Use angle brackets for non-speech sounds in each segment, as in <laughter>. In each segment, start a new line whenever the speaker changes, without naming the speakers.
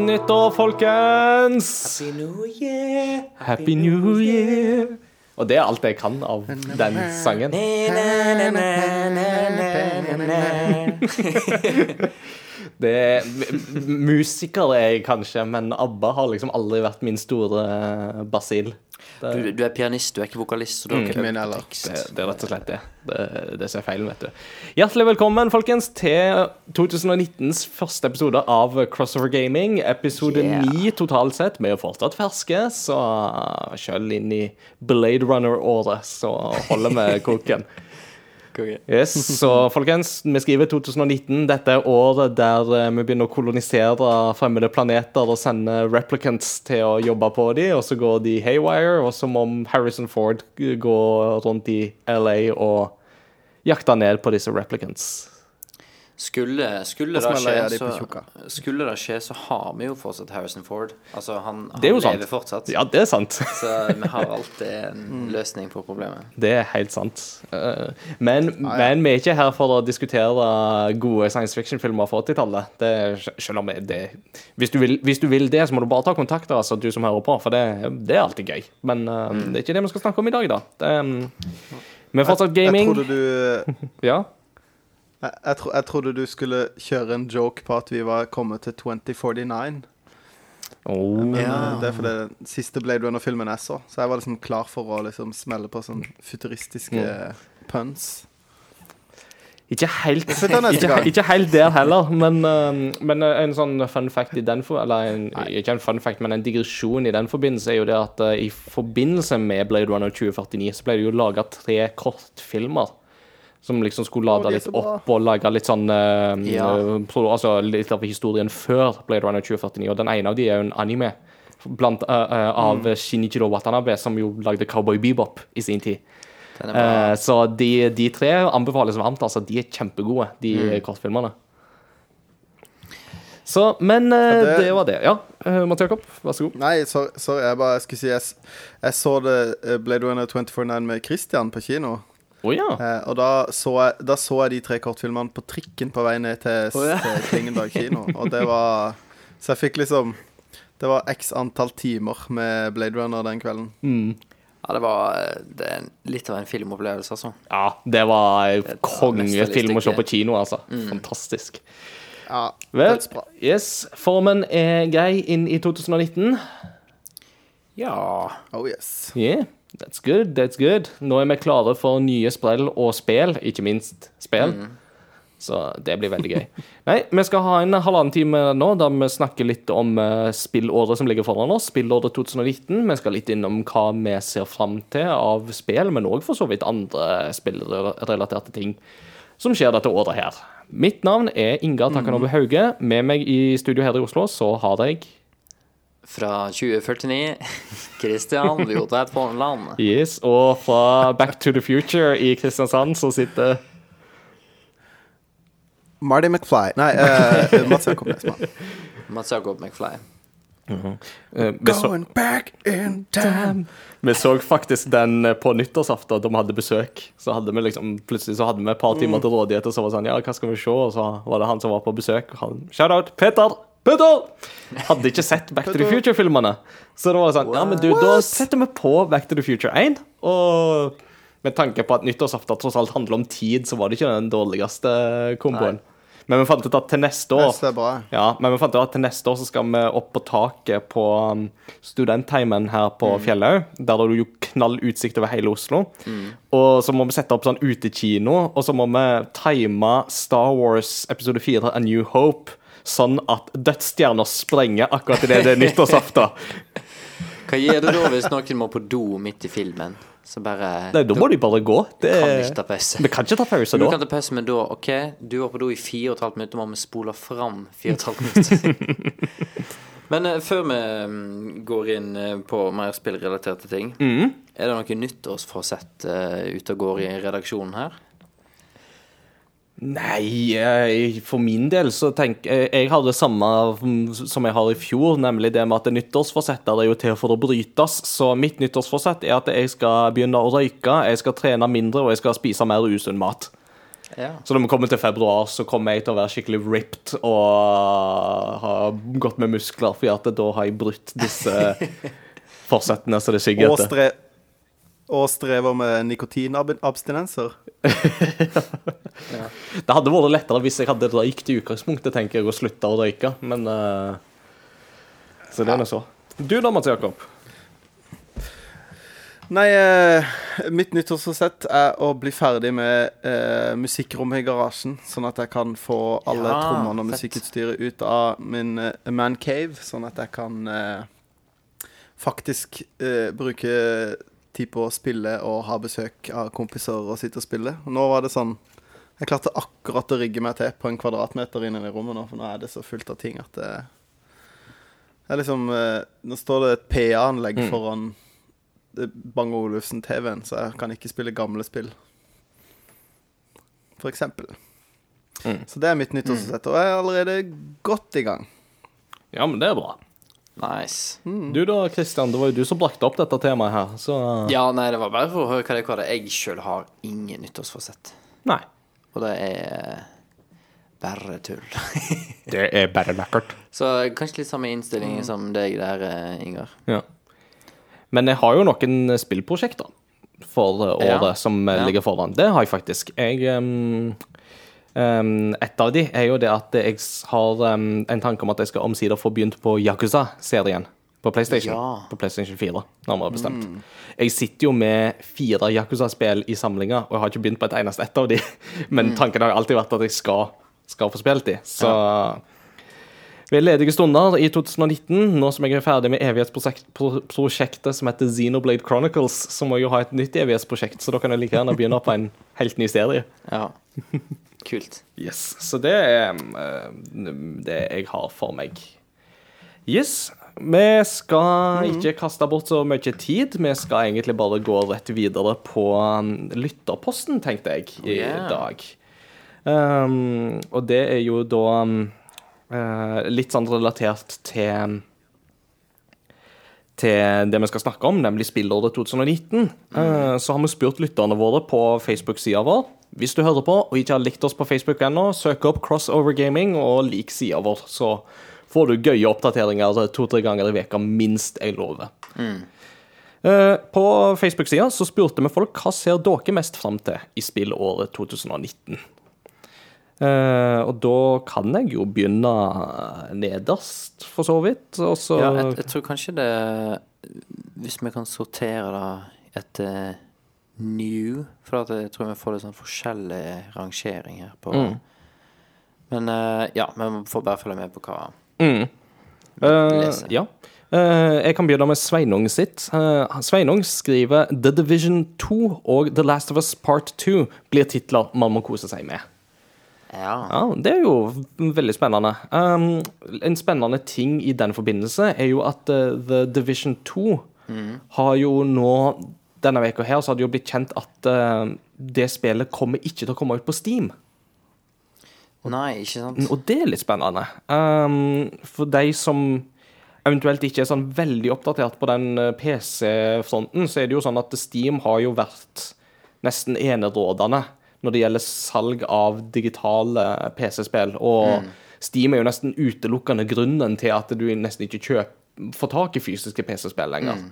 Godt nyttår, folkens!
Happy New Year.
Happy New Year. Og det er alt jeg kan av den sangen. <laughs> Det er, m- musiker er jeg kanskje, men ABBA har liksom aldri vært min store eh, basil. Det,
Du, du er pianist, du er ikke vokalist, så du har ikke
min heller.
det, det er rett og slett det. Det, det som er feilen, vet du. Hjertelig velkommen, folkens, til 2019s første episode av Crossover Gaming. Episode
Yeah.
9 totalt sett. Vi er fortsatt ferske, så sjøl inn i Blade Runner-året så holder vi koken. <laughs> Yes, så folkens, vi skriver 2019. Dette er året der eh, vi begynner å kolonisere fremmede planeter og sende replicants til å jobbe på dem, og så går de haywire, og som om Harrison Ford går rundt i LA og jakter ned på disse replicants.
Skulle, skulle, det skje,
de
så, skulle det skje, så har vi jo fortsatt Harrison Ford. Altså, han, han
Det er jo sant.
lever fortsatt.
Ja, det er sant. <laughs>
Så vi har alltid en <laughs>
Mm.
løsning på problemet.
Det er helt sant. Eh, Men, men vi er ikke her for å diskutere gode science fiction-filmer fra 80-tallet. Er- Selv om det hvis hvis du vil det, så må du bare ta kontakt, altså, du som hører på, for det, det er alltid gøy. Men eh,
Mm.
det er ikke det vi skal snakke om i dag, da. Det, er, vi er fortsatt gaming.
Jeg trodde, du, <laughs>
Ja.
Jeg, jeg, tro, jeg trodde du skulle kjøre en joke på at vi var kommet til 2049.
Oh.
Men
Ja.
eh, det er fordi den siste Blade Runner-filmen jeg så. Så jeg var liksom klar for å liksom smelle på sånn futuristiske puns.
Ikke helt, ikke, ikke helt der heller, men, eh, men en sånn fun fact i den for, Eller en, ikke en fun fact, men en digresjon i den forbindelse er jo det at eh, i forbindelse med Blade Runner 2049 så ble det jo laga tre kortfilmer. Som liksom skulle lade litt opp og lage litt sånn uh,
Ja.
Altså litt av historien før Blade Runner 2049. Og den ene av de er jo en anime blant, uh, uh, av
Mm.
Shinichiro Watanabe, som jo lagde Cowboy Bebop i sin tid. Så de, de tre anbefales varmt. Altså, de er kjempegode, de
Mm.
kortfilmene. Så, men
det-
det var det. Ja, uh, Mats Jakob, vær så god.
Nei, sorry, sorry jeg bare jeg skulle si jeg, jeg så det Blade Runner 2049 med Christian på kino.
Å ja.
Eh, og da så, jeg, da så jeg de tre kortfilmene på trikken på vei ned til,
oh, ja.
til Klingenberg kino. Og det var Så jeg fikk liksom Det var x antall timer med Blade Runner den kvelden.
Mm.
Ja, det var eh, det litt av en filmopplevelse, altså.
Ja, det var kongefilm å se på kino, altså.
Mm.
Fantastisk.
Ja,
Vel, yes, formen er grei inn i 2019.
Ja
Oh yes.
Yeah, that's good, that's good. Nå er vi klare for nye sprell og spel, ikke minst spill. Så det blir veldig gøy. <laughs> Nei, vi skal ha en halvannen time nå der vi snakker litt om uh, spillåret som ligger foran oss. Spillåret 2019. Vi skal litt innom hva vi ser fram til av spill, men òg for så vidt andre spillrelaterte ting som skjer dette året her. Mitt navn er Ingar Takanobu Hauge. Med meg i studio her i Oslo så har jeg
Fra 2049 <laughs> Christian Jotveit Fornland.
Yes, og fra Back to the Future i Kristiansand så sitter
Marty McFly Nei, uh, Mats Jakob Nesmann.
Mats Jakob McFly.
eh, vi, så,
Going back in time.
vi så faktisk den eh, på nyttårsaften da vi hadde besøk. Så hadde vi liksom, Plutselig så hadde vi et par timer til rådighet, og så var det sånn Ja, hva skal vi se? Og så var det han som var på besøk. Han, Shout out! Peter! Peter! Hadde ikke sett Back to the Future-filmene. Så da var det sånn Ja, men du, da setter vi på Back to the Future 1. Og med tanke på at nyttårsaften tross alt handler om tid, så var det ikke den dårligste komboen. Men vi fant ut at til neste år
Det er
ja, men vi fant ut at til neste år så skal vi opp på taket på um, studentheimen her på Fjellhaug. Der har du jo knall utsikt over hele Oslo. Og så må vi sette opp sånn utekino, og så må vi time Star Wars episode 4 A New Hope sånn at dødsstjerna sprenger akkurat idet det er nyttårsaften. <laughs>
Hva gjør du da hvis noen må på do midt i filmen? Så bare
Nei, da må de bare gå. Det,
kan ikke ta pause.
vi kan ikke ta pause
Du
da.
kan ta pause, men da OK, du var på do i fire og et halvt minutt, da må vi spole fram fire og et halvt minutt. <laughs> men uh, før vi mm, går inn eh, på mer spillrelaterte ting,
Mm.
er det noe nyttårsforsett uh, ute og går i redaksjonen her?
Nei, jeg, for min del så tenker jeg Jeg har det samme mm, som jeg har i fjor, nemlig det med at nyttårsforsetter er jo til for å brytes. Så mitt nyttårsforsett er at jeg skal begynne å røyke, jeg skal trene mindre, og jeg skal spise mer usunn mat.
Ja.
Så når vi kommer til februar, så kommer jeg til å være skikkelig ripped og ha gått med muskler, for da har jeg brutt disse <laughs> forsettene som det sigger etter.
Og strever med nikotinabstinenser. <laughs>
Det hadde vært lettere hvis jeg hadde røykt i utgangspunktet, tenker jeg, og slutta å røyke, men uh... Så det er nå så. Du da, Mats Jakob?
Nei, eh, mitt nyttårsforsett er å bli ferdig med eh, musikkrommet i garasjen, sånn at jeg kan få alle
Ja,
trommene og musikkutstyret ut av min eh, mancave, sånn at jeg kan eh, faktisk eh, bruke tid på å spille og ha besøk av kompiser og sitte og spille. Nå var det sånn Jeg klarte akkurat å rigge meg til på en kvadratmeter inne i rommet nå, for nå er det så fullt av ting at det, det er liksom eh, Nå står det et PA-anlegg
Mm.
foran eh, Bang Olufsen-TV-en, så jeg kan ikke spille gamle spill. For eksempel.
Mm.
Så det er mitt nyttårsforsett, og jeg er allerede godt i gang.
Ja, men det er bra.
Nice.
Du da, Kristian, det var jo du som brakte opp dette temaet her, så
Ja, nei, det var bare for å høre hva det var. Jeg sjøl har ingen nyttårsforsett.
Nei.
Og det er bare tull. <laughs>
Det er bare lekkert.
Så kanskje litt samme innstilling som deg der, eh, Ingar.
Ja. Men jeg har jo noen spillprosjekter for eh, året
Ja.
som eh,
Ja.
ligger foran. Det har jeg faktisk. Jeg um, um, Et av de er jo det at jeg har um, en tanke om at jeg skal omsider få begynt på Yakuza-serien. På PlayStation.
Ja.
På PlayStation 4, nærmere bestemt. Jeg sitter jo med fire Yakuza-spill i samlinga, og jeg har ikke begynt på et eneste ett av de. <laughs> Men tanken har alltid vært at jeg skal, skal få spilt de. Så ved ledige stunder i 2019, nå som jeg er ferdig med evighetsprosjektet som heter Xenoblade Chronicles, så må jeg jo ha et nytt evighetsprosjekt, så da kan jeg like gjerne begynne på en helt ny serie.
Ja. <laughs> Kult.
Yes, Så det er eh, det jeg har for meg. Yes. Vi skal ikke kaste bort så mye tid. Vi skal egentlig bare gå rett videre på um, lytterposten, tenkte jeg, i
Oh, yeah.
dag. Um, og det er jo da um, eh, litt sånn relatert til til det vi skal snakke om, nemlig spillåret 2019, eh, så har vi spurt lytterne våre på Facebook-sida vår. Hvis du hører på og ikke har likt oss på Facebook ennå, søk opp Crossover Gaming og lik sida vår, så får du gøye oppdateringer to-tre ganger i veka, minst, jeg lover. Mm. På Facebook-sida så spurte vi folk hva ser dere mest fram til i spillåret 2019. Eh, og da kan jeg jo begynne nederst, for så vidt. Og så
Ja, jeg, jeg tror kanskje det Hvis vi kan sortere det etter new For at jeg tror vi får litt sånn forskjellig rangering her på
Mm.
Men uh, ja, vi får bare følge med på hva
Mm. Eh,
leser.
ja. Eh, jeg kan begynne med Sveinung sitt. Uh, Sveinung skriver The Division 2 og The Last of Us Part 2 blir titler man må kose seg med.
Ja.
Ja, Det er jo veldig spennende. Um, en spennende ting i den forbindelse er jo at uh, The Division 2 har jo nå Denne veka her så har det jo blitt kjent at uh, det spillet kommer ikke til å komme ut på Steam.
Nei, ikke sant?
Og det er litt spennende. Um, for de som eventuelt ikke er sånn veldig oppdatert på den eh, PC-fronten, så er det jo sånn at Steam har jo vært nesten enerådende når det gjelder salg av digitale PC-spill. Og Steam er jo nesten utelukkende grunnen til at du nesten ikke kjøper, får tak i fysiske PC-spill lenger. Mm.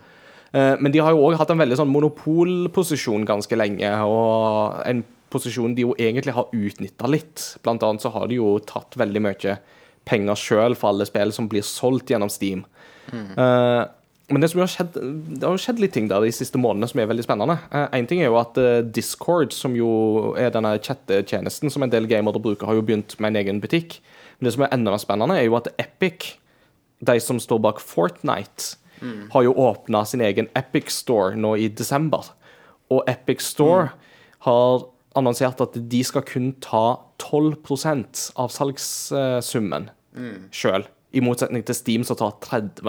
Men de har jo òg hatt en veldig sånn monopolposisjon ganske lenge, og en posisjon de jo egentlig har utnytta litt. Blant annet så har de jo tatt veldig mye penger sjøl for alle spill som blir solgt gjennom Steam. Eh, men det, som har skjedd, det har jo skjedd litt ting der de siste månedene som er veldig spennende. Én ting er jo at eh, Discord, som jo er denne chattetjenesten som en del gamere bruker, har jo begynt med en egen butikk. Men det som er enda mer spennende, er jo at Epic, de som står bak Fortnite, har jo åpna sin egen Epic Store nå i desember. Og Epic Store har annonsert at de skal kun ta 12% av salgssummen sjøl. I motsetning til Steam, som tar 30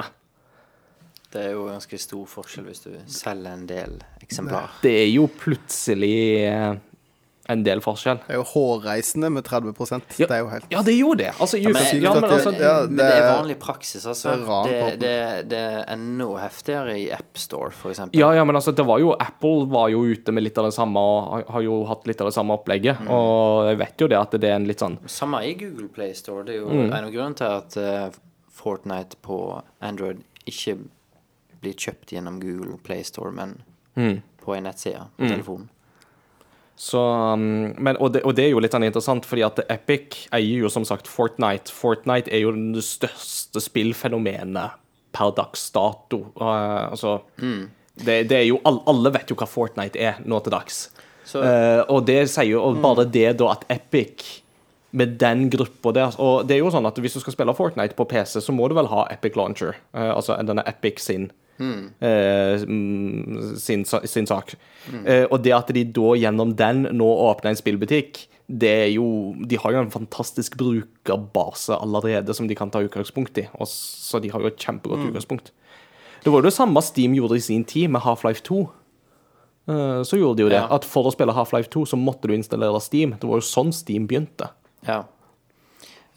Det er jo ganske stor forskjell hvis du selger en del eksemplar.
Det er jo plutselig eh, en del forskjell.
Det er jo hårreisende med 30 Det er jo helt
Ja, det er jo det. Altså, ja,
men-
ja, men
det-
altså,
ja,
Men det er vanlig praksis, altså.
det er
Det, det, det er enda heftigere i AppStore, eksempel.
Ja, ja, men altså, det var jo Apple var jo ute med litt av det samme og har- jo hatt litt av det samme opplegget. Og jeg vet jo det at det er en litt sånn
Samme i Google Play Store. Det er jo
Mm.
en av grunnene til at uh, Fortnite på Android ikke blir kjøpt gjennom Google Playstore, men
Mm.
på en nettside på telefonen.
Så, um, men, og, det, og det er jo litt sånn interessant, fordi at Epic eier jo som sagt Fortnite. Fortnite er jo det største spillfenomenet per dags dato. Uh, altså det, det er jo, all, Alle vet jo hva Fortnite er nå til dags.
Så
uh, og det sier jo og bare det da at Epic med den gruppa der Og det er jo sånn at hvis du skal spille Fortnite på PC, så må du vel ha Epic Launcher. Uh, altså denne Epic sin eh, mm, sin, sin sak. Eh, og det at de da gjennom den nå åpner en spillbutikk, det er jo De har jo en fantastisk brukerbase allerede som de kan ta utgangspunkt i. Og så de har jo et kjempegodt utgangspunkt. Det var jo det samme Steam gjorde i sin tid med Half-Life 2. Eh, Så gjorde de jo det.
Ja.
At for å spille Half-Life 2 så måtte du installere Steam. Det var jo sånn Steam begynte.
ja.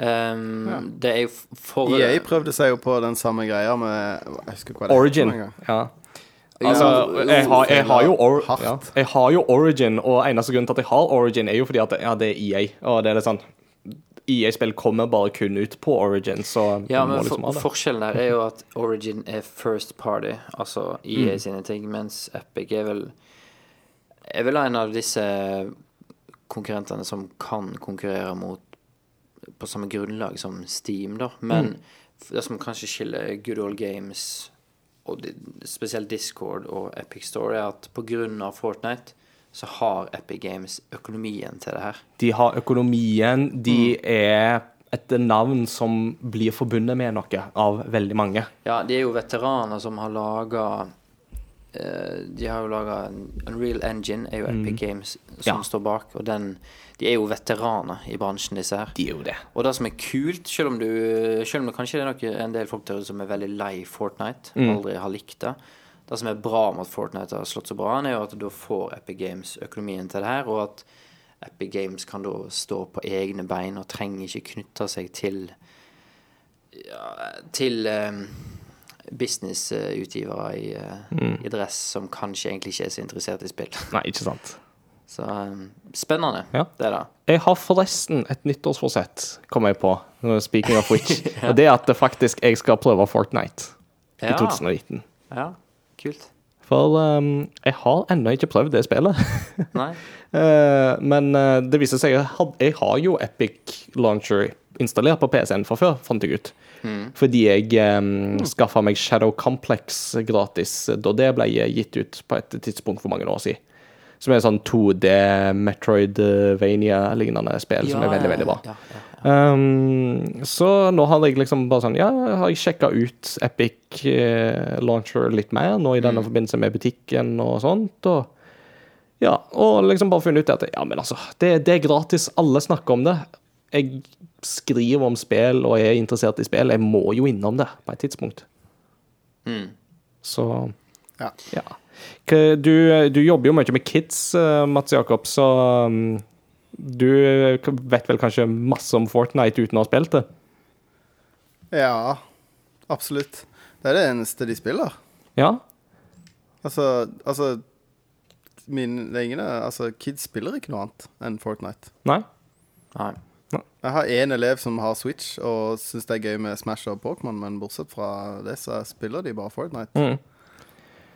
Ehm, Det er jo for
EA prøvde seg jo på den samme greia med Jeg husker hva det
Origin. Ja. Altså, jeg har, jeg har jo or ja. Jeg har jo Origin, og eneste grunnen til at jeg har Origin, er jo fordi at ja, det er EA. Og det er litt sånn EA-spill kommer bare kun ut på Origin, så
Ja, men
liksom
for,
ha
forskjellen der er jo at Origin er first party, altså
Mm.
EA sine ting, mens Epic er vel er vel en av disse konkurrentene som kan konkurrere mot på samme grunnlag som Steam, da. Men
Mm.
det som kanskje skiller Good Old Games og spesielt Discord og Epic Store, er at av Fortnite så har Epic Games økonomien til det her.
De har økonomien, de er et navn som blir forbundet med noe av veldig mange.
Ja, de er jo veteraner som har laga De har jo laga Unreal Engine, er jo Epic Games som
Ja.
står bak. Og den De er jo veteraner i bransjen, disse her.
De er jo det.
Og det som er kult, selv om du Selv om det kanskje er noe, en del folk der som er veldig lei Fortnite, aldri har likt det Det som er bra med at Fortnite har slått så bra an, er jo at da får Epic Games økonomien til det her, og at Epic Games kan da stå på egne bein og trenger ikke knytte seg til ja, til um, businessutgivere i, mm. i dress som kanskje egentlig ikke er så interessert i spill.
Nei, ikke sant. <laughs>
Så um, spennende,
Ja.
det er det.
Jeg har forresten et nyttårsforsett, kom jeg på, speaking of which. <laughs> Og det er at det faktisk jeg skal prøve Fortnite i 2019.
Ja, kult.
For um, jeg har ennå ikke prøvd det spillet.
Nei?
uh, <laughs> men uh, det viser seg at jeg, jeg har jo Epic Launcher installert på PC-en fra før, fant jeg ut. Fordi jeg um, skaffa meg Shadow Complex gratis da det ble gitt ut på et tidspunkt for mange år siden. Som er en sånn 2D Metroidvania-lignende spill som er veldig, veldig bra.
Ja, ja, ja.
Um, så nå har jeg liksom bare sånn Ja, har jeg sjekka ut Epic eh, Launcher litt mer nå i denne forbindelse med butikken og sånt, og ja, og liksom bare funnet ut at ja, men altså, det, det er gratis, alle snakker om det. Jeg skriver om spill og er interessert i spill, jeg må jo innom det på et tidspunkt.
Mm.
Så
Ja.
ja. Du, du jobber jo mye med kids, eh, Mats Jakob, så um, du vet vel kanskje masse om Fortnite uten å ha spilt det?
ja, absolutt. Det er det eneste de spiller.
Ja?
Altså, altså min, det er altså, Kids spiller ikke noe annet enn Fortnite.
Nei?
Nei.
Jeg har én elev som har Switch og syns det er gøy med Smash og Pokémon, men bortsett fra det, så spiller de bare Fortnite.
Mm.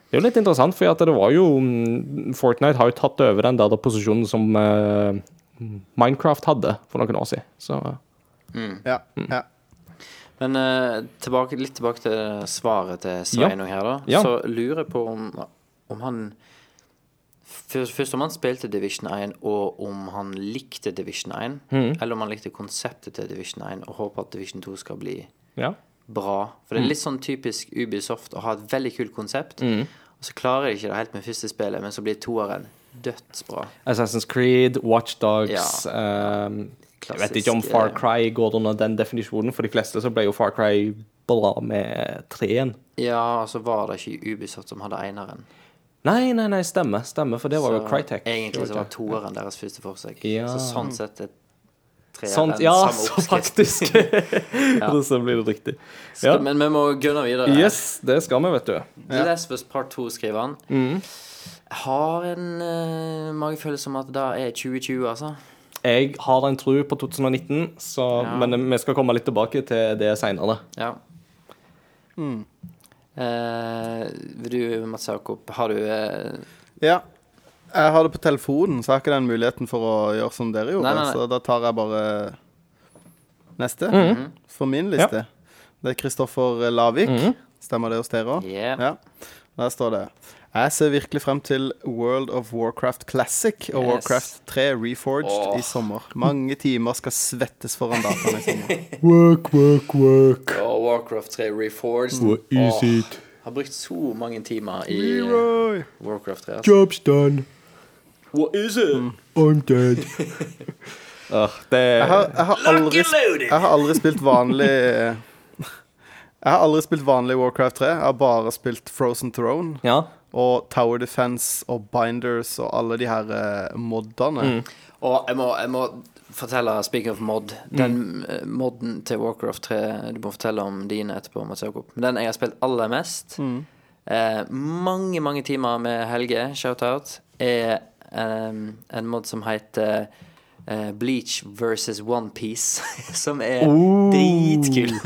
Det er jo litt interessant, for at det var jo mm, Fortnite har jo tatt over den der posisjonen som uh, Minecraft hadde for noen år siden. Så
Ja, ja.
Men uh, tilbake, litt tilbake til svaret til Sveinung her, da.
Ja.
Så lurer jeg på om, om han Først, om han spilte Division 1, og om han likte Division 1.
Mm.
Eller om han likte konseptet til Division 1, og håper at Division 2 skal bli
ja.
bra. For det er litt sånn typisk Ubisoft å ha et veldig kult konsept,
mm.
og så klarer de ikke det helt med første spillet, men så blir toeren dødsbra.
Assassin's Creed, Watchdogs
Ja.
um, Jeg vet ikke om Far Cry går under den definisjonen. For de fleste så ble jo Far Cry bra med treen.
Ja, og så var det ikke Ubisoft som hadde eineren.
Nei, nei, nei, stemmer. stemmer For det var jo Crytek.
Egentlig så var toeren deres første forsøk.
Ja.
Så sånn sett er treeren
Sånn, ja,
samme
så
oppskrift.
faktisk. <laughs> <laughs> Så blir det riktig.
Skal,
Ja.
Men vi må gunne videre.
Yes, det skal vi, vet du.
Lesbos Last Part 2 skriver han.
Mm.
Har en uh, magefølelse om at det er 2020, altså.
Jeg har en tro på 2019, så,
Ja.
men vi skal komme litt tilbake til det seinere.
Ja. Vil du, Mats Jakob, har du eh,
Ja. Jeg har det på telefonen, så jeg har ikke den muligheten for å gjøre som dere gjorde.
Nei, nei, nei.
Så da tar jeg bare neste
Mhm.
for min liste. Det er Kristoffer Lavik.
Mhm.
Stemmer det hos dere òg?
Yeah.
Ja. Der står det Jeg ser virkelig frem til World of Warcraft Classic og
Yes.
Warcraft 3 Reforged
oh.
i sommer. Mange timer skal svettes foran dataen i sommer. <laughs>
Work, work, work.
Og Warcraft 3 Reforged.
What is
oh.
it?
Har brukt så mange timer i
Leroy.
Warcraft 3. Altså.
Job's done.
What is it?
I'm dead. <laughs> oh, det
Jeg har, jeg, har aldri, jeg har aldri spilt vanlig <laughs> Jeg har aldri spilt vanlig Warcraft 3. Jeg har bare spilt Frozen Throne
Ja.
Og Tower Defense og Binders og alle de her eh, moddene.
Og jeg må, jeg må fortelle, speaking of mod Den eh, modden til Warcraft 3 Du må fortelle om dine etterpå, Mats Jakob. Men den jeg har spilt aller mest, eh, mange, mange timer med Helge, shout-out, er um, en mod som heter Uh, Bleach versus OnePiece, <laughs> som er dritkul.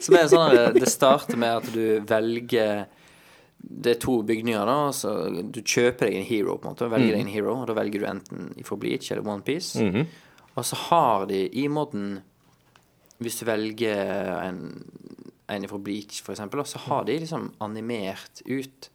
Som er sånn at Det starter med at du velger det er to bygninger, da. Så du kjøper deg en hero, på en måte. Velger deg en hero, og da velger du enten fra Bleach eller OnePiece. Og så har de i moden Hvis du velger en, en fra Bleach, eksempel, så har de liksom animert ut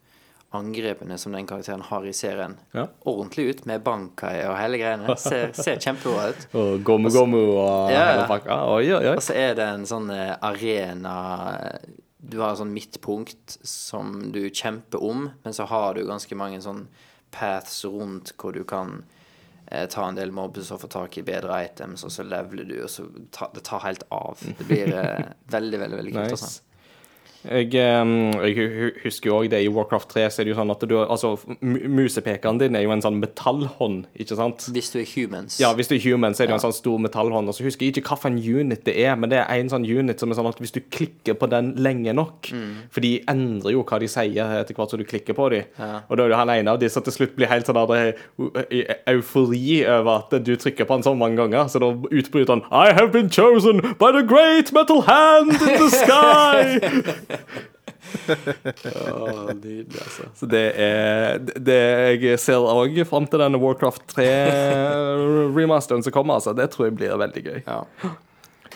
angrepene som den karakteren har i serien,
Ja.
ordentlig ut, med bankai og hele greiene. Ser, ser kjempebra ut. <laughs>
Og Gomu Gomu og
Ja, ja.
hele pakka. Oi, oi, oi.
Og så er det en sånn eh, arena Du har et sånn midtpunkt som du kjemper om, men så har du ganske mange sånn paths rundt hvor du kan eh, ta en del mobs og få tak i bedre items, og så leveler du, og så ta, det tar helt av. Det blir eh, <laughs> veldig, veldig veldig kult.
Nice. Jeg, ehm, jeg hu- hu- husker jo òg det i Warcraft 3, så er det jo sånn at du Altså, musepekeren din er jo en sånn metallhånd, ikke sant?
Hvis du er humans.
Ja, hvis du er human, så er det jo en sånn stor metallhånd. Og så husker jeg ikke hvilken unit det er, men det er en sånn unit som er sånn at hvis du klikker på den lenge nok For de endrer jo hva de sier etter hvert som du klikker på dem.
Mm. Ja.
Og da er det han ene av de som til slutt blir helt sånn der, eh, eufori over at du trykker på han så mange ganger. Så da utbryter han I have been chosen by the great metal hand in the sky! <laughs>
Åh, nydelig, altså.
Så det er det Jeg ser òg fram til denne Warcraft 3-remasteren som kommer. altså Det tror jeg blir veldig gøy.
Ja.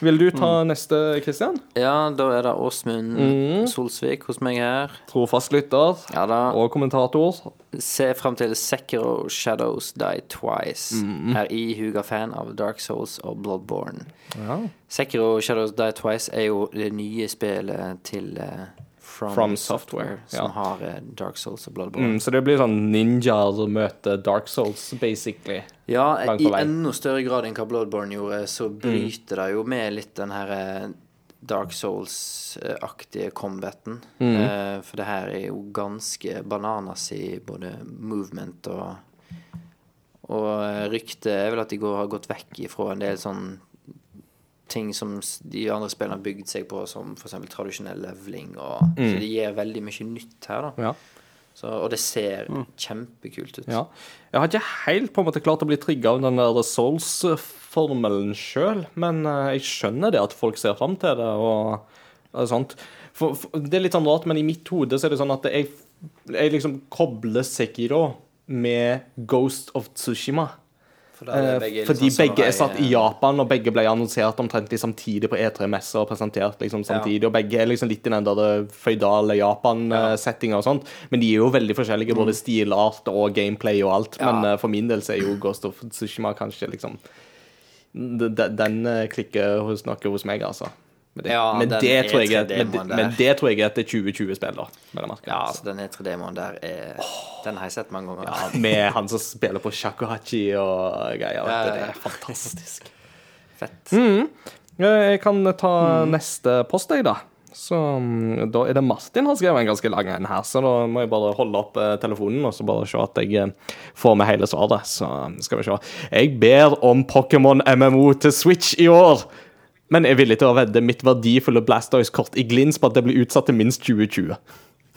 Vil du ta neste, Kristian?
ja, da er det Åsmund
Mm.
Solsvik hos meg her.
Trofast lytter
Ja da.
og kommentator.
Se frem til Sekiro Shadows Die Twice. Er ihuga fan av Dark Souls og Bloodborne.
Ja.
Sekiro Shadows Die Twice er jo det nye spillet til eh, From,
From Software,
som
ja.
har eh, Dark Souls og Bloodborne.
Mm, så det blir sånn ninjaer møter Dark Souls, basically.
Ja, i enda større grad enn hva Bloodborne gjorde, så
Mm.
bryter det jo med litt den her eh, Dark Souls-aktige combaten.
Mm.
Uh, for det her er jo ganske bananas i både movement og Og ryktet er vel at de går, har gått vekk ifra en del sånn ting som de andre spillene har bygd seg på, som f.eks. tradisjonell leveling. Og, Så de gir veldig mye nytt her, da.
Mm. Ja.
Så, og det ser kjempekult ut.
ja. Jeg har ikke helt på en måte klart å bli trigga av den der Souls-formelen sjøl, men eh, jeg skjønner det at folk ser fram til det og, og sånt. For, for, det er litt sånn rart, men i mitt hode så er det sånn at jeg, jeg liksom kobler Sekiro med Ghost of Tsushima.
For da er
Eh,
begge litt
fordi
sånn
begge er satt i Japan, og begge ble annonsert omtrent samtidig på E3-messer og presentert liksom samtidig. Og begge er liksom litt i den der føydale Japan-settinga og sånt. Men de er jo veldig forskjellige, både stilart og gameplay og alt. Men
uh,
eh, for min del så er jo Ghost of Tsushima kanskje liksom Den eh, klikker hos noe hos meg, altså. Men det,
Ja,
men det, tror jeg, er- men,
E3-demoen der.
men det tror jeg er et 2020-spill, da. vel å merke.
Ja, altså den E3-demoen der er Den har jeg sett mange ganger.
Ja, Med han som spiller på shakuhachi og greier.
Ja,
Det
ja.
er fantastisk.
Fett.
Jeg kan ta neste post, jeg, da. Så mm, Da er det Martin har skrevet en ganske lang en her, så da må jeg bare holde opp eh, telefonen og så bare se at jeg eh, får med hele svaret. Så mm, skal vi se. Jeg ber om Pokémon MMO til Switch i år. Men er villig til å vedde mitt verdifulle Blastoise-kort i glins på at det blir utsatt til minst 2020.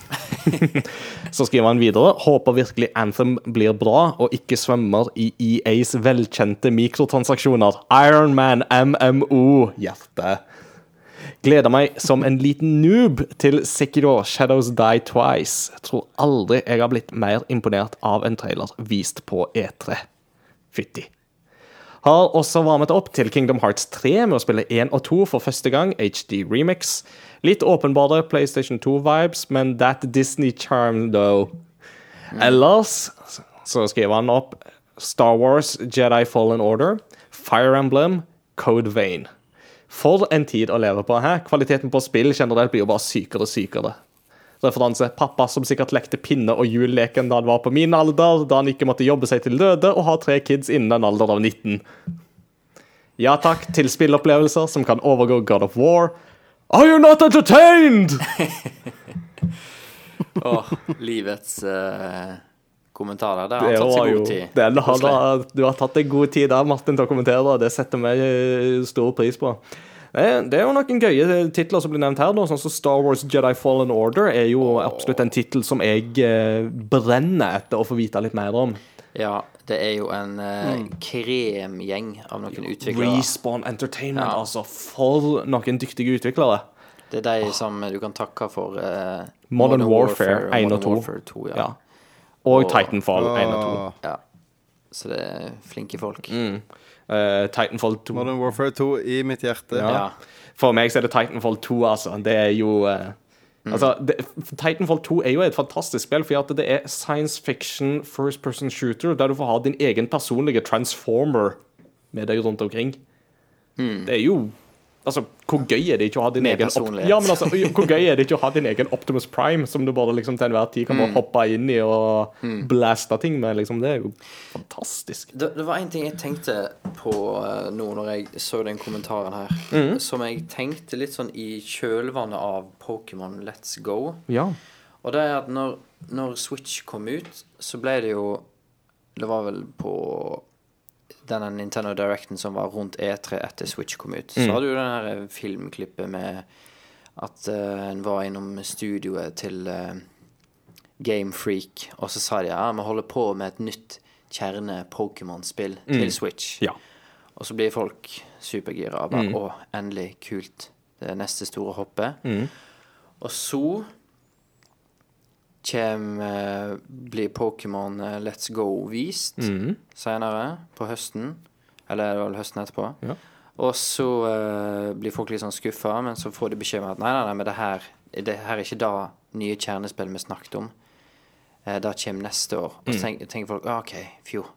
<laughs> Så skriver han videre Håper virkelig Anthem blir bra og ikke svømmer i EAs velkjente mikrotransaksjoner. Ironman MMO. Hjerte. Gleder meg som en liten noob til Sekiro Shadows Die Twice. Tror aldri jeg har blitt mer imponert av en trailer vist på E3. Fytti. Har også varmet opp til Kingdom Hearts 3 med å spille 1 og 2 for første gang, HD Remix. Litt åpenbare PlayStation 2-vibes, men that Disney charm, though. Ellers så skriver han opp Star Wars, Jedi Fallen Order, Fire Emblem, Code Vein. For en tid å leve på her. Kvaliteten på spill generelt blir jo bare sykere og sykere. Referanse pappa som sikkert lekte pinne- og juleleken da han var på min alder, da han ikke måtte jobbe seg til døde og ha tre kids innen en alder av 19. Ja takk til spillopplevelser som kan overgå God of War. Are you not entertained? <laughs>
Åh, livets uh, kommentarer. Det har
Det
tatt seg god tid.
den har, Du har tatt deg god tid der, Martin, til å kommentere, det setter vi stor pris på. Det er jo noen gøye titler som blir nevnt her, sånn som Star Wars Jedi Fallen Order er jo absolutt en tittel som jeg eh, brenner etter å få vite litt mer om.
Ja, det er jo en eh, kremgjeng av noen utviklere.
Respawn Entertainment,
Ja.
altså. For noen dyktige utviklere.
Det er de som du kan takke for eh,
Modern Warfare 1 og 2.
Warfare 2 ja.
Ja. Og
Og-
Titanfall 1 og 2.
Ja. Så det er flinke folk.
Mm. Eh, Titanfall 2.
Modern Warfare 2 i mitt hjerte.
Ja.
Ja.
For meg så er det Titanfall 2, altså. Det er jo eh, Altså, det, Titanfall 2 er jo et fantastisk spill, fordi at det er science fiction first person shooter, der du får ha din egen personlige transformer med deg rundt omkring. Det er jo Altså, hvor gøy er det ikke å ha din
Med
egen. Ja, men altså, hvor gøy er det ikke å ha din egen Optimus Prime, som du bare liksom til enhver tid kan bare hoppe inn i og blaste ting med? liksom, Det er jo fantastisk.
Det, det var en ting jeg tenkte på eh, nå når jeg så den kommentaren her,
Mm.
som jeg tenkte litt sånn i kjølvannet av Pokémon Let's Go.
Ja.
Og det er at når, når Switch kom ut, så ble det jo Det var vel på denne Nintendo Directen som var rundt E3 etter Switch kom ut. Så hadde du den her filmklippet med at uh, en var innom studioet til uh, Game Freak, og så sa de ja, vi holder på med et nytt kjerne-Pokémon-spill til Switch.
ja.
Og så blir folk supergira. Bare, Å, endelig. Kult. Det er neste store hoppet. Og så kjem, eh, blir Pokémon eh, Let's Go vist senere på høsten. Eller det var vel høsten etterpå.
Ja.
Og så uh, blir folk litt sånn skuffa, men så får de beskjed om at nei, nei, nei, men det her, det her er ikke da nye kjernespill vi snakket om. Uh, det kommer neste år. Og så tenker, tenker folk ah, OK, fjor.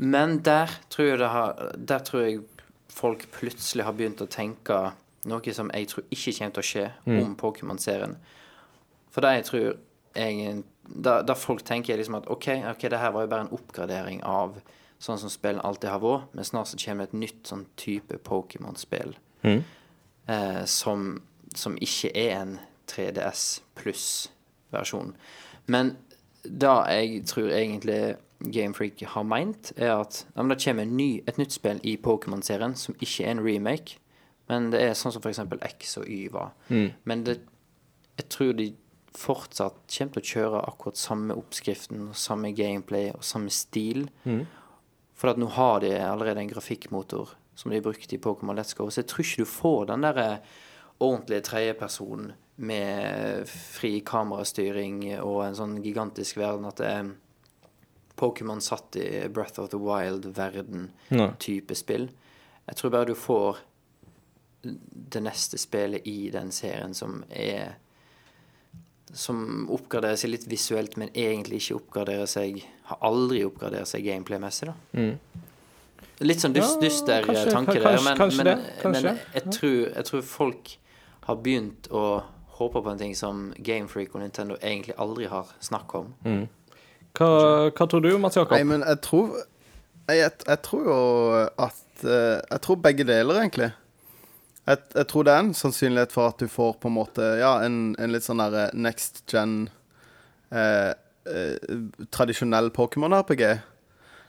Men der tror jeg det har Der tror jeg folk plutselig har begynt å tenke noe som jeg tror ikke kommer til å skje om Pokémon-serien. For det jeg tror jeg, da, da folk tenker liksom at OK, ok, det her var jo bare en oppgradering av sånn som spillene alltid har vært, men snart så kommer det et nytt sånn type Pokémon-spill eh, som, som ikke er en 3DS pluss-versjon. Men det jeg tror egentlig Game Freak har meint, er at ja, det kommer en ny, et nytt spill i Pokémon-serien som ikke er en remake, men det er sånn som f.eks. X og Y var. Men det, jeg tror de fortsatt kommer til å kjøre akkurat samme oppskriften, og samme gameplay og samme stil. For at nå har de allerede en grafikkmotor som de brukte i Pokémon Let's Go. Så jeg tror ikke du får den der ordentlige tredjepersonen med fri kamerastyring og en sånn gigantisk verden at det er Pokémon satt i Breath of the Wild-verden
Nei.
type spill. Jeg tror bare du får det neste spillet i den serien som er Som oppgraderer seg litt visuelt, men egentlig ikke oppgraderer seg Har aldri oppgradert seg gameplay-messig, da. Litt sånn dyst,
Ja,
dyster
kanskje-
tanke
kanskje-
der, men,
kanskje
men,
det, kanskje.
men jeg, tror, jeg tror folk har begynt å håpe på en ting som Gamefreak og Nintendo egentlig aldri har snakk om.
Hva, hva tror du, Mats Jakob?
Nei, men jeg tror jeg, jeg tror jo at eh, Jeg tror begge deler, egentlig. Jeg, jeg tror det er en sannsynlighet for at du får på en måte Ja, en, en litt sånn derre next gen eh, eh, Tradisjonell Pokémon-RPG.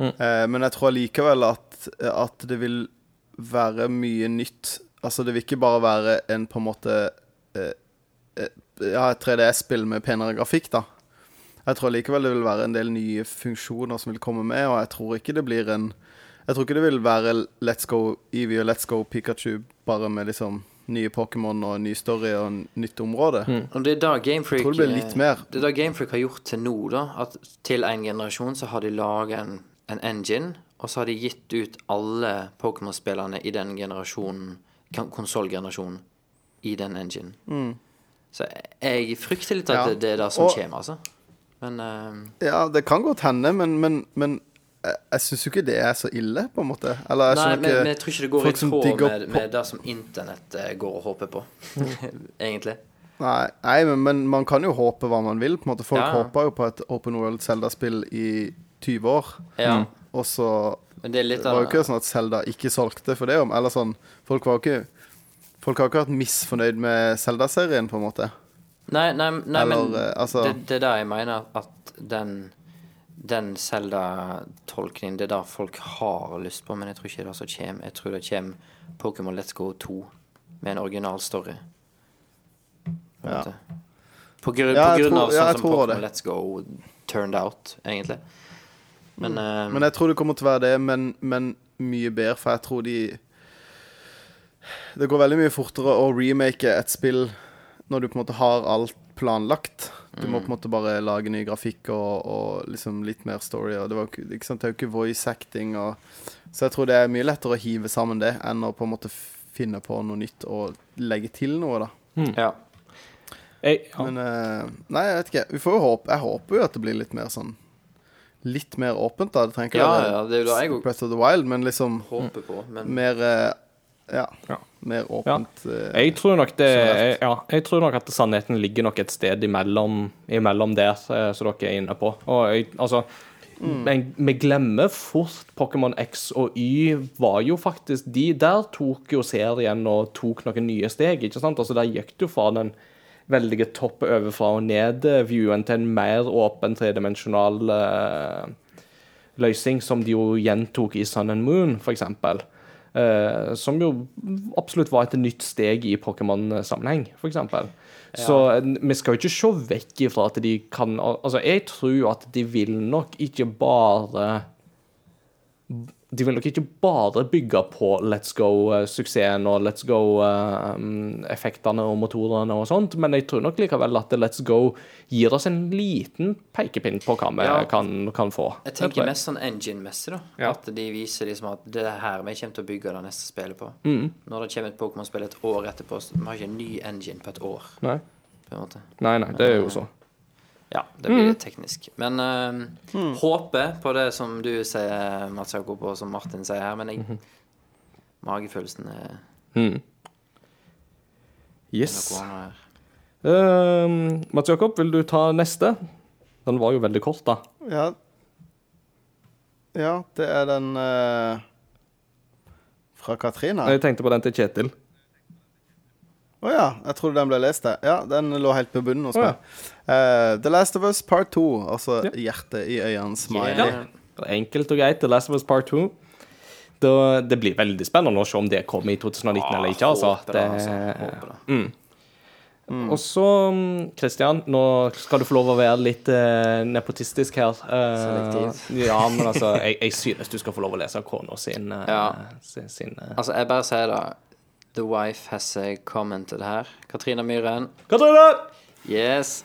Eh, men jeg tror allikevel at, at det vil være mye nytt. Altså, det vil ikke bare være en på en måte eh, eh, Ja, et 3DS-spill med penere grafikk, da. Jeg tror likevel det vil være en del nye funksjoner som vil komme med, og jeg tror ikke det blir en Jeg tror ikke det vil være Let's Go Evie og Let's Go Pikachu bare med liksom nye Pokémon og ny story og en nytt område.
Og det er da Gamefreak
Jeg tror det blir litt mer.
Det er da Gamefreak har gjort til nå, da. At til en generasjon så har de laga en, en engine, og så har de gitt ut alle Pokémon-spillerne i den generasjonen, konsollgenerasjonen, i den engine. Så jeg frykter litt at
Mm. Ja.
det, det er det som
Og-
kommer, altså. Men uh,
Ja, det kan godt hende, men, men, men jeg, jeg syns jo ikke det er så ille, på en måte. Eller
Nei, men, men jeg tror ikke det går i tråd med, med det som internett eh, går og håper på, <laughs> egentlig.
Nei, nei men, men man kan jo håpe hva man vil. på en måte Folk
Ja,
håper jo på et Open World Zelda-spill i 20 år.
Ja.
Og så
Men det
Det var jo ikke sånn at Zelda ikke solgte for det. Eller sånn Folk var jo ikke Folk har jo ikke vært misfornøyd med Zelda-serien, på en måte.
Nei, nei, nei
Eller,
men
eh, altså-
det, det er der jeg mener at den Den Zelda-tolkningen, det er det folk har lyst på, men jeg tror ikke det er det som kommer. Jeg tror det kommer Pokémon Let's Go 2 med en original story.
Ja.
på, grunn,
Ja,
på grunn
tror-
av sånn
ja,
som Pokémon. Let's Go turned out, egentlig. Men, eh,
Men jeg tror det kommer til å være det, men, men mye bedre, for jeg tror de Det går veldig mye fortere å remake et spill når du på en måte har alt planlagt. Du må på en måte bare lage ny grafikk og, og liksom litt mer story. Og det, var, ikke- sant? det er jo ikke voice acting. Og, så jeg tror det er mye lettere å hive sammen det enn å på en måte finne på noe nytt og legge til noe, da.
ja.
Jeg, ja.
Men eh, Nei, jeg vet ikke. Vi får jo håpe Jeg håper jo at det blir litt mer sånn Litt mer åpent, da. Det trenger ikke
Ja,
være
ja, det er jo da jeg
Breath of the Wild, men liksom
håper på. Men
mer eh, Ja.
Ja.
Mer åpent. Ja.
Jeg tror nok det
jeg,
Ja, jeg tror nok at sannheten ligger nok et sted imellom, imellom der, eh, som dere er inne på. Og jeg, altså Men vi glemmer fort Pokémon X og Y var jo faktisk De der tok jo serien og tok noen nye steg, ikke sant? Altså Der gikk du fra den veldige topp overfra og ned-viewen til en mer åpen tredimensjonal uh, løsning, som de jo gjentok i Sun and Moon, for eksempel. Eh, som jo absolutt var et nytt steg i Pokémon-sammenheng, for eksempel. Så vi skal jo ikke se vekk ifra at de kan Altså, jeg tror at de vil nok ikke bare de vil nok ikke bare bygge på Let's Go-suksessen og Let's Go-effektene og motorene og sånt, men jeg tror nok likevel at Let's Go gir oss en liten pekepinn på hva vi
Ja.
kan, kan få.
Jeg tenker mest sånn engine-messig, da.
Ja.
At de viser liksom at det er her vi kommer til å bygge det neste spillet på.
Mm.
Når det kommer et Pokémon-spill et år etterpå, så vi har ikke en ny engine på et år,
Nei.
på
nei, nei, det er jo så.
Ja, det blir mm. teknisk. Men uh, håper på det som du sier, Mats Jakob, og som Martin sier her, men jeg Magefølelsen er
Mm. Yes.
Er.
Uh, Mats Jakob, vil du ta neste? Den var jo veldig kort, da.
Ja. Ja, det er den uh, fra Katrina.
Jeg tenkte på den til Kjetil.
ja, jeg trodde den ble lest, jeg. Ja, den lå helt på bunnen hos
meg ja.
Eh, The Last of Us Part 2. Altså
Ja.
hjertet i øynene, smiley.
Yeah.
Enkelt og greit. The Last of Us Part 2. Da, det blir veldig spennende å se om det kommer i 2019 eller ikke. altså.
Håper det,
Det,
altså. Håper det.
Og så, Kristian, nå skal du få lov å være litt uh, nepotistisk her.
Uh,
Ja, men altså, jeg, jeg synes du skal få lov å lese kona sin, uh,
Ja.
sin, sin.
Altså, jeg bare sier det. The wife has commented her. Katrina Myhren.
Katrine!
Yes.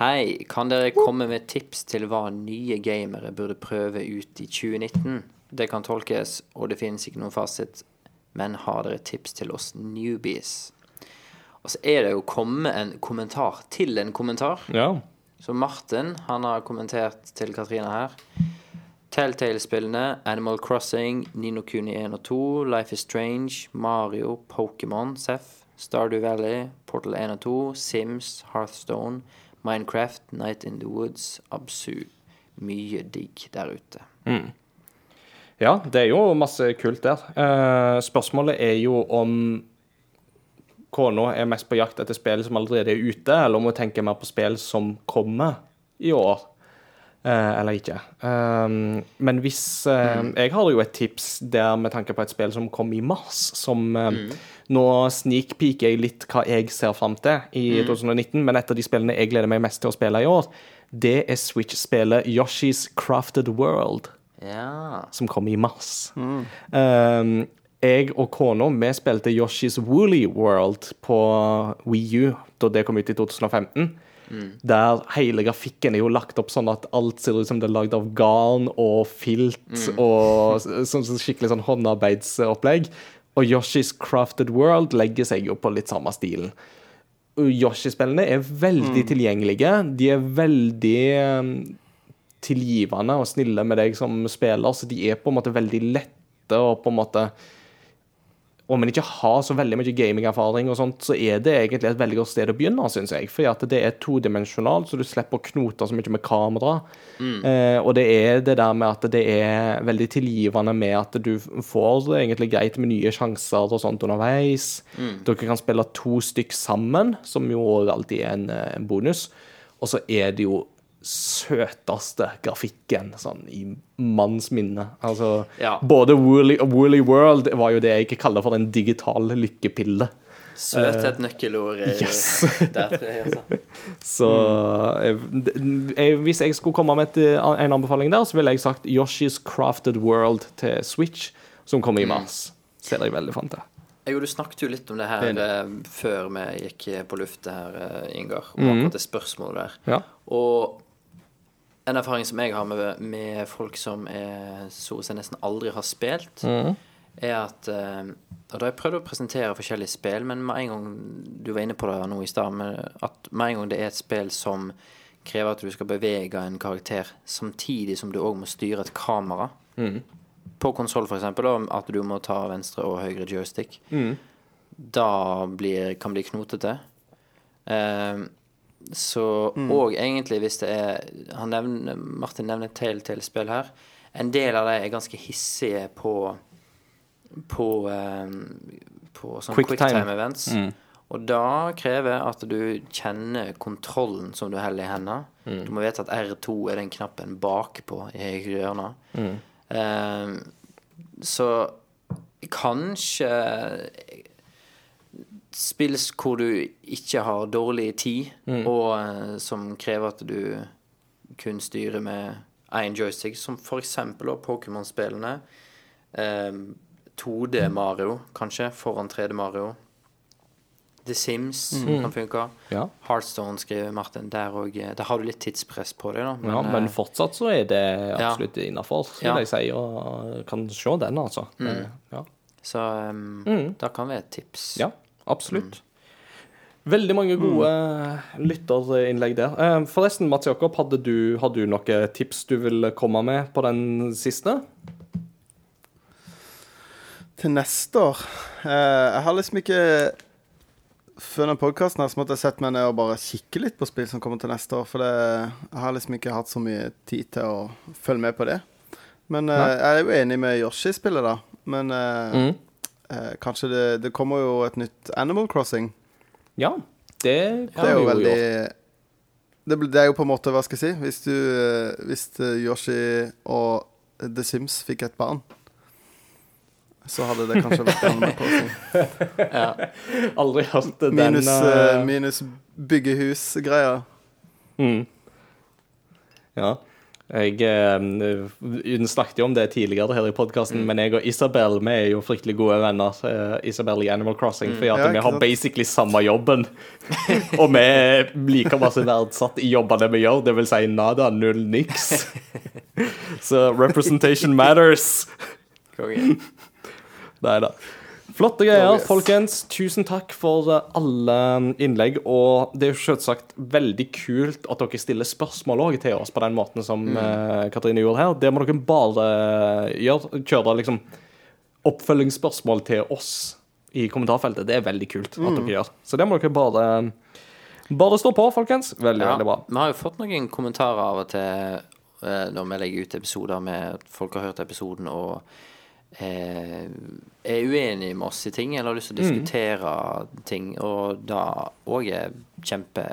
Hei, kan dere komme med tips til hva nye gamere burde prøve ut i 2019? Det kan tolkes, og det finnes ikke noen fasit, men har dere tips til oss newbies? Og så er det jo kommet en kommentar til en kommentar.
Ja.
Så Martin, han har kommentert til Katrine her. Telltale-spillene, Animal Crossing, Nino Kuni 1 og 2, Life is Strange, Mario, Pokémon, Seff, Stardew Valley, Portal 1 og 2, Sims, Hearthstone, Minecraft, Night in the Woods, Absu. Mye digg der ute.
Ja, det er jo masse kult der. Uh, spørsmålet er jo om kona er mest på jakt etter spill som allerede er ute, eller om hun tenker mer på spill som kommer i år. Eh, eller ikke. Um, men hvis eh, Jeg har jo et tips der med tanke på et spill som kom i mars, som eh, Nå snikpiker jeg litt hva jeg ser fram til i 2019, men et av de spillene jeg gleder meg mest til å spille i år, det er Switch-spillet Yoshi's Crafted World
Ja.
som kom i mars. Um, jeg og kona vi spilte Yoshi's Woolly World på Wii U da det kom ut i 2015. Der hele grafikken er jo lagt opp sånn at alt ser ut som det er lagd av garn og filt og sånn så skikkelig sånn håndarbeidsopplegg. Og Yoshi's Crafted World legger seg jo på litt samme stilen. Yoshi-spillene er veldig tilgjengelige. De er veldig um, tilgivende og snille med deg som spiller, så de er på en måte veldig lette og på en måte Om en ikke har så veldig mye gamingerfaring, og sånt, så er det egentlig et veldig godt sted å begynne, syns jeg. Fordi at det er todimensjonalt, så du slipper å knote så mye med kamera. Eh, og det er det der med at det er veldig tilgivende med at du får det egentlig greit med nye sjanser og sånt underveis. Dere kan spille to stykk sammen, som jo alltid er en, eh, en bonus. Og så er det jo søteste grafikken sånn i manns minne. Altså,
Ja.
både Woolly Woolly World var jo det jeg ikke kaller for en digital lykkepille.
Søt er et nøkkelord. i-
Yes. <laughs>
Der, altså. <laughs>
Så jeg, hvis jeg skulle komme med et, eh, en anbefaling der, så ville jeg sagt Yoshi's Crafted World til Switch, som kommer i mars. Ser jeg veldig fram til.
Jo, du snakket jo litt om det her
det
eh, før vi gikk på luftet her, eh, Ingar, om akkurat det spørsmålet der.
Ja.
Og en erfaring som jeg har med, med folk som er, så å si nesten aldri har spilt, er at eh, Og da har jeg prøvd å presentere forskjellige spill, men med en gang Du var inne på det nå i stad, men at med en gang det er et spill som krever at du skal bevege en karakter samtidig som du òg må styre et kamera På konsoll, eksempel, at du må ta venstre og høyre joystick. Da blir, kan bli knotete. Eh, så Og egentlig hvis det er han nevner, Martin nevner Telltale-spill her. En del av dem er ganske hissige på På, eh, på sånn
Quicktime.
quicktime events. Og da krever at du kjenner kontrollen som du holder i hendene. Du må vite at R2 er den knappen bakpå i høyre hjørne. Eh, så kanskje spill hvor du ikke har dårlig tid, og eh, som krever at du kun styrer med én joystick, som eksempel Pokémon-spillene. Eh, 2D Mario, kanskje, foran 3D Mario. The Sims kan funke.
Ja.
Heartstone, skriver Martin. Der, og, eh, der har du litt tidspress på deg, da.
ja, men
eh,
fortsatt så er det absolutt innafor, vil
Ja.
jeg si. Og kan se den, altså. Mm. Ja.
Så um, da kan være et tips.
ja, absolutt. Veldig mange gode lytterinnlegg der. Eh, Forresten, Mats Jakob, hadde du, hadde du noen tips du ville komme med på den siste?
Til neste år eh, Jeg har liksom ikke Før den podkasten så måtte jeg sette meg ned og bare kikke litt på spill som kommer til neste år. For det, jeg har liksom ikke hatt så mye tid til å følge med på det. Men
Nei.
jeg er jo enig med Yoshi-spillet, da. Men
Mm.
Eh, kanskje det, det kommer jo et nytt Animal Crossing.
Ja, det kan
Det er
vi
jo
jo
veldig
gjøre.
det, det er jo på en måte, hva skal jeg si Hvis, du, eh, hvis eh, Yoshi og The Sims fikk et barn, så hadde det kanskje vært Animal <laughs> Crossing.
Aldri hørt den
Minus,
eh,
eh, minus byggehus-greia.
Mm. Ja. Jeg eh, snakket jo om det tidligere her i podkasten, men jeg og Isabel vi er jo fryktelig gode venner. eh, Isabel i Animal Crossing, fordi at
Ja,
vi har basically samme jobben. og vi er like masse verdsatt i jobbene vi gjør, det vil si nada, null, niks. <laughs> Så representation matters.
Konge.
Nei da. Flotte greier,
yes.
folkens. Tusen takk for eh, alle innlegg. Og det er jo selvsagt veldig kult at dere stiller spørsmål også til oss på den måten som eh, Katrine gjorde her. Det må dere bare gjøre. Kjøre liksom oppfølgingsspørsmål til oss i kommentarfeltet. Det er veldig kult at dere gjør. Så det må dere bare Bare stå på, folkens. Veldig,
Ja,
veldig bra.
Vi har jo fått noen kommentarer av og til eh, når vi legger ut episoder med folk har hørt episoden og eh, er uenig med oss i ting, eller har lyst til å diskutere ting, og da òg er kjempe,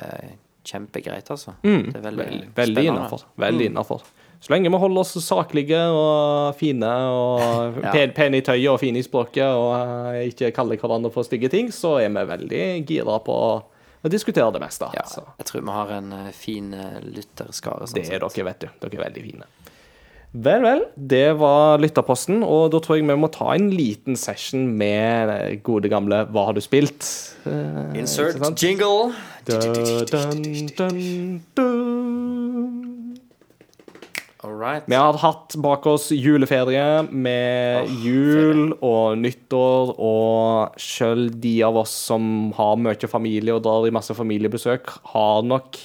kjempegreit, altså. Det er veldig,
Veldig, veldig innafor. Veldig innafor. Så lenge vi holder oss saklige og fine og <laughs>
Ja.
pen, pene i tøyet og fine i språket og eh, ikke kaller hverandre for stygge ting, så er vi veldig gira på å diskutere det meste.
Ja, jeg tror vi har en eh, fin uh, lytterskare. Sånn
det er dere, vet du. Dere er veldig fine. Vel, vel. Det var lytterposten, og da tror jeg vi må ta en liten session med gode gamle Hva har du spilt? Eh,
Insert jingle.
Dun, dun, dun, dun.
Right.
Vi har hatt bak oss juleferie med
oh,
jul og nyttår, og sjøl de av oss som har mye familie og drar i masse familiebesøk, har nok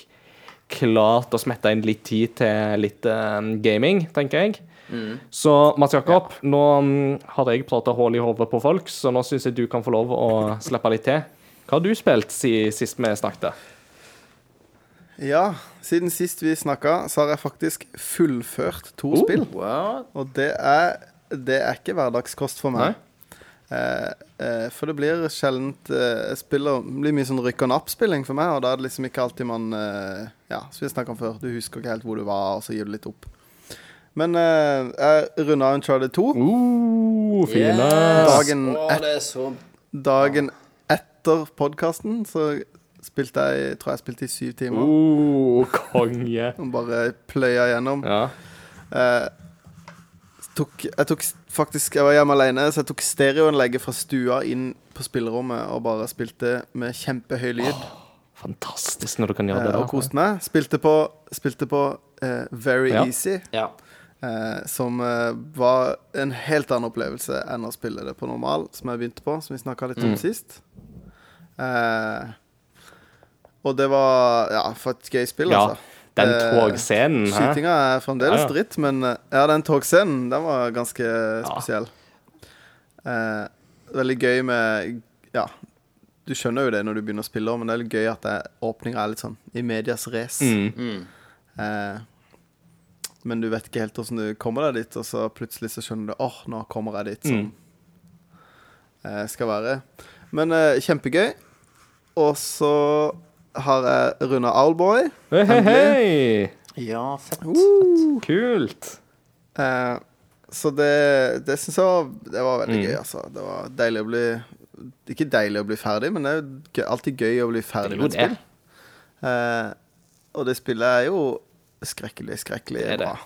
klart å smette inn litt tid til litt eh, gaming, tenker jeg. Så Mats Jakob, nå mm, har jeg prata hull i hodet på folk, så nå syns jeg du kan få lov å slippe litt til. Hva har du spilt siden sist vi snakket?
Ja, siden sist vi snakka, så har jeg faktisk fullført to
Oh.
spill.
Wow.
Og det er, det er ikke hverdagskost for meg. Eh, for det blir sjelden eh, jeg spiller, Det blir mye sånn rykk og napp-spilling for meg, og da er det liksom ikke alltid man eh, Ja, som vi snakka om før, du husker ikke helt hvor du var, og så gir du litt opp. Men eh, jeg runda Uncharted 2
Uh, fine.
Yes.
Dagen et- dagen etter podkasten. Så spilte jeg tror jeg spilte i syv timer.
Uh, konge.
Og bare pløya gjennom.
Ja.
Eh, tok, jeg tok faktisk Jeg var hjemme alene, så jeg tok stereoanlegget fra stua inn på spillerommet og bare spilte med kjempehøy lyd.
Fantastisk når du kan gjøre det.
eh, og koste meg. Spilte på, spilte på eh, Very
Ja.
Easy,
Ja.
eh, som eh, var en helt annen opplevelse enn å spille det på normal, som jeg begynte på, som vi snakka litt om
Mm.
sist. Eh, og det var Ja, for et gøy spill,
Ja,
altså.
Den
Eh,
togscenen, her.
Skytinga er fremdeles
Ja, ja.
dritt, men eh, ja, den togscenen, den var ganske spesiell. Eh, veldig gøy med Ja, du skjønner jo det når du begynner å spille, men det er litt gøy at åpninga er litt sånn i medias race.
Mm.
Mm.
Eh, men du vet ikke helt åssen du kommer deg dit, og så plutselig så skjønner du åh, nå kommer jeg dit som
Mm.
eh, skal være. Men kjempegøy. Og så har jeg runda Owlboy.
Hei, hei, hei!
ja, fett.
Kult.
Eh, så det, det syns jeg var, det var veldig
Mm.
gøy, altså. Det var deilig å bli Ikke deilig å bli ferdig, men det er jo gøy, alltid gøy å bli ferdig
er
med et
det.
spill. Eh, og det spillet er jo skrekkelig, skrekkelig
Det er det.
bra.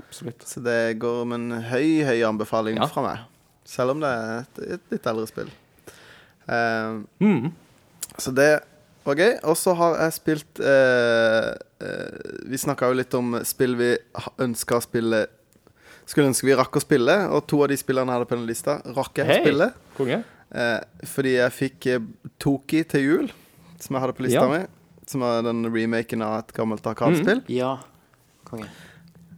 Absolutt.
Så det går med en høy, høy anbefaling
Ja.
fra meg. Selv om det er et, et litt eldre spill. Eh,
Mm.
så det var gøy. Og så har jeg spilt eh, eh, Vi snakka jo litt om spill vi ønska å spille Skulle ønske vi rakk å spille, og to av de spillene jeg hadde på den lista, rakk jeg å spille.
Konge.
Eh, fordi jeg fikk eh, Toki til jul, som jeg hadde på lista
Ja.
mi. Som er den remaken av et gammelt arkadspill. Mm.
Ja. Konge.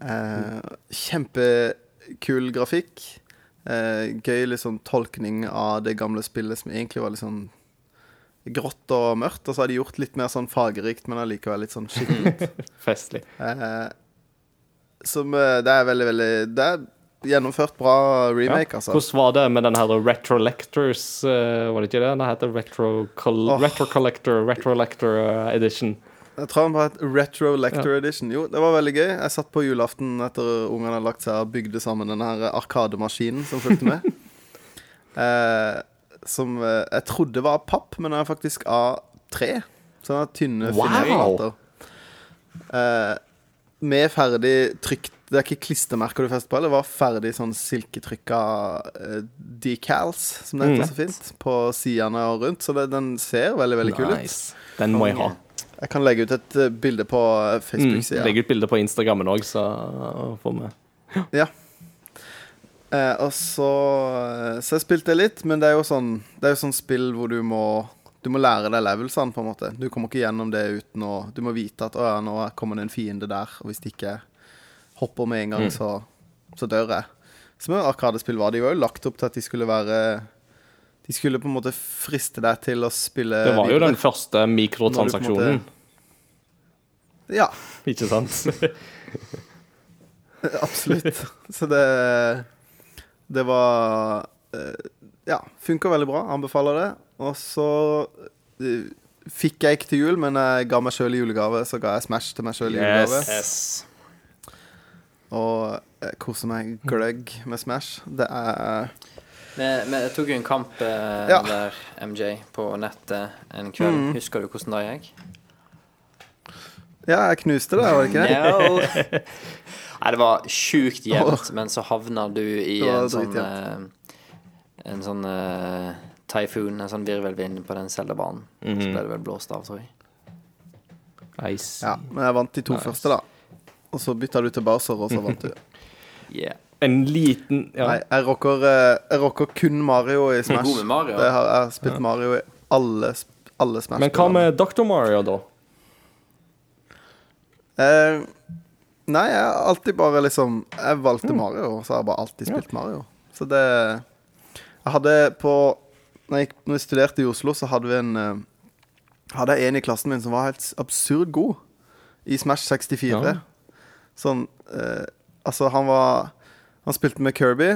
Eh, kjempekul grafikk. Eh, gøy liksom tolkning av det gamle spillet som egentlig var litt sånn grått og mørkt. Og så har de gjort litt mer sånn fargerikt, men allikevel litt sånn skikkelig. <laughs>
Festlig.
eh, som Det er veldig, veldig Det er gjennomført bra remake, altså.
Hvordan var det med den her Retro Lectors, eh, var det ikke det? Den heter Retro,
Åh.
Retro Collector, Retrolector eh, Edition.
Jeg tror han var et Retro Lector Edition. Jo, det var veldig gøy. Jeg satt på julaften etter ungene hadde lagt seg og bygde sammen den her arkademaskinen som fulgte med. <laughs> eh, som eh, jeg trodde var av papp, men er faktisk av tre. Sånne tynne,
Wow!
fine plater. Eh, med ferdig trykt Det er ikke klistremerker du fester på, det var ferdig sånn silketrykka uh, decals, som det heter
Mm.
så fint, på sidene og rundt. Så det, den ser veldig, veldig kul ut.
Den må jeg ha.
Jeg kan legge ut et bilde på eh,
Mm.
Facebook-sida.
Legge ut bilde på Instagrammen òg, så uh, får vi
Ja. Eh, og så eh, Så jeg spilte litt, men det er jo sånn Det er jo sånn spill hvor du må Du må lære deg levelsene, på en måte. Du kommer ikke gjennom det uten å Du må vite at å ja, nå kommer det en fiende der, og hvis de ikke hopper med en gang,
Mm.
så, så dør jeg. Som arkadespill var. De var jo lagt opp til at de skulle være De skulle på en måte friste deg til å spille
Det var jo
videre.
den første mikrotransaksjonen,
Ja, <laughs>
ikke sant? <laughs>
absolutt. Så det Det var eh, Ja, funka veldig bra. Anbefaler det. Og så eh, fikk jeg ikke til jul, men jeg ga meg sjøl i julegave. Så ga jeg Smash til meg sjøl i julegave.
Yes.
Og jeg koser meg gløgg med Smash. Det er
Vi, vi tok jo en kamp eh,
Ja.
der, MJ, på nettet en kveld.
Mm.
Husker du hvordan det gikk?
Ja, jeg knuste det, var det ikke det? <laughs> <laughs>
Nei, det var sjukt jevnt, men så havna du i en sånn
dritjevnt.
eh, En sånn uh, typhoon, en sånn virvelvind på den Zelda-banen. Så ble det vel blåst av, tror jeg.
Nice.
Ja, men jeg vant de to første, da. Og så bytta du til Bowser, og så vant du. <laughs>
Yeah.
En liten ja.
Nei, jeg rocker, eh, jeg rocker kun Mario i Smash.
God med Mario.
Det har, jeg har spilt Mario i alle, alle Smash.
Men hva med Dr. Mario, da?
Eh, nei, jeg har alltid bare liksom Jeg valgte Mario, og så har jeg bare alltid spilt Mario. Så det Jeg hadde på Når jeg, når jeg studerte i Oslo, så hadde vi en eh, Hadde jeg en i klassen min som var helt absurd god i Smash 64.
Ja.
Sånn eh, Altså, han var Han spilte med Kirby.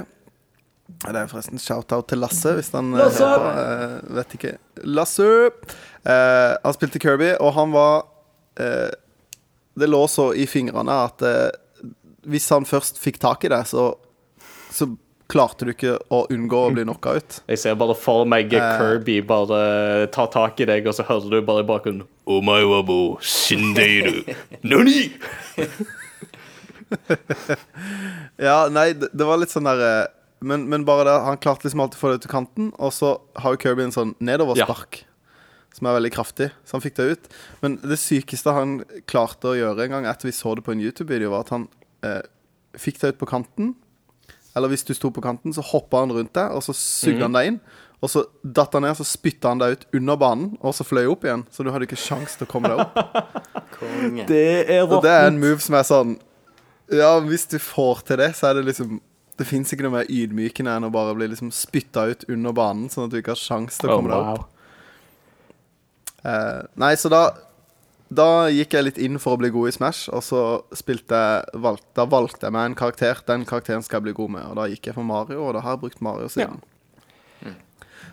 Det er forresten shout-out til Lasse, hvis han eh,
Lasse!
hører på. Eh, vet ikke. Lasse! Eh, han spilte Kirby, og han var eh, Det lå så i fingrene at eh, hvis han først fikk tak i det, så, så klarte du ikke å unngå å bli knocka ut.
Jeg ser bare for meg Kirby bare ta tak i deg, og så hører du bare i bakgrunnen Omai wabo shindeiru <laughs> nani? <laughs>
Ja, nei, det, det var litt sånn der eh, men, men bare det, han klarte liksom alltid å få det ut til kanten, og så har jo Kirby en sånn nedoverspark. Som er veldig kraftig, så han fikk det ut. Men det sykeste han klarte å gjøre en gang etter vi så det på en YouTube-video, var at han eh, fikk det ut på kanten. Eller hvis du sto på kanten, så hoppa han rundt deg, og så sugde han deg inn. Og så datt han ned, så spytta han deg ut under banen, og så fløy opp igjen. Så du hadde ikke sjans til å komme deg opp. <laughs>
Konge.
Det er
Og det er en move som er sånn Ja, hvis du får til det, så er det liksom Det fins ikke noe mer ydmykende enn å bare bli liksom spytta ut under banen, sånn at du ikke har sjans til å
Oh,
komme deg opp. Eh, nei, så da Da gikk jeg litt inn for å bli god i Smash, og så spilte jeg valg, Da valgte jeg meg en karakter. Den karakteren skal jeg bli god med, og da gikk jeg for Mario, og da har jeg brukt Mario siden.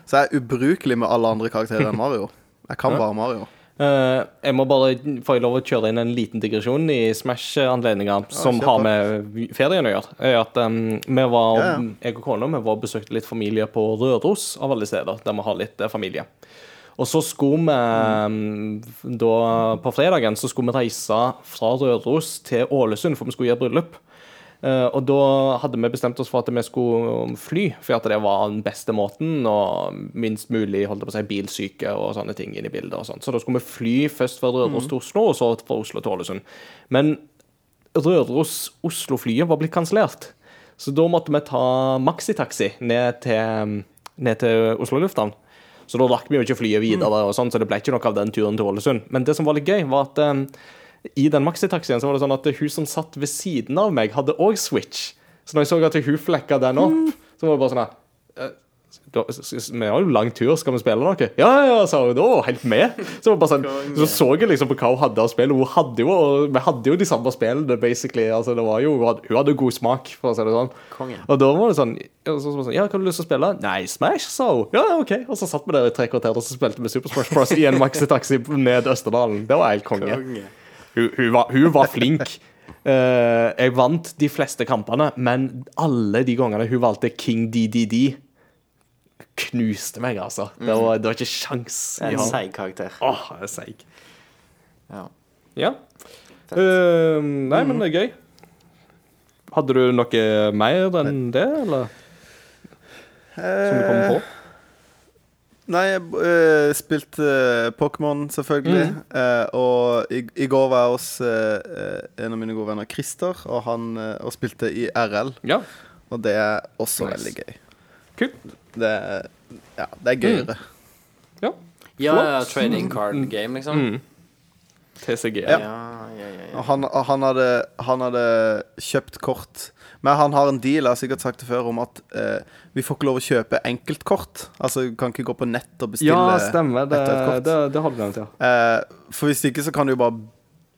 Så jeg er ubrukelig med alle andre karakterer enn Mario. Jeg kan
Ja.
bare Mario.
Uh, jeg må bare få lov å kjøre inn en liten digresjon i Smash-anledninger som
ja,
har med ferien å gjøre. Er at um, vi var,
Ja, ja.
Jeg og kona vi var besøkte litt familie på Røros, av alle steder, der vi har litt eh, familie. Og så skulle vi da På fredagen så skulle vi reise fra Røros til Ålesund, for vi skulle gjøre bryllup. Eh, og da hadde vi bestemt oss for at vi skulle fly, for at det var den beste måten, og minst mulig holdt på å si, bilsyke og sånne ting inn i bildet. og sånt. Så da skulle vi fly først fra Røros til Oslo, og så fra Oslo til Ålesund. Men Røros-Oslo-flyet var blitt kansellert. Så da måtte vi ta maxitaxi ned til, ned til Oslo lufthavn. Så da rakk vi jo ikke flyet videre, og sånn, så det ble ikke noe av den turen til Ålesund. Men det som var litt gøy, var at um, i den maxitaxien så var det sånn at hun som satt ved siden av meg, hadde òg Switch. Så når jeg så at hun flekka den opp, så var det bare sånn her eh, Vi har jo lang tur, skal vi spille noe? Ja, ja, sa hun. Da var helt med. Så, sånn, så så jeg liksom på hva hun hadde av spill. Hun hadde jo, vi hadde jo de samme spillene, basically. Altså, det var jo, hun hadde- hun hadde god smak, for å si det sånn. Og da var det sånn Ja, så, så, sånn, ja hva har du lyst til å spille? Nei, Smash, sa hun. Ja, OK. Og så satt vi der i tre kvarter og så spilte vi Super Smash Bros. i en maxitaxi ned Østerdalen. Det var helt konge.
Konge.
Hun, hun, var, hun var flink. Uh, jeg vant de fleste kampene, men alle de gangene hun valgte King DDD, knuste meg, altså. Det var, det var ikke sjans.
Det er en seig karakter.
Åh, det er seig.
Ja.
Ja. Uh, nei, men det er gøy. Hadde du noe mer enn det, eller? Som du kom på?
Nei, jeg uh, spilte uh, Pokémon, selvfølgelig.
Mm.
Uh, og i, i går var jeg hos eh, eh, en av mine gode venner, Christer, og han eh, og spilte i RL.
Ja.
Og det er også
Nice.
veldig gøy.
Kult.
Det ja, det er gøyere.
Ja.
Ja, ja, trading card game, liksom.
Mm. TCG.
Ja,
Ja.
ja, ja, ja.
Og han, han, hadde, han hadde kjøpt kort. Men han har en deal, jeg har sikkert sagt det før, om at eh, vi får ikke lov å kjøpe enkeltkort. Altså, du kan ikke gå på nett og bestille
Ja, stemmer. Det,
et kort.
det, det hadde vi nevnt, ja.
Eh, for hvis ikke så kan du jo bare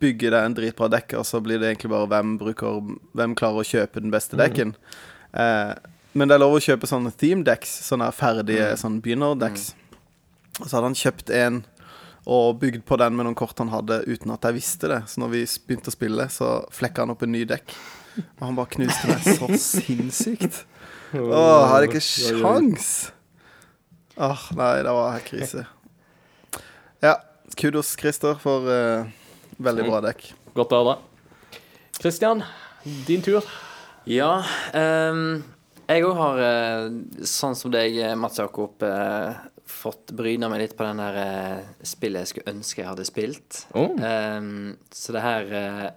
bygge deg en dritbra dekk, og så blir det egentlig bare hvem, bruker, hvem klarer å kjøpe den beste dekken. Eh, men det er lov å kjøpe sånne theme decks, sånne ferdige sånn begynner-decks. Og så hadde han kjøpt en og bygd på den med noen kort han hadde uten at jeg visste det. Så når vi begynte å spille, så flekka han opp en ny dekk. Og han bare knuste meg så sinnssykt. Åh, jeg hadde ikke sjans. Åh, nei, det var helt krise. Ja, kudos, Christer, for uh, veldig bra dekk.
Godt å høre. Christian, din tur.
Ja, ehm, jeg òg har, eh, sånn som deg, eh, Mats Jakob, eh, fått bryna meg litt på den der spillet jeg skulle ønske jeg hadde spilt.
Oh.
Ehm, så det her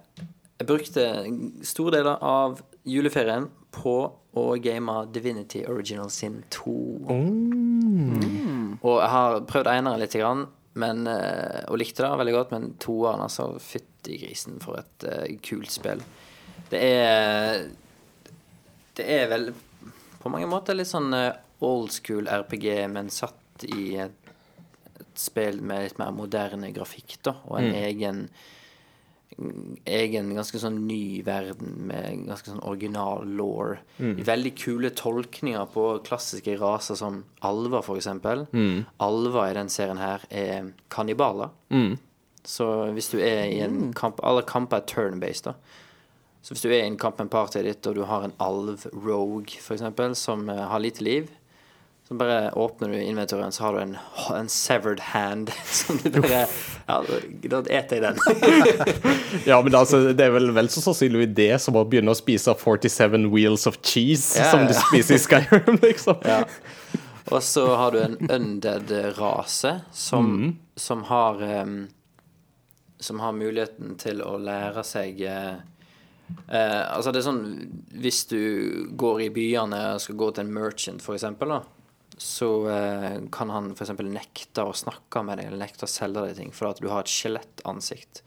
Jeg brukte store deler av juleferien på å game Divinity Original Sin 2. Og jeg har prøvd eneren litt, grann, men, og likte det veldig godt, men toeren, altså, fytti grisen for et kult spill. Det er Det er vel på mange måter litt sånn eh, old school RPG, men satt i et, et spill med litt mer moderne grafikk, da, og en egen egen ganske sånn ny verden med ganske sånn original law. Veldig kule tolkninger på klassiske raser som alver, for eksempel. Alver i den serien her er kannibaler. Så hvis du er i en kamp Alle kamper er turn-based, da. Så hvis du er i en kamp med partiet ditt, og du har en alv rogue, eksempel, som eh, har lite liv, så bare åpner du inventoren, så har du en, en severed hand <laughs> som du bare Ja, da eter jeg den. <laughs>
Ja, men altså, det er vel vel så sannsynlig det som å begynne å spise 47 wheels of cheese
Ja,
som du
ja.
spiser i Skyrim, <laughs> liksom.
Ja. Og så har du en undead-rase som, som har um, Som har muligheten til å lære seg eh, eh, Altså, det er sånn Hvis du går i byene og skal gå til en merchant, for eksempel, da, så eh, kan han for eksempel nekte å snakke med deg, eller nekte å selge deg ting, for at du har et skjelettansikt.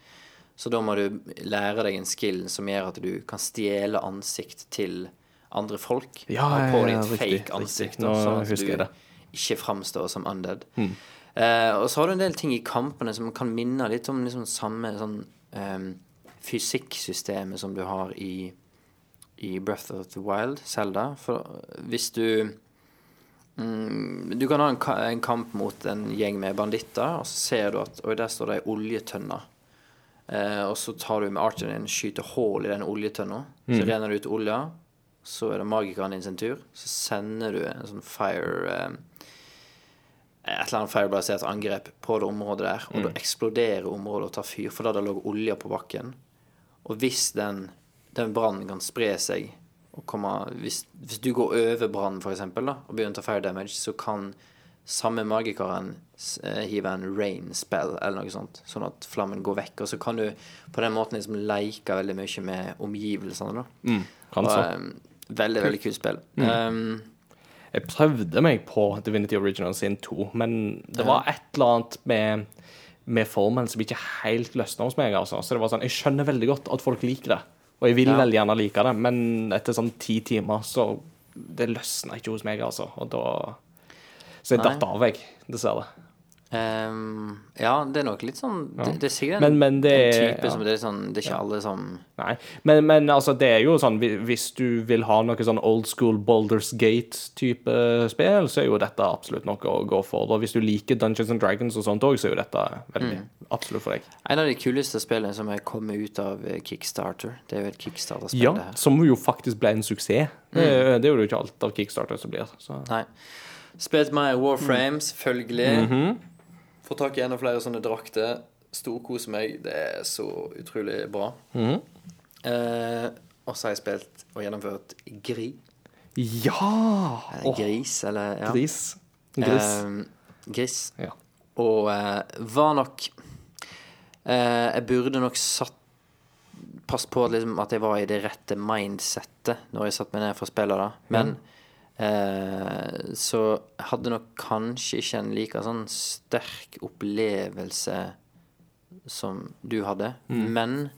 Så da må du lære deg en skill som gjør at du kan stjele ansikt til andre folk.
Ja,
Ha på deg
ja, riktig,
fake
riktig.
ansikt,
Nå
sånn at du
det.
Ikke framstår som undead. Eh, og så har du en del ting i kampene som kan minne litt om liksom samme sånn em, fysikksystemet som du har i, i Breath of the Wild, Selda. For hvis du mm, Du kan ha en, en kamp mot en gjeng med banditter, og så ser du at Oi, der står det ei oljetønne. Eh, og så tar du med archeren din, skyter hull i den oljetønna. Så renner du ut olja. Så er det magikeren din sin tur. Så sender du en sånn fire eh, Et eller annet firebasert angrep på det området der. Og da eksploderer området og tar fyr, for da det lå olje på bakken. Og hvis den, den brannen kan spre seg komme, hvis, hvis du går over brannen, eksempel, og begynner å ta fire damage, så kan samme magikeren eh, hive en rain spell eller noe sånt, sånn at flammen går vekk. Og så kan du på den måten liksom leke veldig mye med omgivelsene, da.
Kan
Og, eh, veldig, veldig kult spill. Um,
Jeg prøvde meg på Divinity Original sin 2, men det var et eller annet med, med formelen som ikke helt løsna hos meg. Altså. Så det var sånn, Jeg skjønner veldig godt at folk liker det, og jeg vil
Ja.
veldig gjerne like det, men etter sånn ti timer så Det løsna ikke hos meg, altså. Og da Så jeg datt av, jeg, dessverre.
Um, ja, det er nok litt sånn Det, det er sikkert en,
Men- men det
en type
ja.
som Det er sånn Det er ikke alle som
Nei, men, men altså, det er jo sånn Hvis du vil ha noe sånn old school Boulders Gate-type spill, så er jo dette absolutt noe å gå for. Og hvis du liker Dungeons and Dragons og sånt òg, så er jo dette veldig absolutt for deg.
En av de kuleste spillene som er kommet ut av eh, Kickstarter. Det er jo et Kickstarter-spill,
Ja,
det her.
som jo faktisk ble en suksess. Det, det er jo ikke alt av Kickstarter som blir. Så.
Nei. Spilt med Warframe, selvfølgelig.
Mhm.
Få tak i enda flere sånne drakter. Storkose meg. Det er så utrolig bra.
Mhm.
eh, og så har jeg spilt og gjennomført Gri.
Ja!
Eller Gris, eller ja.
gris. Gris.
Eh, gris.
ja.
Og eh, var nok eh, Jeg burde nok satt Pass på liksom, at jeg var i det rette mindsettet når jeg satte meg ned for å spille det. Men eh, så hadde nok kanskje ikke en like sånn sterk opplevelse som du hadde. Men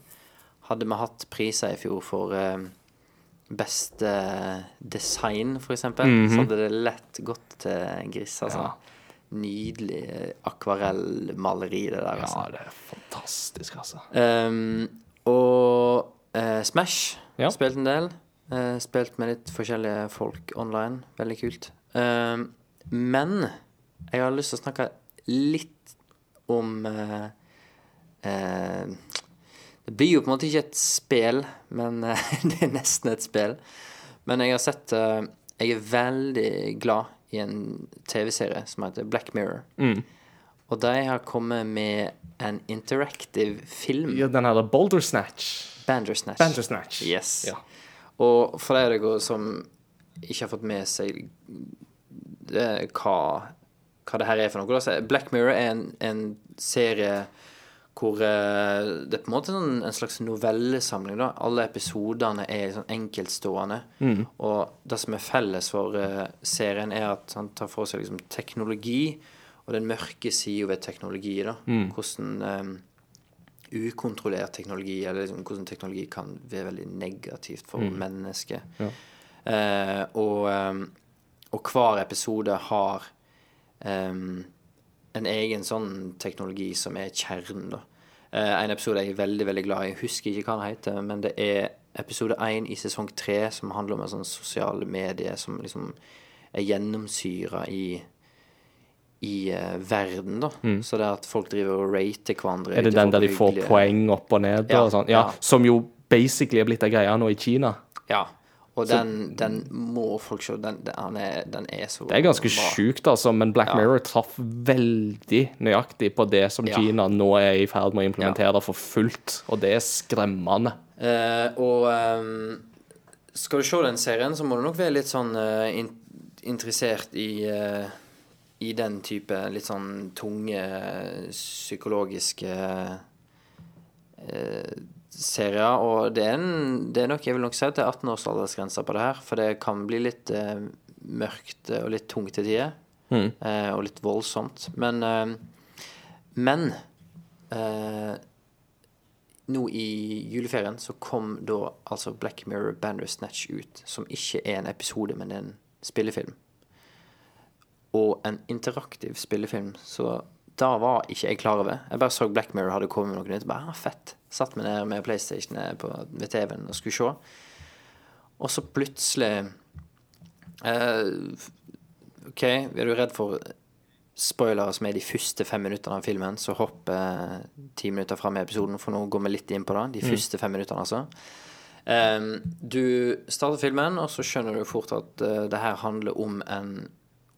hadde vi hatt priser i fjor for eh, beste design, for eksempel, så hadde det lett gått til Gris, altså.
Ja.
Nydelig akvarellmaleri, det der, altså.
ja, det er fantastisk, altså.
Ehm, og eh, Smash
Ja.
spilte en del. Eh, spilt med litt forskjellige folk online. Veldig kult. Uh, men jeg har lyst til å snakke litt om uh, Det blir jo på en måte ikke et spill, men <laughs> det er nesten et spill. Men jeg har sett Jeg er veldig glad i en TV-serie som heter Black Mirror.
Mm.
Og de har kommet med en interactive film.
Ja, den heter Boulder Snatch.
Bandersnatch.
Bandersnatch.
Yes.
Ja.
Og for de av dere som ikke har fått med seg det, hva, hva det her er for noe da, Black Mirror er en, en serie hvor eh, det er på en måte sånn, en slags novellesamling. da Alle episodene er sånn enkeltstående. Og det som er felles for eh, serien, er at han tar for seg liksom, teknologi og den mørke sida ved teknologi. da Hvordan eh, ukontrollert teknologi, eller liksom, hvordan teknologi kan være veldig negativt for mennesket. Eh, og, eh, og hver episode har um, en egen sånn teknologi som er kjernen, da. Eh, en episode jeg er veldig, veldig glad i, jeg husker ikke hva den heter, men det er episode én i sesong tre som handler om en sånn sosiale medier som liksom er gjennomsyra i i uh, verden, da. Så det er at folk driver og rater hverandre.
Mm. Er det den der de får
hyggelige-
poeng opp og ned?
Ja,
og sånn? Ja,
ja.
Som jo basically er blitt ei greie nå i Kina.
Ja. Og den, den må folk se. Den, den, er, den er så
Det er ganske sjukt, altså, men Black
Ja.
Mirror traff veldig nøyaktig på det som
Ja.
Kina nå er i ferd med å implementere for fullt, og det er skremmende.
Eh, og ehm, skal du se den serien, så må du nok være litt sånn eh, in interessert i eh, i den type litt sånn tunge psykologiske eh, serier. Og det er, en, det er nok, jeg vil nok si at det er 18 års aldersgrense på det her. For det kan bli litt eh, mørkt og litt tungt til tider. Eh, og litt voldsomt. Men eh, Men eh, nå i juleferien så kom da altså Black Mirror Bandersnatch ut, som ikke er en episode, men en spillefilm. Og en interaktiv spillefilm, så da var ikke jeg klar over. Jeg bare så Black Mirror hadde kommet med noe nytt. Bare, ah, fett. Satt meg ned med PlayStation på, ved TV-en og skulle se. Og så plutselig eh, OK, er du redd for spoilere som er de første fem minuttene av filmen, så hopp eh, ti minutter fram i episoden, for nå går vi litt inn på det. De første fem minuttene, altså. Em, du starter filmen, og så skjønner du fort at eh, det her handler om en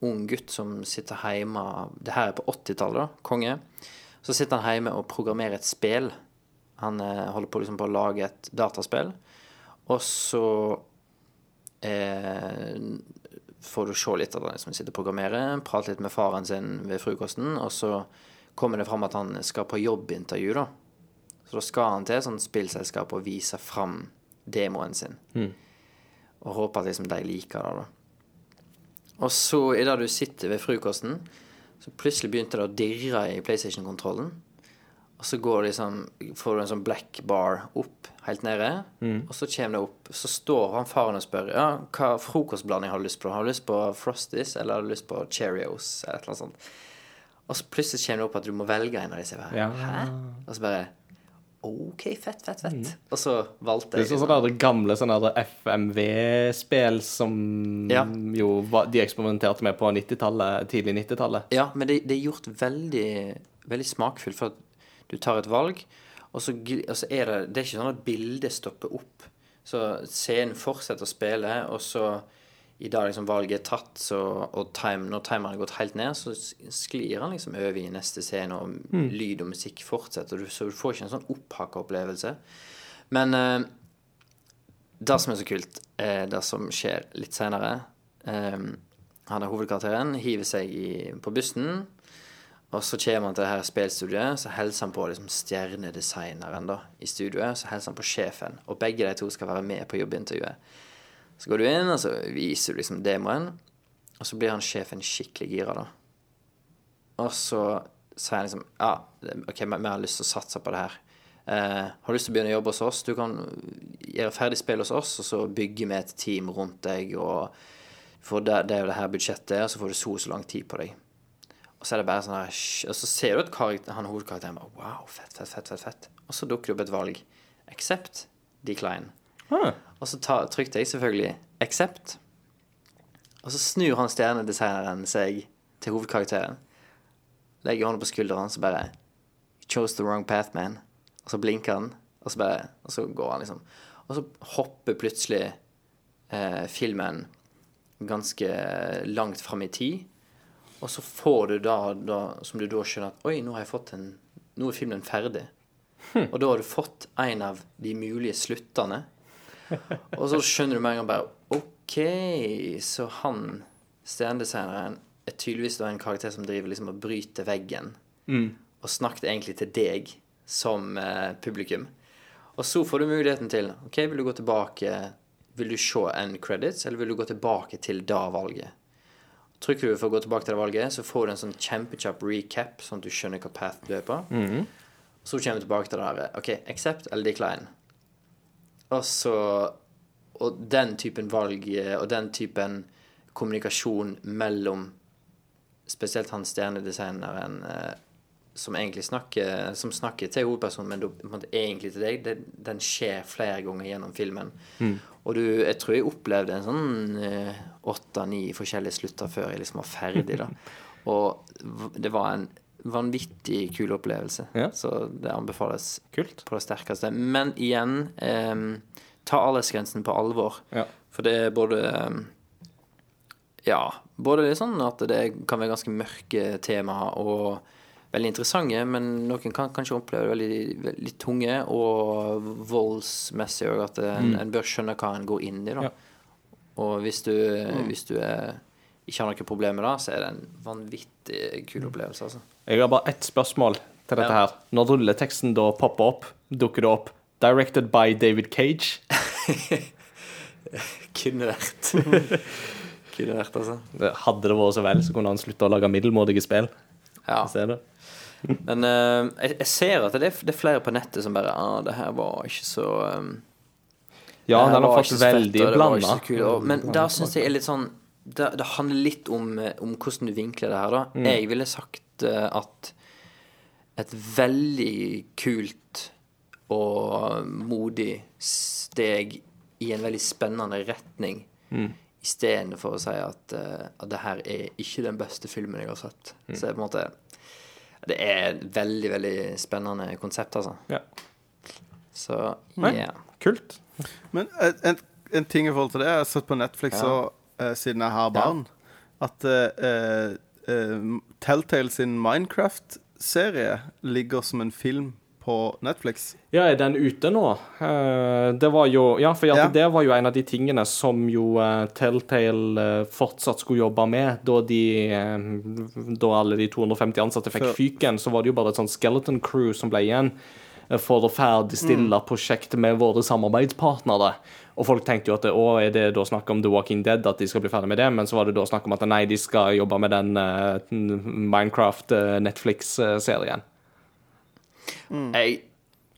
ung gutt som sitter hjemme Det her er på 80-tallet, da. Konge. Så sitter han hjemme og programmerer et spill. Han eh, holder på, liksom, på å lage et dataspill. Og så eh, får du se litt av det som sitter og programmerer, prate litt med faren sin ved frokosten, og så kommer det fram at han skal på jobbintervju, da. Så da skal han til et sånt spillselskap og vise fram demoen sin. Og håper at liksom de liker det, da. Og så, idet du sitter ved frokosten, så plutselig begynte det å dirre i PlayStation-kontrollen. Og så går det liksom, får du en sånn black bar opp helt nede, og så kommer det opp. Så står han faren og spør ja, hva frokostblanding har du lyst på. Har du lyst på Frosties, eller har du lyst på Cheerios, eller et eller annet sånt. Og så plutselig kommer det opp at du må velge en av disse. her.
Ja.
Hæ? Og så bare OK, fett, fett, fett. Og så valgte jeg
Det er sånn sånne gamle sånne FMV-spill som
Ja.
jo de eksperimenterte med på 90-tallet, tidlig 90-tallet.
Ja, men det, det er gjort veldig, veldig smakfullt, for at du tar et valg, og så, og så er det Det er ikke sånn at bildet stopper opp. Så scenen fortsetter å spille, og så i dag liksom valget er tatt, så, og time, når timeren har gått helt ned, så sklir han liksom over i neste scene, og lyd og musikk fortsetter, så du får ikke en sånn opphakka opplevelse. Men eh, det som er så kult, er det som skjer litt senere. Eh, han er hovedkarakteren, hiver seg i, på bussen, og så kommer han til det her spillstudioet, så hilser han på liksom stjernedesigneren da, i studioet, så hilser han på sjefen, og begge de to skal være med på jobbintervjuet. Så går du inn, og så viser du liksom demoen, og så blir han sjefen skikkelig gira, da. Og så sier han liksom Ja, OK, vi har lyst til å satse på det her. Eh, har du lyst til å begynne å jobbe hos oss? Du kan gjøre ferdig spill hos oss, og så bygger vi et team rundt deg, og for det, det jo det her budsjettet, og så får du så og så lang tid på deg. Og så er det bare sånn her Og så ser du at karakter, han hovedkarakteren bare Wow, fett, fett, fett, fett, fett. Og så dukker det opp et valg. Accept, decline.
Huh.
Og så ta, trykte jeg selvfølgelig accept. Og så snur han stjernedesigneren seg til hovedkarakteren. Legger hånda på skulderen, så bare chose the wrong path, man. Og så blinker han, og så bare Og så går han, liksom. Og så hopper plutselig eh, filmen ganske langt fram i tid. Og så får du da, da Som du da skjønner at Oi, nå har jeg fått en Nå er filmen ferdig. Og da har du fått en av de mulige sluttene. <laughs> Og så skjønner du med en gang bare OK, så han stjernedesigneren er tydeligvis da en karakter som driver liksom og bryter veggen. Og snakket egentlig til deg som eh, publikum. Og så får du muligheten til OK, vil du gå tilbake Vil du se end credits, eller vil du gå tilbake til da-valget? Trykker du for å gå tilbake til det valget, så får du en sånn kjempekjapp recap, sånn at du skjønner hva path du er på. Så kommer vi tilbake til det her OK, accept eller decline. Og så Og den typen valg eh, og den typen kommunikasjon mellom spesielt han stjernedesigneren eh, som egentlig snakker Som snakker til hovedpersonen, men da egentlig til deg, det, den skjer flere ganger gjennom filmen. Og du, jeg tror jeg opplevde en sånn åtte-ni forskjellige slutter før jeg liksom var ferdig, da. <laughs> Og det var en vanvittig kul opplevelse.
Ja.
Så det anbefales
Kult.
på det sterkeste. Men igjen, em, ta aldersgrensen på alvor.
Ja.
For det er både Ja, både litt sånn at det kan være ganske mørke temaer og veldig interessante, men noen kan kanskje oppleve det veldig, veldig tunge og voldsmessig òg, at en, en bør skjønne hva en går inn i, da.
Ja.
Og hvis du, hvis du er, ikke har noe problem med det, så er det en vanvittig kul opplevelse, altså.
Jeg har bare ett spørsmål til dette
Ja.
her. Når rulleteksten da popper opp, dukker det opp 'Directed by David Cage'. <laughs>
Kunne vært. <laughs> Kunne vært, altså.
Hadde det vært så vel, så kunne han slutta å lage middelmådige spill.
Ja. Men uh, jeg, jeg ser at det er, det er flere på nettet som bare ah, det her var ikke så um,
Ja, den har fått veldig blanda.
Men da syns jeg er litt sånn Det, det handler litt om, eh, om hvordan du vinkler det her, da.
Mm.
Jeg ville sagt eh, at et veldig kult og modig steg i en veldig spennende retning.
Mm.
Istedenfor å si at, eh, at det her er ikke den beste filmen jeg har sett.
Mm.
Så det er på en måte Det er et veldig, veldig spennende konsept, altså.
Ja.
Så
Nei.
yeah.
Kult.
Men en, en, en ting i forhold til det Jeg har sett på Netflix
Ja.
og, eh, siden jeg har barn, at uh, uh, Telltale sin Minecraft-serie ligger som en film på Netflix.
Ja, er den ute nå? Det var jo Ja, for
Ja.
det var jo en av de tingene som jo Telltale fortsatt skulle jobbe med. Da de Da alle de 250 ansatte fikk fyken, så var det jo bare et sånn skeleton crew som ble igjen for å ferdigstille prosjektet med våre samarbeidspartnere. Og folk tenkte jo at å, er det da snakk om The Walking Dead, at de skal bli ferdig med det? Men så var det da snakk om at nei, de skal jobbe med den uh, Minecraft eh, Netflix-serien.
Jeg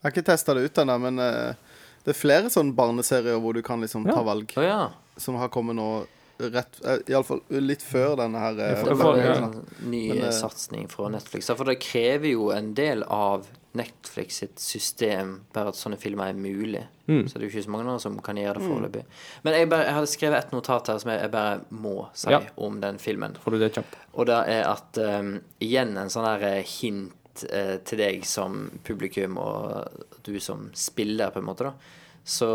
Jeg har ikke testa det ut ennå, men uh, det er flere sånne barneserier hvor du kan liksom ta valg,
ja.
som har kommet nå rett alle Iallfall litt før denne her eh,
for- for- ja.
ny
Men, eh,
satsing fra Netflix. For det krever jo en del av Netflix sitt system bare at sånne filmer er mulig.
Mm.
Så det er jo ikke så mange andre som kan gjøre det foreløpig. Men jeg, bare, jeg hadde skrevet et notat her som jeg, jeg bare må si
Ja.
om den filmen.
Får du det kjapt?
Og det er at um, igjen en sånn her eh, hint uh, til deg som publikum og du som spiller, på en måte, da. Så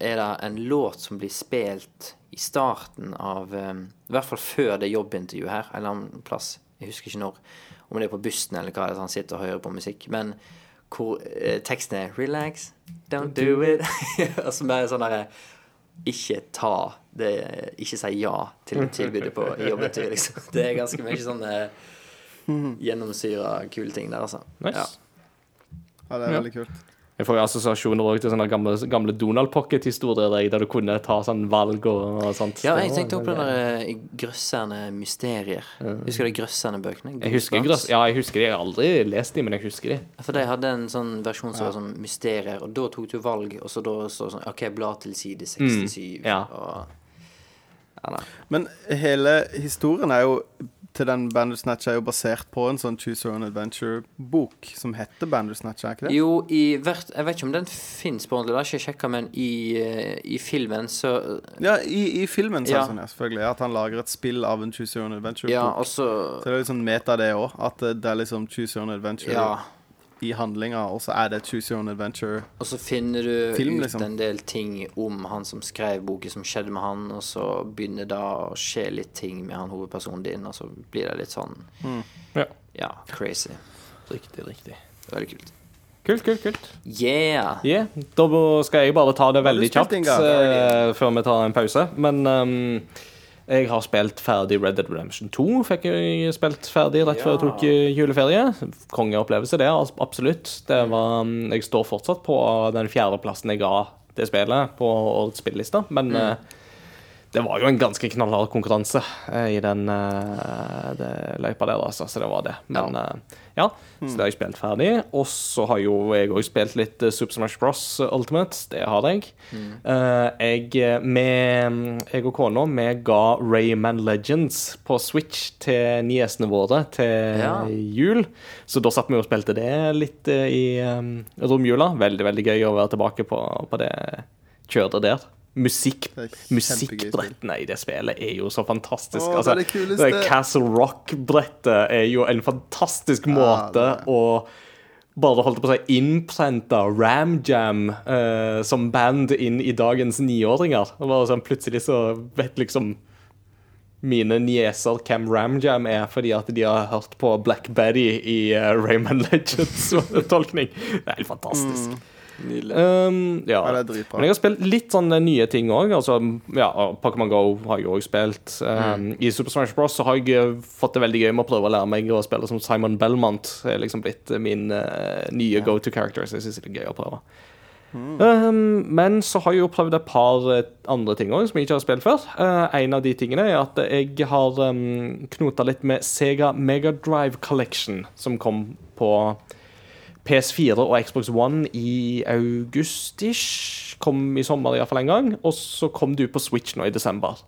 er det en låt som blir spilt i starten av um, I hvert fall før det jobbintervjuet her, en eller annen plass. Jeg husker ikke når. Om det er på bussen eller hva det er, så han sitter og hører på musikk. Men hvor eh, teksten er 'Relax, don't do it'. <laughs> og så bare sånn derre ikke ta det Ikke si ja til tilbudet tilbud på <laughs> jobbetur, liksom. Det er ganske mye sånn eh, gjennomsyra kule ting der, altså.
Nice.
Ja.
Ja, det er veldig kult.
Jeg får jo assosiasjoner også til sånne gamle, gamle Donald Pocket-historier der, der du kunne ta sånn valg og, og sånt.
ja, jeg tenkte også på den eh, mysterier. Husker du de Grøsserne-bøkene?
Jeg husker grøss, Ja, jeg husker de. Jeg har aldri lest de, men jeg husker de.
For de hadde en sånn versjon som var sånn mysterier, og da tok du valg, og så da så sånn OK, bla til side 67,
ja.
og Ja.
Men hele historien er jo til den Bandersnatch er jo basert på en sånn Choose Your Own Adventure-bok som heter Bandersnatch, er ikke det?
Jo, i hvert Jeg vet ikke om den fins på ordentlig, det har jeg ikke sjekka, men i, eh, i filmen så
Ja, i, i filmen,
Ja.
sånn, ja, selvfølgelig. At han lager et spill av en Choose Your Own Adventure-bok.
Ja, så
Så det er litt sånn meta, det òg. At det er liksom Choose Your Own Adventure
Ja.
I handlinga, og så er det Choose Your Own Adventure.
Og så finner du
Film,
ut
liksom.
en del ting om han som skrev boken, som skjedde med han, og så begynner da å skje litt ting med han hovedpersonen din, og så blir det litt sånn
Ja.
Ja, crazy.
Riktig, riktig.
Veldig kult.
Kult, kult, kult.
Yeah.
Yeah. Da skal jeg bare ta det veldig kjapt eh, før vi tar en pause. Men ehm, jeg har spilt ferdig Red Dead Redemption 2. Fikk jeg spilt ferdig rett før jeg tok eh, juleferie. Kongeopplevelse, det. Absolutt. Det var, mm, jeg står fortsatt på den fjerdeplassen jeg ga det spillet på årets spilleliste, men
Mm.
Eh, det var jo en ganske knallhard konkurranse eh, i den eh, det løypa der, altså. Så det var det. Men ja, ja så det har jeg spilt ferdig. Og så har jo jeg òg spilt litt eh, Super Smash Bros. Ultimate. Det har jeg. Eh, jeg med Jeg og kona vi ga Rayman Legends på Switch til niesene våre til
Ja.
jul. Så da satt vi og spilte det litt eh, i romjula. Veldig, veldig gøy å være tilbake på, på det kjøret der. Musikk, musikkbrettene i det spillet er jo så fantastisk.
Å, det er
altså,
det er
det Castle Rock-brettet er jo en fantastisk måte
er det.
å bare holdt på å si innprenta Ram Jam eh, som band inn i dagens niåringer. Sånn, plutselig så vet liksom mine nieser hvem Ram Jam er, fordi at de har hørt på Black Betty i uh, Rayman Legends-tolkning. <laughs> Det er helt fantastisk.
Nydelig.
Um, ja.
Ja, det er dritbra.
Men jeg har spilt litt sånne nye ting òg. Altså, ja, Pokémon Go har jeg òg spilt. Um, I Super Smash Bros. så har jeg eh, fått det veldig gøy med å prøve å lære meg å spille som Simon Belmont. Det er liksom blitt min uh, nye go to character, så jeg syns det er gøy å prøve. Um, men så har jeg jo prøvd et par eh, andre ting òg som jeg ikke har spilt før. Uh, en av de tingene er at jeg har um, knota litt med Sega Mega Drive Collection, som kom på PS4 og Xbox One i august-ish. Kom i sommer iallfall en gang. Og så kom du på Switch nå i desember.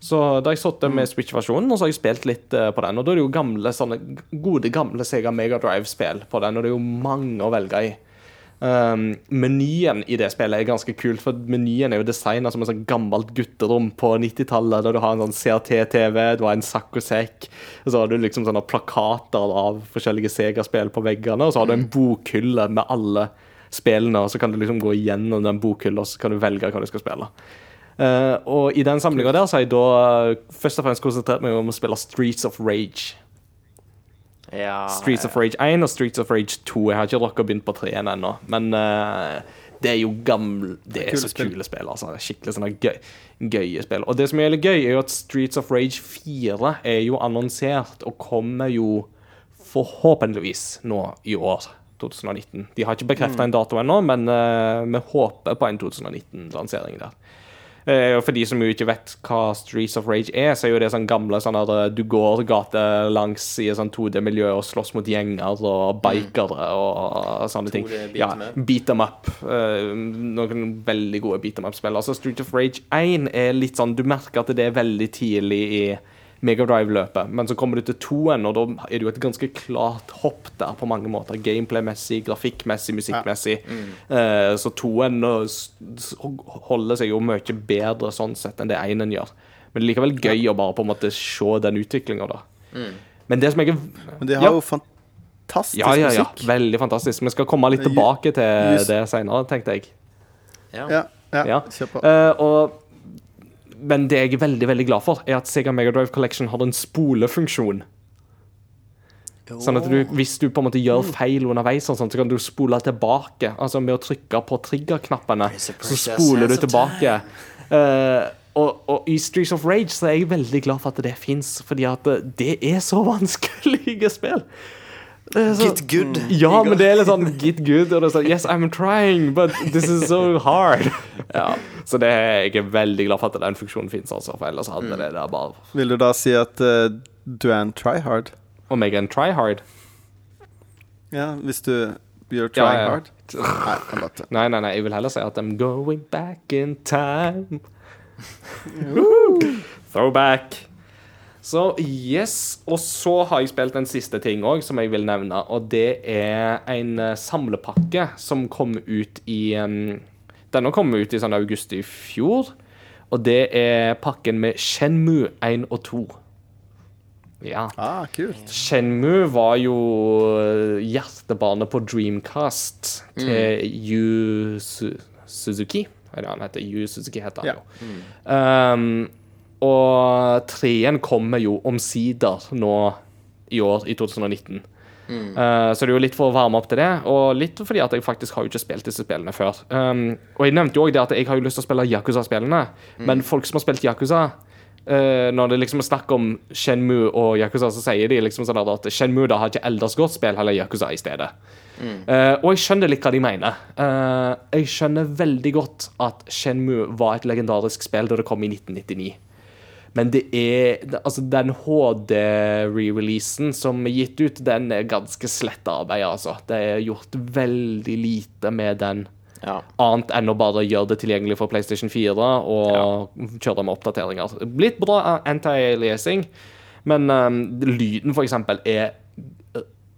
Så da har jeg sittet med Switch-versjonen, og så har jeg spilt litt eh, på den. Og da er det jo gamle, sånne gode, gamle Sega Mega Drive-spill på den, og det er jo mange å velge i. Um, menyen i det spillet er ganske kult, for menyen er jo designa som et sånn gammelt gutterom på 90-tallet, der du har en sånn CRT-TV, du har en sakkosekk, og så har du liksom sånne plakater av forskjellige Sega-spill på veggene, og så har du en bokhylle med alle spillene, og så kan du liksom gå igjennom den bokhylla, og så kan du velge hva du skal spille. Uh, og i den samlinga der så har jeg da eh, først og fremst konsentrert meg om å spille Streets of Rage.
Ja,
Streets of Rage 1 og Streets of Rage 2. Jeg har ikke rukket å begynne på 3 ennå, men uh, det er jo gamle Det er
Kule
så kule spill. altså Skikkelig sånne gøy, gøye spill. Og det som er litt gøy, er jo at Streets of Rage 4 er jo annonsert og kommer jo forhåpentligvis nå i år. 2019. De har ikke bekrefta en dato ennå, men uh, vi håper på en 2019-lansering der. Eh, og for de som jo ikke vet hva Streets of Rage er, så er jo det sånn gamle sånn at eh, du går gate langs i sånn 2D-miljø og slåss mot gjenger og bikere og sånne ting.
2D beat
Ja, beat them up. Eh, noen veldig gode beat them up-spill. Altså Streets of Rage 1 er litt sånn Du merker at det er veldig tidlig i Megadrive-løpet, men så kommer du til toen, og da er det jo et ganske klart hopp der på mange måter. Gameplay-messig, grafikkmessig, musikkmessig. Eh, så toen nå s- s- holder seg jo mye bedre sånn sett enn det einen gjør. Men det er likevel gøy å bare på en måte se den utviklinga, da. Men det som jeg er
Men de har
Ja.
jo fantastisk
ja, ja, ja.
musikk.
Veldig fantastisk. Vi skal komme litt tilbake til
Just-
det seinere, tenkte jeg.
Ja.
Ja, ja.
Ja.
Kjør på.
Uh, og, men det jeg er veldig veldig glad for, er at Sega Mega Drive Collection har en spolefunksjon. Sånn at du, Hvis du på en måte gjør feil underveis, og sånt, så kan du spole tilbake. Altså Med å trykke på triggerknappene, så spoler du tilbake. Uh, og, og i Streets of Rage så er jeg veldig glad for at det fins, fordi at det er så <laughs> vanskelige spill. Så-
Get good.
ja, men det er litt sånn get good. Og det er sånn Yes, I'm trying, but this is so hard. <laughs> Ja, Så det er, jeg er veldig glad for at den funksjonen fins, altså. For ellers hadde det der bare
Vil du da si at uh, du er en tryhard?
Om jeg er en try hard?
Ja, hvis du gjør
Ja,
trying
ja.
hard? Nei,
Nei, nei, nei, jeg vil heller si at I'm going back in time. <laughs> Throwback. Så yes. Og så har jeg spilt en siste ting òg som jeg vil nevne. Og det er en eh, samlepakke som kom ut i um, Denne kom ut i sånn august i fjor. Og det er pakken med Shenmue 1 og 2. Ja.
Ah, kult.
Shenmue var jo eh, hjertebarnet på Dreamcast til Yu Su Suzuki. Hva er han heter? Yu Suzuki heter han
Ja.
jo. Um, og treen kommer jo omsider nå i år, i 2019. Eh, så det er jo litt for å varme opp til det, og litt fordi at jeg faktisk har jo ikke spilt disse spillene før. Um, og jeg nevnte jo også det at jeg har jo lyst til å spille Yakuza-spillene, men folk som har spilt Yakuza uh, når det liksom er snakk om Shenmue og Yakuza, så sier de liksom sånn at Shenmue da har ikke Elders godt spill, heller Yakuza i stedet. Eh, og jeg skjønner litt hva de mener. Jeg skjønner veldig godt at Shenmue var et legendarisk spill da det kom i 1999. Men det er Altså, den HD-re-releasen som er gitt ut, den er ganske slett arbeid, altså. Det er gjort veldig lite med den.
Ja.
Annet enn å bare gjøre det tilgjengelig for PlayStation 4 og kjøre med oppdateringer. Blitt bra anti-aliasing, men um, lyden, for eksempel, er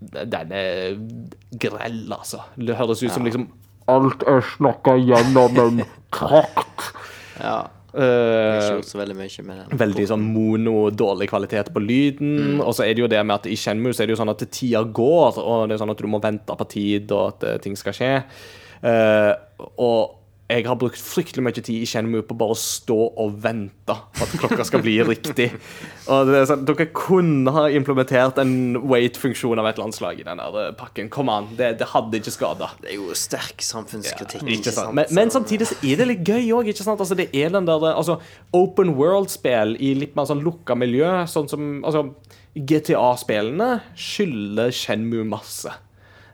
Den er grell, altså. Det høres ut som liksom Alt er snakka gjennom en <laughs> trakt.
ja. Jeg har ikke
Uh,
gjort så veldig mye med den.
veldig sånn mono, dårlig kvalitet på lyden. Og så er det jo det med at i Shenmue så er det jo sånn at tida går, og det er sånn at du må vente på tid, og at eh, ting skal skje. Uh, og jeg har brukt fryktelig mye tid i Shenmue på bare å stå og vente på at klokka skal bli riktig. <laughs> Og det sånn, Dere kunne ha implementert en wait-funksjon av et eller annet slag i den der eh, pakken. Kom an, det, det hadde ikke skada.
Det er jo sterk samfunnskritikk.
Ikke sant? Men, men samtidig så er det litt gøy òg. Altså, det er den der altså, open world-spill i litt mer sånn lukka miljø. Sånn som altså, GTA-spillene skylder Shenmue masse.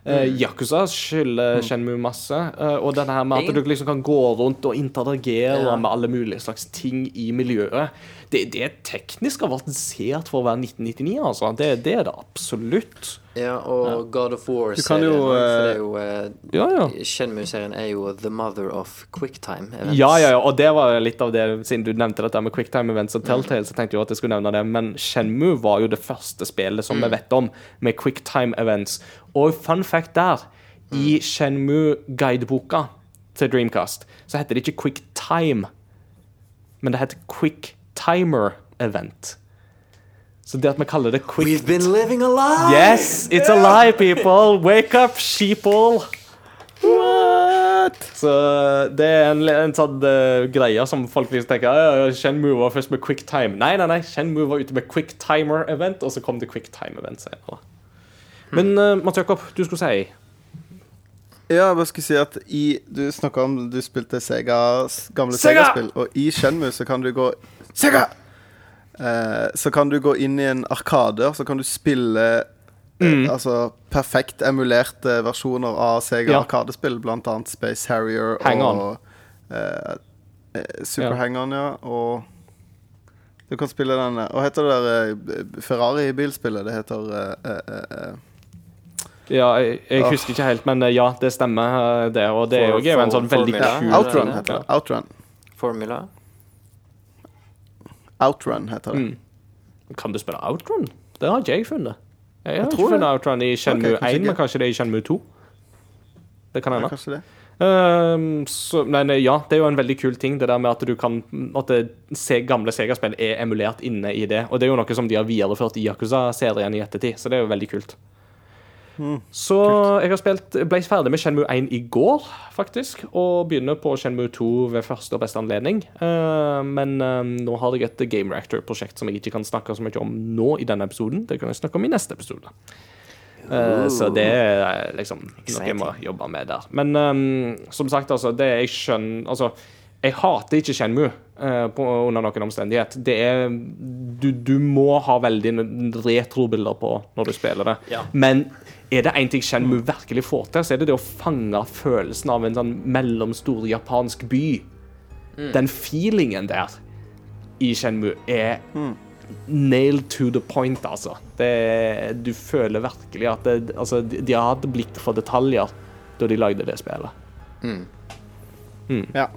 Eh, Yakuza skylder Shenmu masse. Uh, og denne her med at du liksom kan gå rundt og interagere
Ja.
med alle mulige slags ting i miljøet. Det, det er teknisk avansert for å være 1999, altså. Det, det er det absolutt.
Ja, og God of War-serien.
jo,
er jo uh,
Ja, ja.
Shenmue-serien er jo the mother of quicktime events.
Ja, ja, ja, og det var litt av det, siden du nevnte dette med quicktime events og Telltale, så tenkte jeg at jeg skulle nevne det, men Shenmue var jo det første spillet som vi vet om med quicktime events. Og fun fact der, i Shenmue-guideboka til Dreamcast, så heter det ikke quicktime, men det heter quicktimer event. Så det at vi kaller det quick...
We've been living a lie!
Yes, it's a lie, people! Wake up, sheeple!
What?
Så det er en, en sånn uh, greie som folk liksom tenker ja, Kjenn var først med quicktime. Nei, nei, nei. kjenn var ute med quicktimer-event, og så kom det quicktime-event senere. Men uh, Mats Jakob, du skulle si
Ja, jeg bare skulle si at i Du snakka om du spilte Sega, gamle
Sega!
Sega-spill, og i Shenmue så kan du gå Sega! Eh, så kan du gå inn i en arkade, og så kan du spille eh, Altså perfekt emulerte versjoner av Sega
Ja.
Arkadespill, blant annet Space Harrier
Hang-On.
og eh, eh, Super
Ja.
Hang-On, ja. Og du kan spille den eh, Hva heter det der eh, Ferrari-bilspillet? Det heter eh, eh, eh,
Ja, jeg, jeg husker ikke helt, men eh, ja, det stemmer, eh, det. Og det er jo en sånn veldig kul
Outrun heter det. Outrun.
Formula.
Outrun heter det.
Mm. Kan du spille Outrun? Det har ikke jeg funnet. Jeg har
tror
ikke funnet
det.
Outrun i Shenmue
okay, kanskje
1, men kanskje det er i Shenmue 2. Det kan
Ja,
hende.
kanskje det.
Ehm, så, nei, nei, ja, det er jo en veldig kul ting, det der med at du kan At det, se, gamle Sega-spill er emulert inne i det. Og det er jo noe som de har videreført i Yakuza-serien i ettertid, så det er jo veldig kult. Så jeg har spilt ble ferdig med Shenmue 1 i går, faktisk. Og begynner på Shenmue 2 ved første og beste anledning. Uh, men uh, nå har jeg et Game Reactor-prosjekt som jeg ikke kan snakke så mye om nå i denne episoden. Det kan jeg snakke om i neste episode. Uh, så det er liksom noe jeg må jobbe med der. Men um, som sagt, altså, det jeg skjønner Altså, jeg hater ikke Shenmue uh, på, under noen omstendighet. Det er du, du må ha veldig retrobilder på når du spiller det.
Ja.
Men er det én ting Shenmue virkelig får til, så er det det å fange følelsen av en sånn mellomstor japansk by. Den feelingen der i Shenmue er nailed to the point, altså. Det, du føler virkelig at det, altså, de, har hatt blikk for detaljer da de lagde det spillet.
Ja.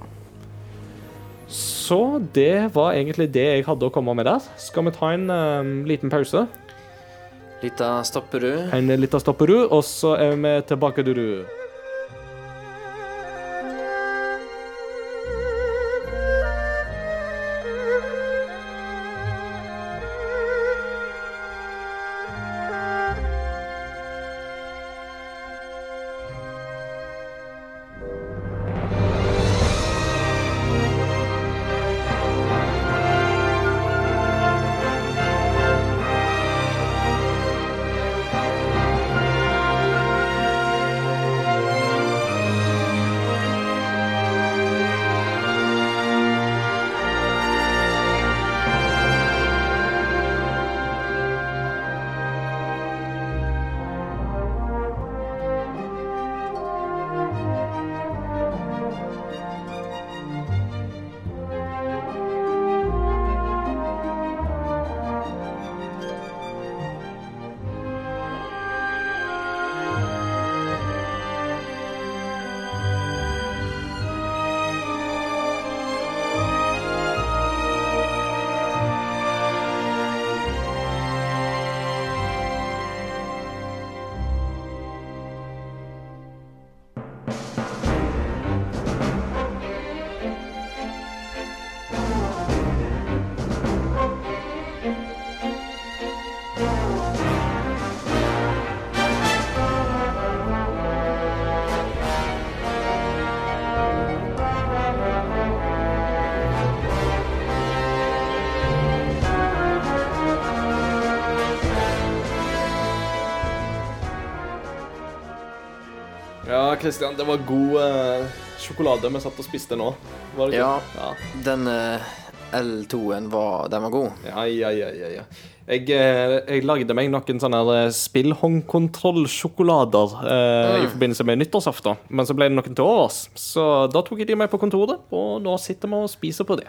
Så det var egentlig det jeg hadde å komme med der. Skal vi ta en um, liten pause?
Lita stopperud.
En lita stopperud, og så er vi tilbake, du, du. Christian, det var god eh, sjokolade vi satt og spiste nå. Var det ikke?
Ja.
Ja,
Den eh, L2-en var Den var god.
ja, ja. ja, ja, ja. Jeg, eh, jeg lagde meg noen sånne her, eh, spillhåndkontrollsjokolader eh, i forbindelse med nyttårsaften, men så ble det noen til overs. Så da tok jeg de med på kontoret, og nå sitter vi og spiser på det.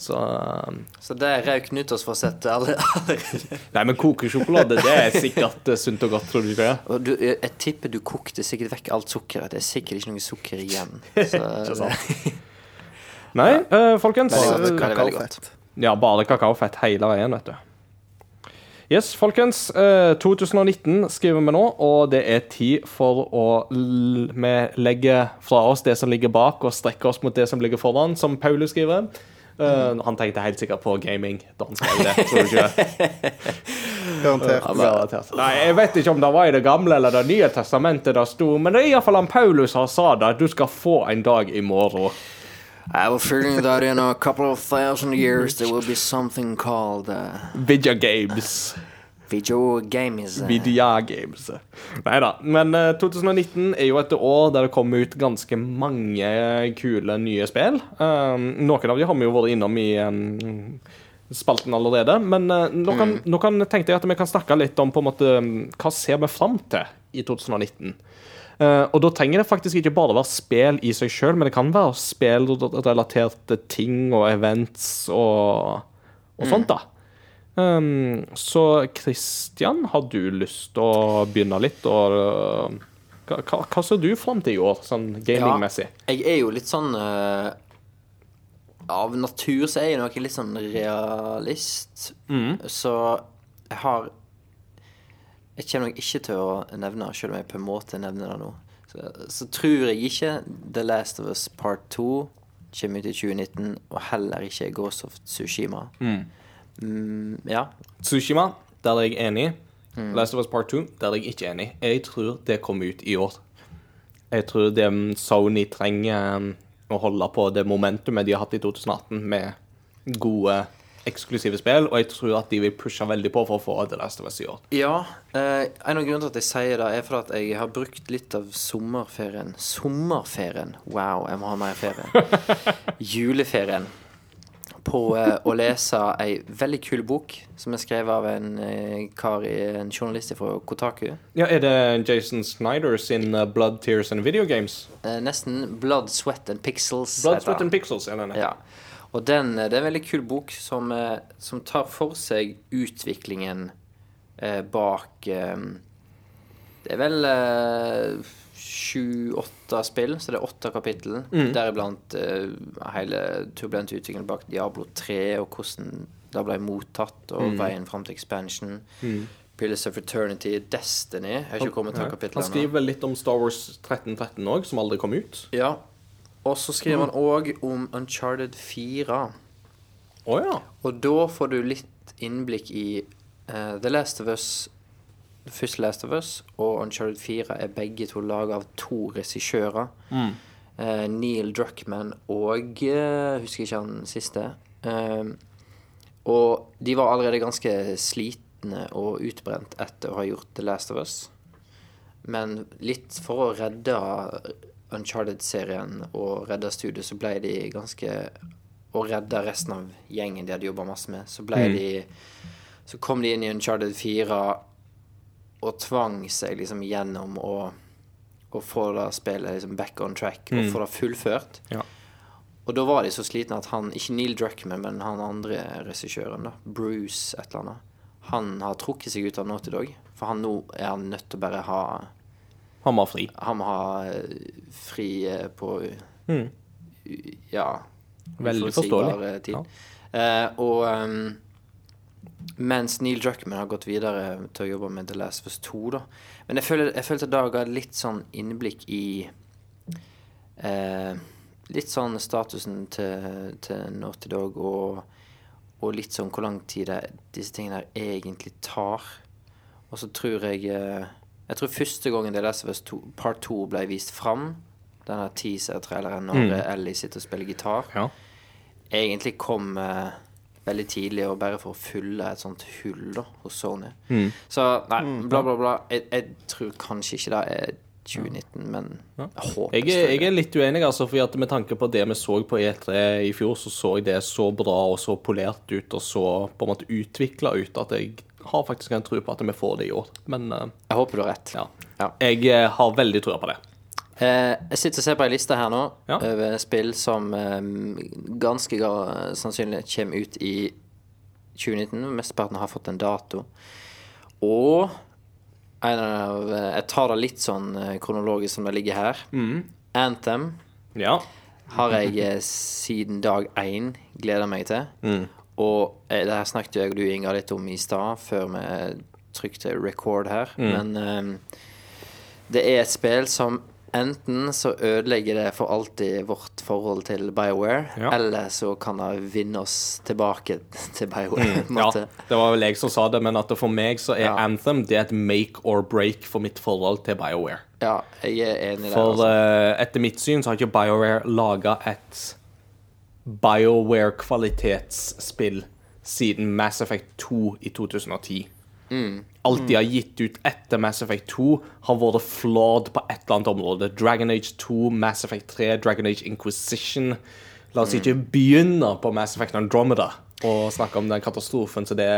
Så eh,
Så det røyk nyttårsforsettet allerede.
Nei, men kokesjokolade, det er sikkert eh, sunt og godt, tror du ikke det?
Og du, jeg, tipper du kokte sikkert vekk alt sukkeret. Det er sikkert ikke noe sukker igjen. <laughs> Så? <laughs>
Nei, eh, folkens.
Godt.
eh,
Kakaofett.
Ja, bare kakaofett hele veien, vet du. Yes, folkens. Uh, 2019 skriver vi nå, og det er tid for å Vi legger fra oss det som ligger bak, og strekker oss mot det som ligger foran, som Paulus skriver. Eh, han tenkte helt sikkert på gaming da han skrev det. Tror du ikke? <laughs>
Garantert.
Garantert. Nei, Jeg vet ikke om det var i Det gamle eller Det nye testamentet det sto, men det er iallfall han Paulus har sa det. Du skal få en dag i morgen.
I have a feeling that in a couple of thousand years there will be something called uh,
Video games.
Video games.
Nei da. Men eh, 2019 er jo et år der det kommer ut ganske mange kule nye spill. Um, noen av de har vi jo vært innom i um, spalten allerede. Men uh, nå, kan, nå kan, tenkte jeg at vi kan snakke litt om på en måte um, hva ser vi fram til i 2019. Uh, og da trenger det faktisk ikke bare være spill i seg sjøl, men det kan være spillrelaterte ting og events og, og sånt, da. Um, så Kristian, har du lyst til å begynne litt? Og, uh, hva, hva, ser du fram til i år, sånn gamingmessig?
Jeg er jo litt sånn uh, Av natur så er jeg nok litt sånn realist. Så jeg har Jeg kommer nok ikke til å nevne, selv om jeg på en måte nevner det nå, så, så tror jeg ikke The Last of Us Part 2 kommer ut i 2019, og heller ikke Ghost of Tsushima. Mm, ja.
Tsushima, der er jeg enig. Last of Us Part 2, der er jeg ikke enig. Jeg tror det kommer ut i år. Jeg tror det um, Sony trenger um, å holde på det momentumet de har hatt i 2018, med gode eksklusive spill, og jeg tror at de vil pushe veldig på for å få The Last of Us i år.
Ja. Eh, en av grunnene til at jeg sier det, er for at jeg har brukt litt av sommerferien Sommerferien! Wow, jeg må ha mer ferie. <laughs> Juleferien. På eh, å lese ei veldig kul bok som er skrevet av en eh, kar, en journalist fra Kotaku.
Ja, Er det Jason Snyder sin uh, Blood, Tears and Video Games?
Eh, nesten Blood, Sweat and Pixels.
Blood, Sweat and Pixels, er den.
Ja. Og den, det er en veldig kul bok som, eh, som tar for seg utviklingen eh, bak eh, Det er vel sju-åtte spill, så det er åtte kapittel. Deriblant uh, hele turbulente utviklingen bak Diablo 3, og hvordan det ble mottatt, og veien fram til expansion. Pillars of Eternity, Destiny Jeg har ikke kommet til
Han skriver vel litt om Star Wars 1313 òg, som aldri kom ut.
Ja. Og så skriver han òg om Uncharted 4.
Oh, ja.
Og da får du litt innblikk i uh, The Last of Us Det første Last of Us og Uncharted 4 er begge to laga av to regissører. Eh, Neil Druckman og eh, Husker ikke han siste. Eh, og de var allerede ganske slitne og utbrent etter å ha gjort The Last of Us. Men litt for å redde Uncharted-serien og redde studiet, så ble de ganske Og redde resten av gjengen de hadde jobba masse med. Så ble de Så kom de inn i Uncharted 4 og tvang seg liksom gjennom å, å få det spillet liksom back on track og få det fullført.
Ja.
Og da var de så slitne at han, ikke Neil Druckman, men han andre regissøren, da, Bruce et eller annet, han har trukket seg ut av Naughty Dog. For han nå er han nødt til å bare ha
Han må ha fri.
Han må ha eh, fri eh, på
Mm.
Ja.
Veldig forståelig.
Tid. Ja. Uh, og ehm, mens Neil Druckman har gått videre til å jobbe med The Last of Us 2, da. Men jeg, føler, jeg følte da ga litt sånn innblikk i eh, Litt sånn statusen til, til Naughty Dog og, og litt sånn hvor lang tid det, disse tingene her egentlig tar. Og så tror jeg eh, Jeg tror første gangen The Last of Us 2, Part 2 ble vist fram, denne teaser-traileren når mm. Ellie sitter og spiller gitar,
Ja.
egentlig kom eh, veldig tidlig, og bare for å fylle et sånt hull da, hos Sony. Så nei, bla, bla, bla. Jeg, jeg tror kanskje ikke det er 2019, men jeg håper
Jeg er, jeg er litt uenig, altså, for med tanke på det vi så på E3 i fjor, så så jeg det så bra og så polert ut og så på en måte utvikla ut at jeg har faktisk en tro på at vi får det i år. Men uh,
Jeg håper du har rett.
ja.
Ja.
Jeg eh, har veldig trua på det.
Eh, jeg sitter og ser på ei liste her nå
Ja.
over spill som eh, ganske ga- sannsynlig kommer ut i 2019. Mesteparten har fått en dato. Og en av eh, Jeg tar det litt sånn eh, kronologisk som det ligger her. Anthem
Ja.
har jeg eh, siden dag én gleda meg til. Og eh, det her snakket jeg og du, Inga, litt om i stad, før vi trykte record her. Men eh, det er et spill som enten så ødelegger det for alltid vårt forhold til BioWare,
Ja.
eller så kan det vinne oss tilbake <laughs> til BioWare. en
ja. Det var vel jeg som sa det, men at det for meg så er
Ja.
Anthem det er et make or break for mitt forhold til BioWare.
Ja, jeg er enig der.
For uh, etter mitt syn så har ikke BioWare laga et BioWare-kvalitetsspill siden Mass Effect 2 i 2010. Alt de har gitt ut etter Mass Effect 2, har vært flawed på et eller annet område. Dragon Age 2, Mass Effect 3, Dragon Age Inquisition. La oss ikke begynne på Mass Effect Andromeda og snakke om den katastrofen som det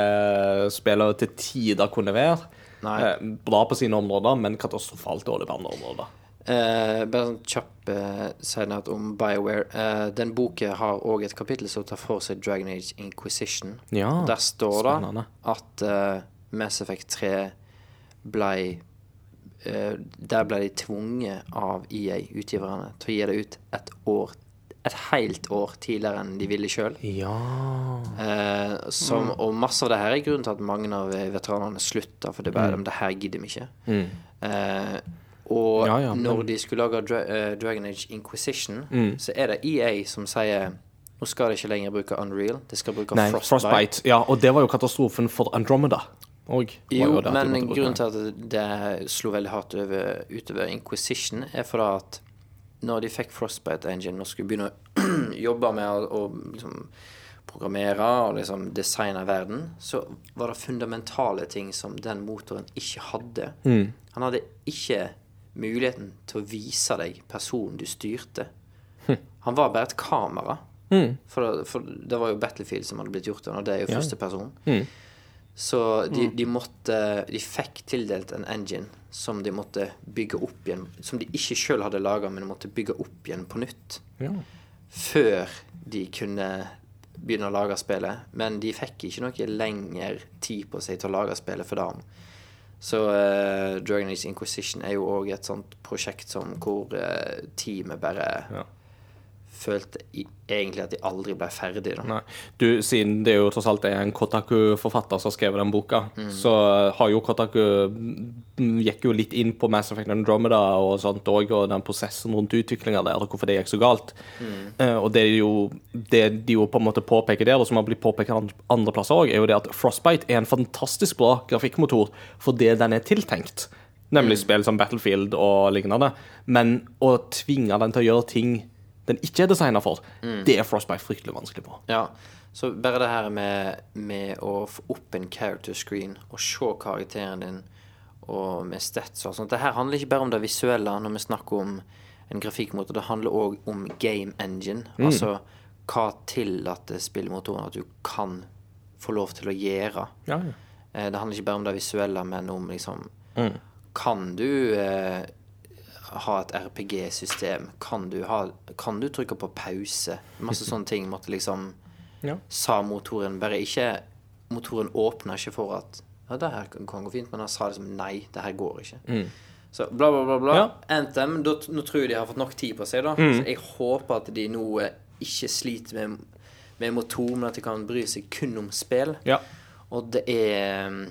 spillet til tider kunne være.
Nei.
Eh, Bra på sine områder, men katastrofalt dårlig på andre områder.
Eh, bare sånn kjapp uh, senere om BioWare. Eh, den boka har òg et kapittel som tar for seg Dragon Age Inquisition.
Ja,
Der står det at eh, Mass Effect 3 ble Uh, Der ble de tvunget av EA, utgiverne, til å gi det ut et år et helt år tidligere enn de ville sjøl.
Ja
Eh, som, Og masse av det her er grunnen til at mange av veteranene slutta, for det er bare det her gidder vi ikke. Eh, og
Mm. Ja, ja, men-
når de skulle lage Dra eh, Dragon Age Inquisition,
Mm.
så er det EA som sier nå skal de ikke lenger bruke Unreal, de skal bruke
Nei,
Frostbite.
Frostbite. Ja, og det var jo katastrofen for Andromeda. Og,
Jo, men grunnen til at det slo veldig hardt over, utover Inquisition, er for at når de fikk Frostbite Engine og skulle begynne å <clears throat> jobbe med å, liksom programmere og liksom designe verden, så var det fundamentale ting som den motoren ikke hadde. Han hadde ikke muligheten til å vise deg personen du styrte. Han var bare et kamera. For, for det var jo Battlefield som hadde blitt gjort, og det er jo første person. Så de, de måtte De fikk tildelt en engine som de måtte bygge opp igjen. Som de ikke sjøl hadde laga, men de måtte bygge opp igjen på nytt.
Ja.
Før de kunne begynne å lage spillet. Men de fikk ikke noe lengre tid på seg til å lage spillet for dem. Så uh, Dragon Age Inquisition er jo òg et sånt prosjekt som hvor uh, teamet bare
Ja.
Følte egentlig at de aldri ble ferdig. Da.
Nei. Du, siden det jo tross alt er en Kotaku-forfatter som har skrevet den boka,
Mm.
så har jo Kotaku mm, gikk jo litt inn på Mass Effect Andromeda og sånt òg, og den prosessen rundt utviklinga der, og hvorfor det gikk så galt.
Mm.
Uh, og det, er jo, det de jo på en måte påpeker der, og som har blitt påpekt andre plasser òg, er jo det at Frostbite er en fantastisk bra grafikkmotor for det den er tiltenkt. Nemlig spill som Battlefield og lignende. Men å tvinge den til å gjøre ting den ikke er designa for, det er Frostbite fryktelig vanskelig på.
Ja, så bare det her med, med å få opp en character screen og se karakteren din og med stats og sånt. Det her handler ikke bare om det visuelle når vi snakker om en grafikkmotor. Det handler òg om game engine. Altså hva tillater spillemotoren at du kan få lov til å gjøre.
Ja, ja.
Eh, Det handler ikke bare om det visuelle, men om liksom Kan du eh, ha et RPG-system? Kan, du kan du trykke på pause? Masse sånne ting måtte liksom <laughs>
Ja.
Sa motoren bare ikke Motoren åpna ikke for at Ja, det her kan gå fint, men han sa liksom nei, det her går ikke. Så bla, bla, bla. bla.
Ja.
Anthem, da, nå tror jeg de har fått nok tid på seg, da. Så jeg håper at de nå eh, ikke sliter med, med motor, men at de kan bry seg kun om spill.
ja.
Og det er mm,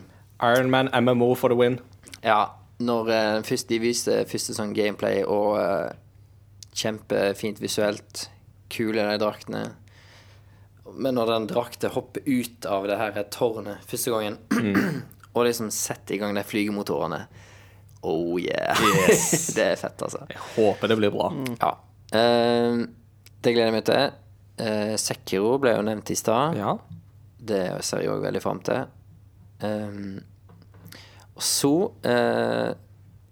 Ironman MMO for the win.
Ja, når uh, først de viste første sånn gameplay og uh, kjempefint visuelt, kule de draktene Men når den drakta hopper ut av det her tårnet første gangen, <clears throat> og liksom setter i gang de flygemotorene Oh yeah. <laughs> det er fett, altså.
Jeg håper det blir bra.
Ja. Uh, det gleder jeg meg til. Uh, Sekiro ble jo nevnt i stad.
Ja.
Det ser jeg òg veldig fram til. Ehm, og så eh,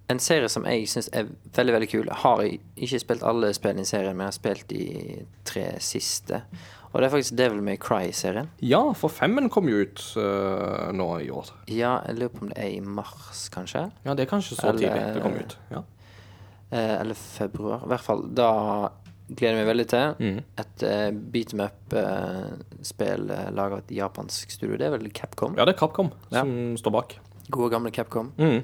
en serie som jeg syns er veldig veldig kul. Jeg har ikke spilt alle spillene i serien, men jeg har spilt de tre siste. Og det er faktisk Devil May Cry-serien.
Ja, for femmen kom jo ut uh, nå i år.
Ja, jeg lurer på om det er i mars, kanskje.
Ja, det er kanskje så
Eller-
tidlig det kom ut. Ja.
Eh, eller februar. I hvert fall. Da gleder jeg meg veldig til.
Mm.
Et uh, beat em up-spill uh, laga av et japansk studio. Det er vel Capcom?
ja, det er Capcom
Ja.
som står bak.
Gode, gamle Capcom.
Mm.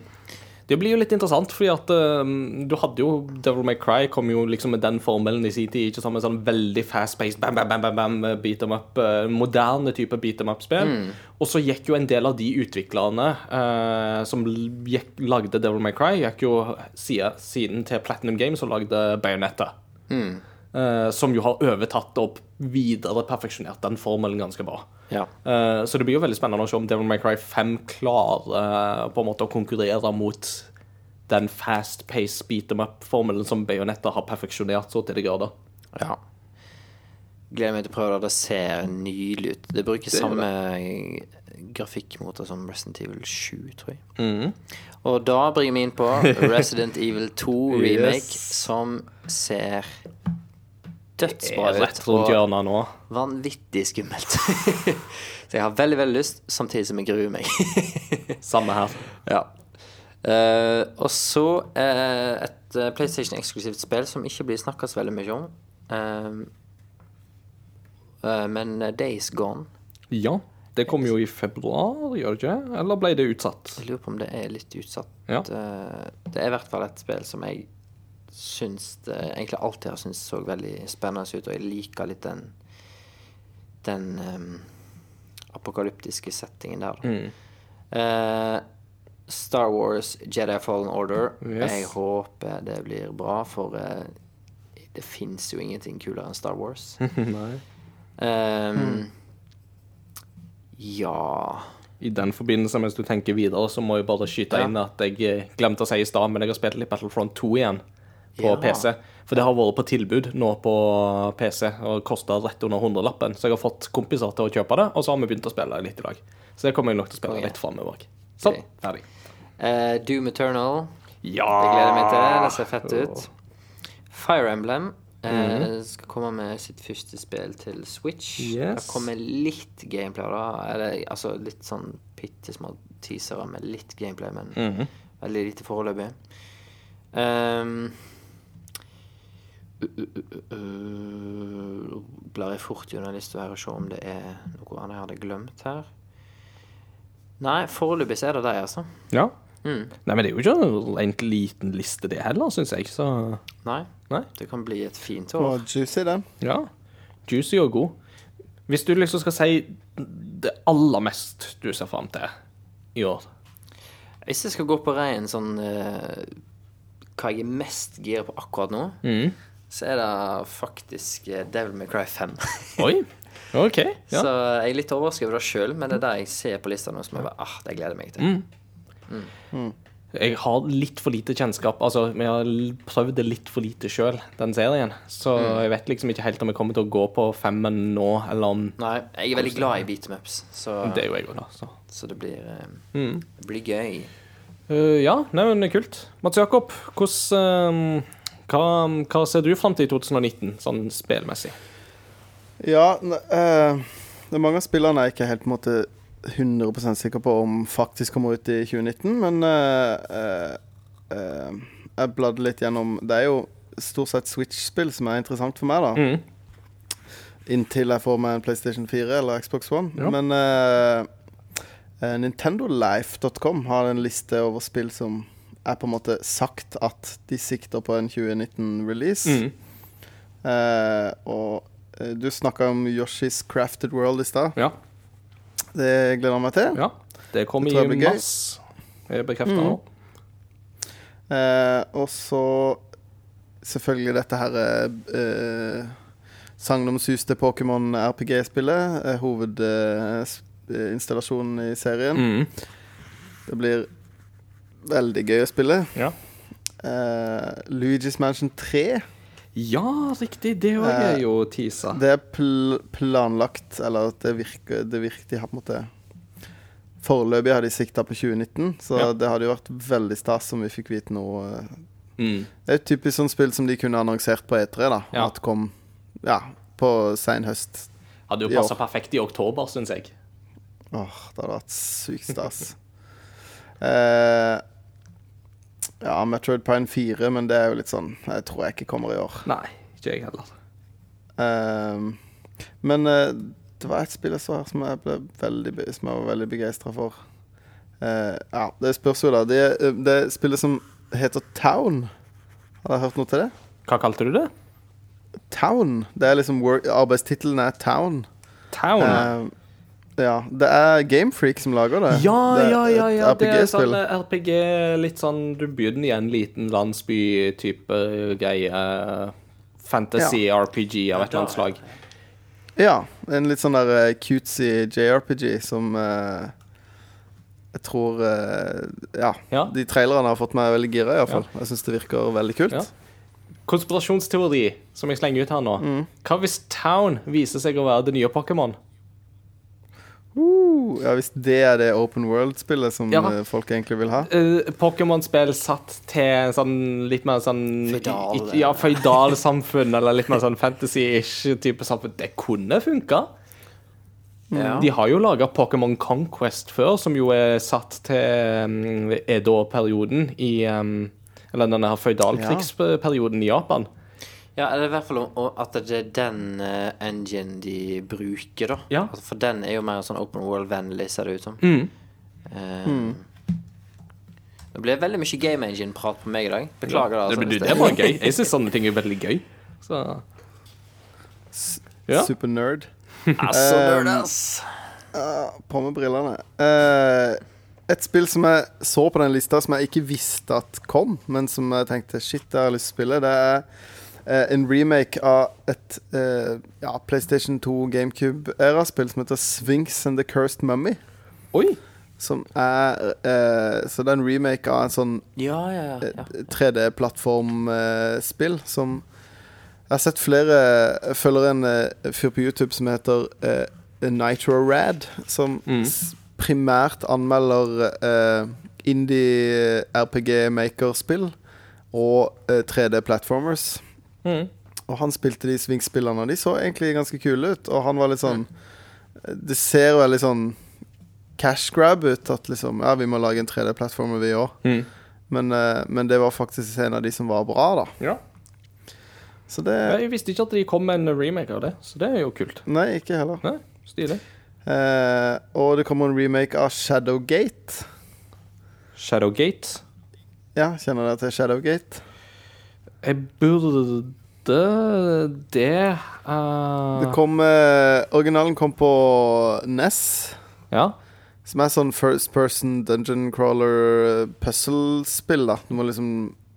Det blir jo litt interessant, fordi at uh, du hadde jo Devil May Cry kom jo liksom med den formelen i sin tid. Ikke sammen med sånn veldig fast-paced bam, bam, bam, bam, bam, beat them up. Uh, moderne type beat them up-spill. Og så gikk jo en del av de utviklerne uh, som gikk, lagde Devil May Cry, gikk jo siden, til Platinum Games og lagde Bayonetta. Eh, som jo har overtatt og videre perfeksjonert den formelen ganske bra.
Ja.
Eh, så det blir jo veldig spennende å se om Devil May Cry 5 klarer eh, på en måte å konkurrere mot den fast-pace beat them up-formelen som Bayonetta har perfeksjonert så til de grader.
ja. Gleder meg til å prøve det. Det ser nydelig ut. Det bruker
Det
samme grafikkmotor som Resident Evil 7, tror jeg.
Mm.
Og da bringer vi inn på <laughs> Resident Evil 2 remake,
Yes.
som ser
Det
dødsbra ut.
rett rundt hjørnet nå.
vanvittig skummelt. <laughs> Så jeg har veldig, veldig lyst, samtidig som jeg gruer meg. <laughs>
Samme her.
ja. Uh, og så uh, et eh, PlayStation-eksklusivt spill som ikke blir snakka så veldig mye om. Eh, men Days Gone
Ja. Det kom jo i februar, gjør det ikke? Eller ble det utsatt?
Jeg lurer på om det er litt utsatt.
Ja.
Det er i hvert fall et spill som jeg syns det egentlig alltid har syntes så veldig spennende ut, og jeg liker litt den den um, apokalyptiske settingen der.
Mm.
Uh, Star Wars Jedi Fallen Order.
Yes.
Jeg håper det blir bra, for uh, det fins jo ingenting kulere enn Star Wars. <laughs>
Nei.
mm. Ja
I den forbindelse, mens du tenker videre, så må jeg bare skyte
Ja.
inn at jeg eh, glemte å si i stad, men jeg har spilt litt Battlefront 2 igjen på
Ja.
PC. For det har vært på tilbud nå på PC og kosta rett under hundrelappen. Så jeg har fått kompiser til å kjøpe det, og så har vi begynt å spille litt i dag. Så det kommer jeg nok til å spille
Ok.
litt framover. Sånn,
Okay.
ferdig.
Uh, Doom Eternal.
Ja!
Det gleder jeg meg til. Det ser fett ut. Fire Emblem Mm
-hmm.
skal komme med sitt første spill til Switch.
Yes.
Det kommer litt gameplay da. Eller altså litt sånn bitte små teasere med litt gameplay, men
Mhm.
veldig lite foreløpig. Um, blar jeg fort gjennom lista her og se om det er noe annet jeg hadde glemt her. Nei, foreløpig er det de, altså.
ja.
Mm.
Nei, men det er jo ikke en liten liste, det heller, syns jeg. Så
Nei.
Nei.
Det kan bli et fint
Og
år.
juicy, den.
ja. Juicy og god. Hvis du liksom skal si det aller mest du ser fram til i år
Hvis jeg skal gå på rein sånn uh, Hva jeg er mest gira på akkurat nå,
mm.
Så er det faktisk eh, Devil May Cry 5. <laughs>
Oi. OK. Ja.
Så jeg er litt overrasket over det sjøl, men det er det jeg ser på lista nå som jeg bare ah, det gleder jeg meg til.
Jeg har litt for lite kjennskap. Altså, vi har prøvd det litt for lite sjøl, den serien. Så jeg vet liksom ikke helt om jeg kommer til å gå på femmen nå, eller om
Nei, jeg er veldig glad i beat em ups, så,
Det er jo jeg òg, da. Så.
så det blir, eh,
Mm.
det blir gøy.
Uh, ja, nei, men kult. Mats Jakob, hvordan eh, hva, hva ser du fram til i 2019, sånn spillmessig?
Ja, eh, det er mange av spillerne jeg ikke helt på en måte 100 sikker på om faktisk kommer ut i 2019, men eh, eh, eh, jeg bladde litt gjennom Det er jo stort sett Switch-spill som er interessant for meg, da.
Mm.
Inntil jeg får meg en PlayStation 4 eller Xbox One.
Ja.
Men uh, Nintendolife.com har en liste over spill som er på en måte sagt at de sikter på en 2019-release.
Mm.
Eh, og eh, du snakka om Yoshi's Crafted World i stad.
Ja.
Det gleder jeg meg til.
ja. Det kommer i mars. Er bekrefta
Mm.
nå?
Eh, og så selvfølgelig dette her eh, sagnomsuste Pokémon RPG-spillet. Eh, Hovedinstallasjonen i serien.
Mm.
Det blir veldig gøy å spille.
Ja.
Uh, Luigi's Mansion 3.
ja, riktig. Det òg
Eh,
er jo teasa.
Det er pl planlagt, eller at det virker, det virker De har på en måte Foreløpig har de sikta på 2019, så
Ja.
det hadde jo vært veldig stas om vi fikk vite noe. eh.
Mm.
Det er et typisk sånn spill som de kunne annonsert på E3, da.
Ja.
At kom ja, på sein høst.
Hadde jo passa perfekt i oktober, syns jeg.
Åh, det hadde vært sykt stas. <laughs> eh, ja, Metroid Prime 4, men det er jo litt sånn Jeg tror jeg ikke kommer i år.
Nei, ikke jeg heller.
Um, men uh, det var et spill jeg så her som jeg, ble veldig, som jeg var veldig begeistra for. Uh, ja, det spørs jo, da. Det, eh, det spillet som heter Town. Har dere hørt noe til det?
Hva kalte du det?
Town. Det er liksom Arbeidstittelen er Town.
Town?
Ehm, ja. Det er Gamefreak som lager det.
ja,
det
ja, ja, ja. Det er sånn eh, RPG, litt sånn Du begynner i en liten landsby-type greie. Fantasy RPG av et eller annet slag.
Ja, en litt sånn der eh, cutesy JRPG som uh, jeg tror uh, Ja.
Ja.
De trailerne har fått meg veldig gira, iallfall. Jeg syns det virker veldig kult.
Ja. Konspirasjonsteori som jeg slenger ut her nå.
Mm.
Hva hvis Town viser seg å være det nye Pokémon?
Uh, ja, Hvis det er det open world-spillet som
Ja.
eh, folk egentlig vil ha.
Uh, Pokémon-spill satt til sånn litt mer sånn Føydal-samfunn, Ja, føydalsamfunn, eller litt mer sånn fantasy-ish type samfunn. Det kunne funka.
Ja.
De har jo laga Pokémon Conquest før, som jo er satt til um, Edo-perioden i um, Eller denne her føydalkrigsperioden i Japan.
Ja, eller i hvert fall at det er den eh, engine de bruker, da.
Ja.
Altså, For den er jo mer sånn open world-vennlig, ser det ut som.
Mm.
Eh, Det ble veldig mye game engine-prat på meg i dag. Beklager ja.
Det,
Altså,
det, det var gøy. Jeg syns sånne ting er veldig gøy. Så Ja.
Super nerd.
Altså,
Um,
nerd, ass.
Ah, på med brillene. Uh, et spill som jeg så på den lista, som jeg ikke visste at kom, men som jeg tenkte shit, det har jeg lyst til å spille, det er en remake av et eh, ja, PlayStation 2 GameCube-æra-spill som heter Sphinx and the Cursed Mummy.
Oi.
Som er eh, Så det er en remake av en sånn
Ja, ja, ja. ja.
3D-plattformspill som Jeg har sett flere Jeg følger en eh, fyr på YouTube som heter uh, Nitro Rad, som
Mm.
primært anmelder eh, indie RPG maker-spill og eh, 3D-platformers.
Mm.
Og han spilte de svingspillene, og de så egentlig ganske kule ut. Og han var litt sånn Det ser jo veldig sånn cash grab ut. At liksom Ja, vi må lage en 3D-plattform, vi òg.
Mm.
Men, eh, men det var faktisk en av de som var bra, da.
Ja.
Så det
Jeg visste ikke at de kom med en remake av det, så det er jo kult.
Nei, ikke heller.
Nei, Stilig.
Eh, og det kommer en remake av Shadowgate.
Shadowgate.
Ja, kjenner dere til Shadowgate?
Jeg burde det uh...
Det kom uh, Originalen kom på NES.
Ja.
Som er sånn first person dungeon crawler eh, puzzle-spill, da. Du må liksom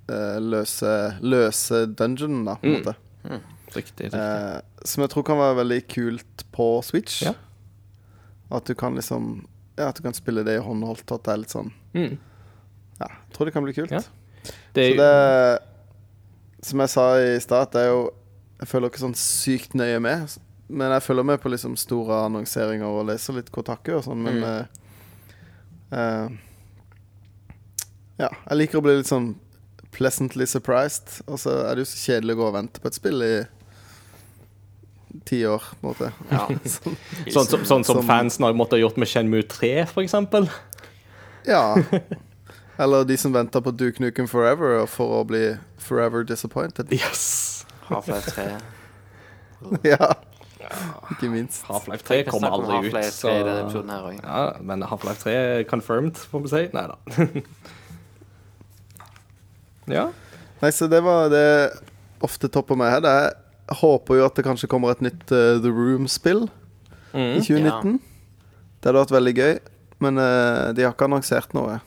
uh, løse, løse dungeonen, da, på en
Mm.
måte.
Riktig. riktig.
Eh, som jeg tror kan være veldig kult på Switch.
Ja.
At du kan liksom Ja, at du kan spille det i håndholdt. At det er litt sånn
Mm.
Ja, jeg tror det kan bli kult.
Ja. Det er
Så det Som jeg sa i stad, det er jo Jeg følger ikke sånn sykt nøye med. Men jeg følger med på liksom store annonseringer og leser litt Kotaku og sånn, men
Mm.
uh, Ja, jeg liker å bli litt sånn pleasantly surprised. Og så er det jo så kjedelig å gå og vente på et spill i ti år, på en måte.
Ja. <laughs>
sånn, som- sånn som
som-
fansen har måttet gjort med Shenmue 3, for eksempel.
Ja. <laughs> Eller de som venter på Duke Nukem Forever for å bli forever disappointed.
Yes!
Half-Life 3. <laughs>
ja. Ikke minst.
Half-Life 3 kommer aldri ut.
Half-Life 3 i denne episoden her.
Ja, men Half-Life 3 er confirmed, får vi si. Nei da. <laughs> ja.
Nei, så det var det ofte topper meg her. Er, jeg håper jo at det kanskje kommer et nytt uh, The Room-spill i
Mm.
2019. Det hadde vært veldig gøy, men uh, de har ikke annonsert noe.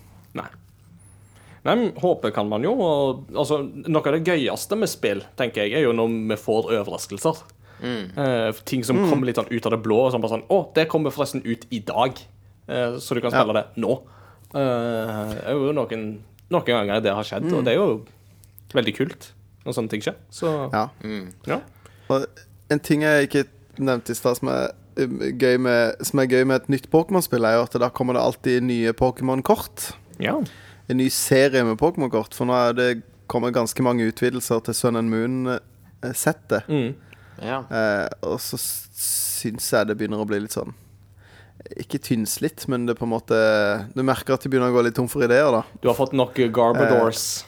Nei. Håpe kan man jo. Og, altså, noe av det gøyeste med spill, tenker jeg, er jo når vi får overraskelser.
Mm.
Eh, ting som kommer litt sånn ut av det blå. Og sånn bare sånn, å, det kommer forresten ut i dag, eh, så du kan
Ja.
spille det nå. Eh, det er jo noen, noen ganger det har skjedd, og det er jo veldig kult når sånne ting skjer. Så
Ja.
Mm.
ja.
Og en ting jeg ikke nevnte i stad, som um, gøy med, som er gøy med et nytt Pokémon-spill, er jo at da kommer det alltid nye Pokémon-kort.
Ja.
En ny serie med Pokémon-kort. For nå er det kommet ganske mange utvidelser til Sun and Moon-settet.
Mm.
Ja.
Eh, og så syns jeg det begynner å bli litt sånn Ikke tynnslitt, men det på en måte Du merker at de begynner å gå litt tom for ideer, da.
Du har fått nok Garbadors.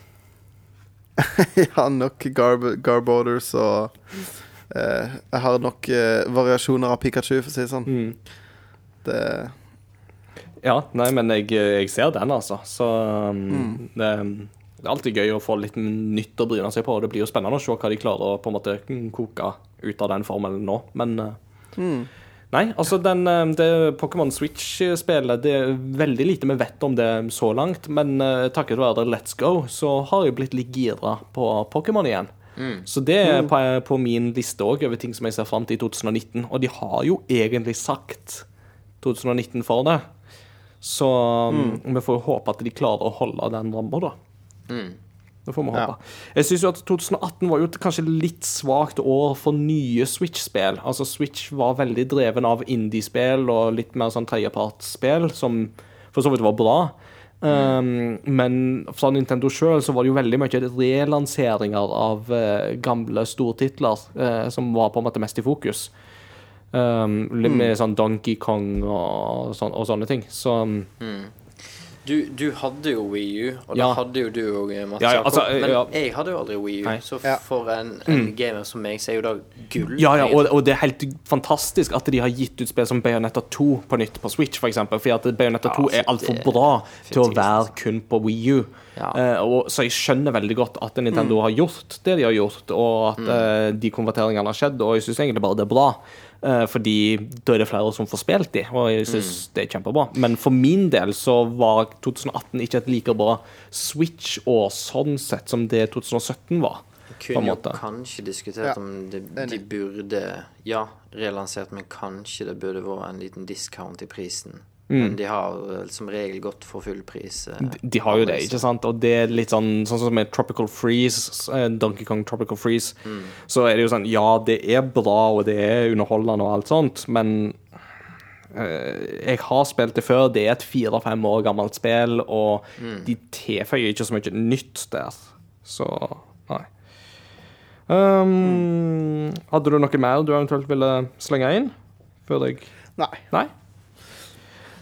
<laughs>
ja, nok Garb Garborders og eh, Jeg har nok eh, variasjoner av Pikachu, for å si det sånn.
Mm.
Det
Ja, nei, men jeg, jeg ser den, altså. Så um,
Mm.
det, det er alltid gøy å få litt nytt å bryne seg på. og Det blir jo spennende å se hva de klarer å på en måte koke ut av den formelen nå. Men uh,
mm.
Nei, altså den, eh, det Pokémon Switch-spillet Det er veldig lite vi vet om det så langt, men uh, takket være Let's Go så har jeg blitt litt gira på Pokémon igjen. Så det er på, på min liste òg over ting som jeg ser fram til i 2019. Og de har jo egentlig sagt 2019 for det. Så mm. vi får håpe at de klarer å holde den ramma, da.
Mm.
Det får vi
Ja.
håpe. Jeg syns jo at 2018 var jo et kanskje litt svakt år for nye Switch-spill. Altså Switch var veldig dreven av indie-spill og litt mer sånn tredjepartsspill, som for så vidt var bra. Um, men fra Nintendo sjøl så var det jo veldig mye relanseringer av uh, gamle stortitler uh, som var på en måte mest i fokus. Um, litt med sånn Donkey Kong og, sån, og sånne ting. Så mm.
Du, du hadde jo Wii U, og
Ja.
da hadde jo du òg, Mats.
Ja, ja,
Jakob.
altså,
men
ja.
jeg hadde jo aldri Wii U,
Nei.
så
Ja.
for en, en gamer som meg, så er jo da gull.
Ja, ja, og, og det er helt fantastisk at de har gitt ut spill som Bayonetta 2 på nytt på Switch, f.eks. For eksempel, fordi at Bayonetta 2 er altfor bra til å være kun på Wii U.
Ja.
Uh, og, så jeg skjønner veldig godt at Nintendo har gjort det de har gjort, og at eh, de konverteringene har skjedd, og jeg syns egentlig bare det er bra. Eh, fordi da er det flere som får spilt de, og jeg syns det er kjempebra. Men for min del så var 2018 ikke et like bra Switch-år sånn sett som det 2017 var. på en
Kunne jo kanskje diskutert
Ja,
om de, de burde Ja, relansert, men kanskje det burde vært en liten discount i prisen. Men de har eh, som regel gått for full pris. eh,
De, de har jo det, ikke sant? Og det er litt sånn Sånn som med Tropical Freeze, eh, Donkey Kong Tropical Freeze, så er det jo sånn Ja, det er bra, og det er underholdende og alt sånt, men eh, jeg har spilt det før. Det er et fire-fem år gammelt spill, og de tilføyer ikke så mye nytt der. Så nei. Um, Hadde du noe mer du eventuelt ville slenge inn? Før jeg
Nei.
Nei?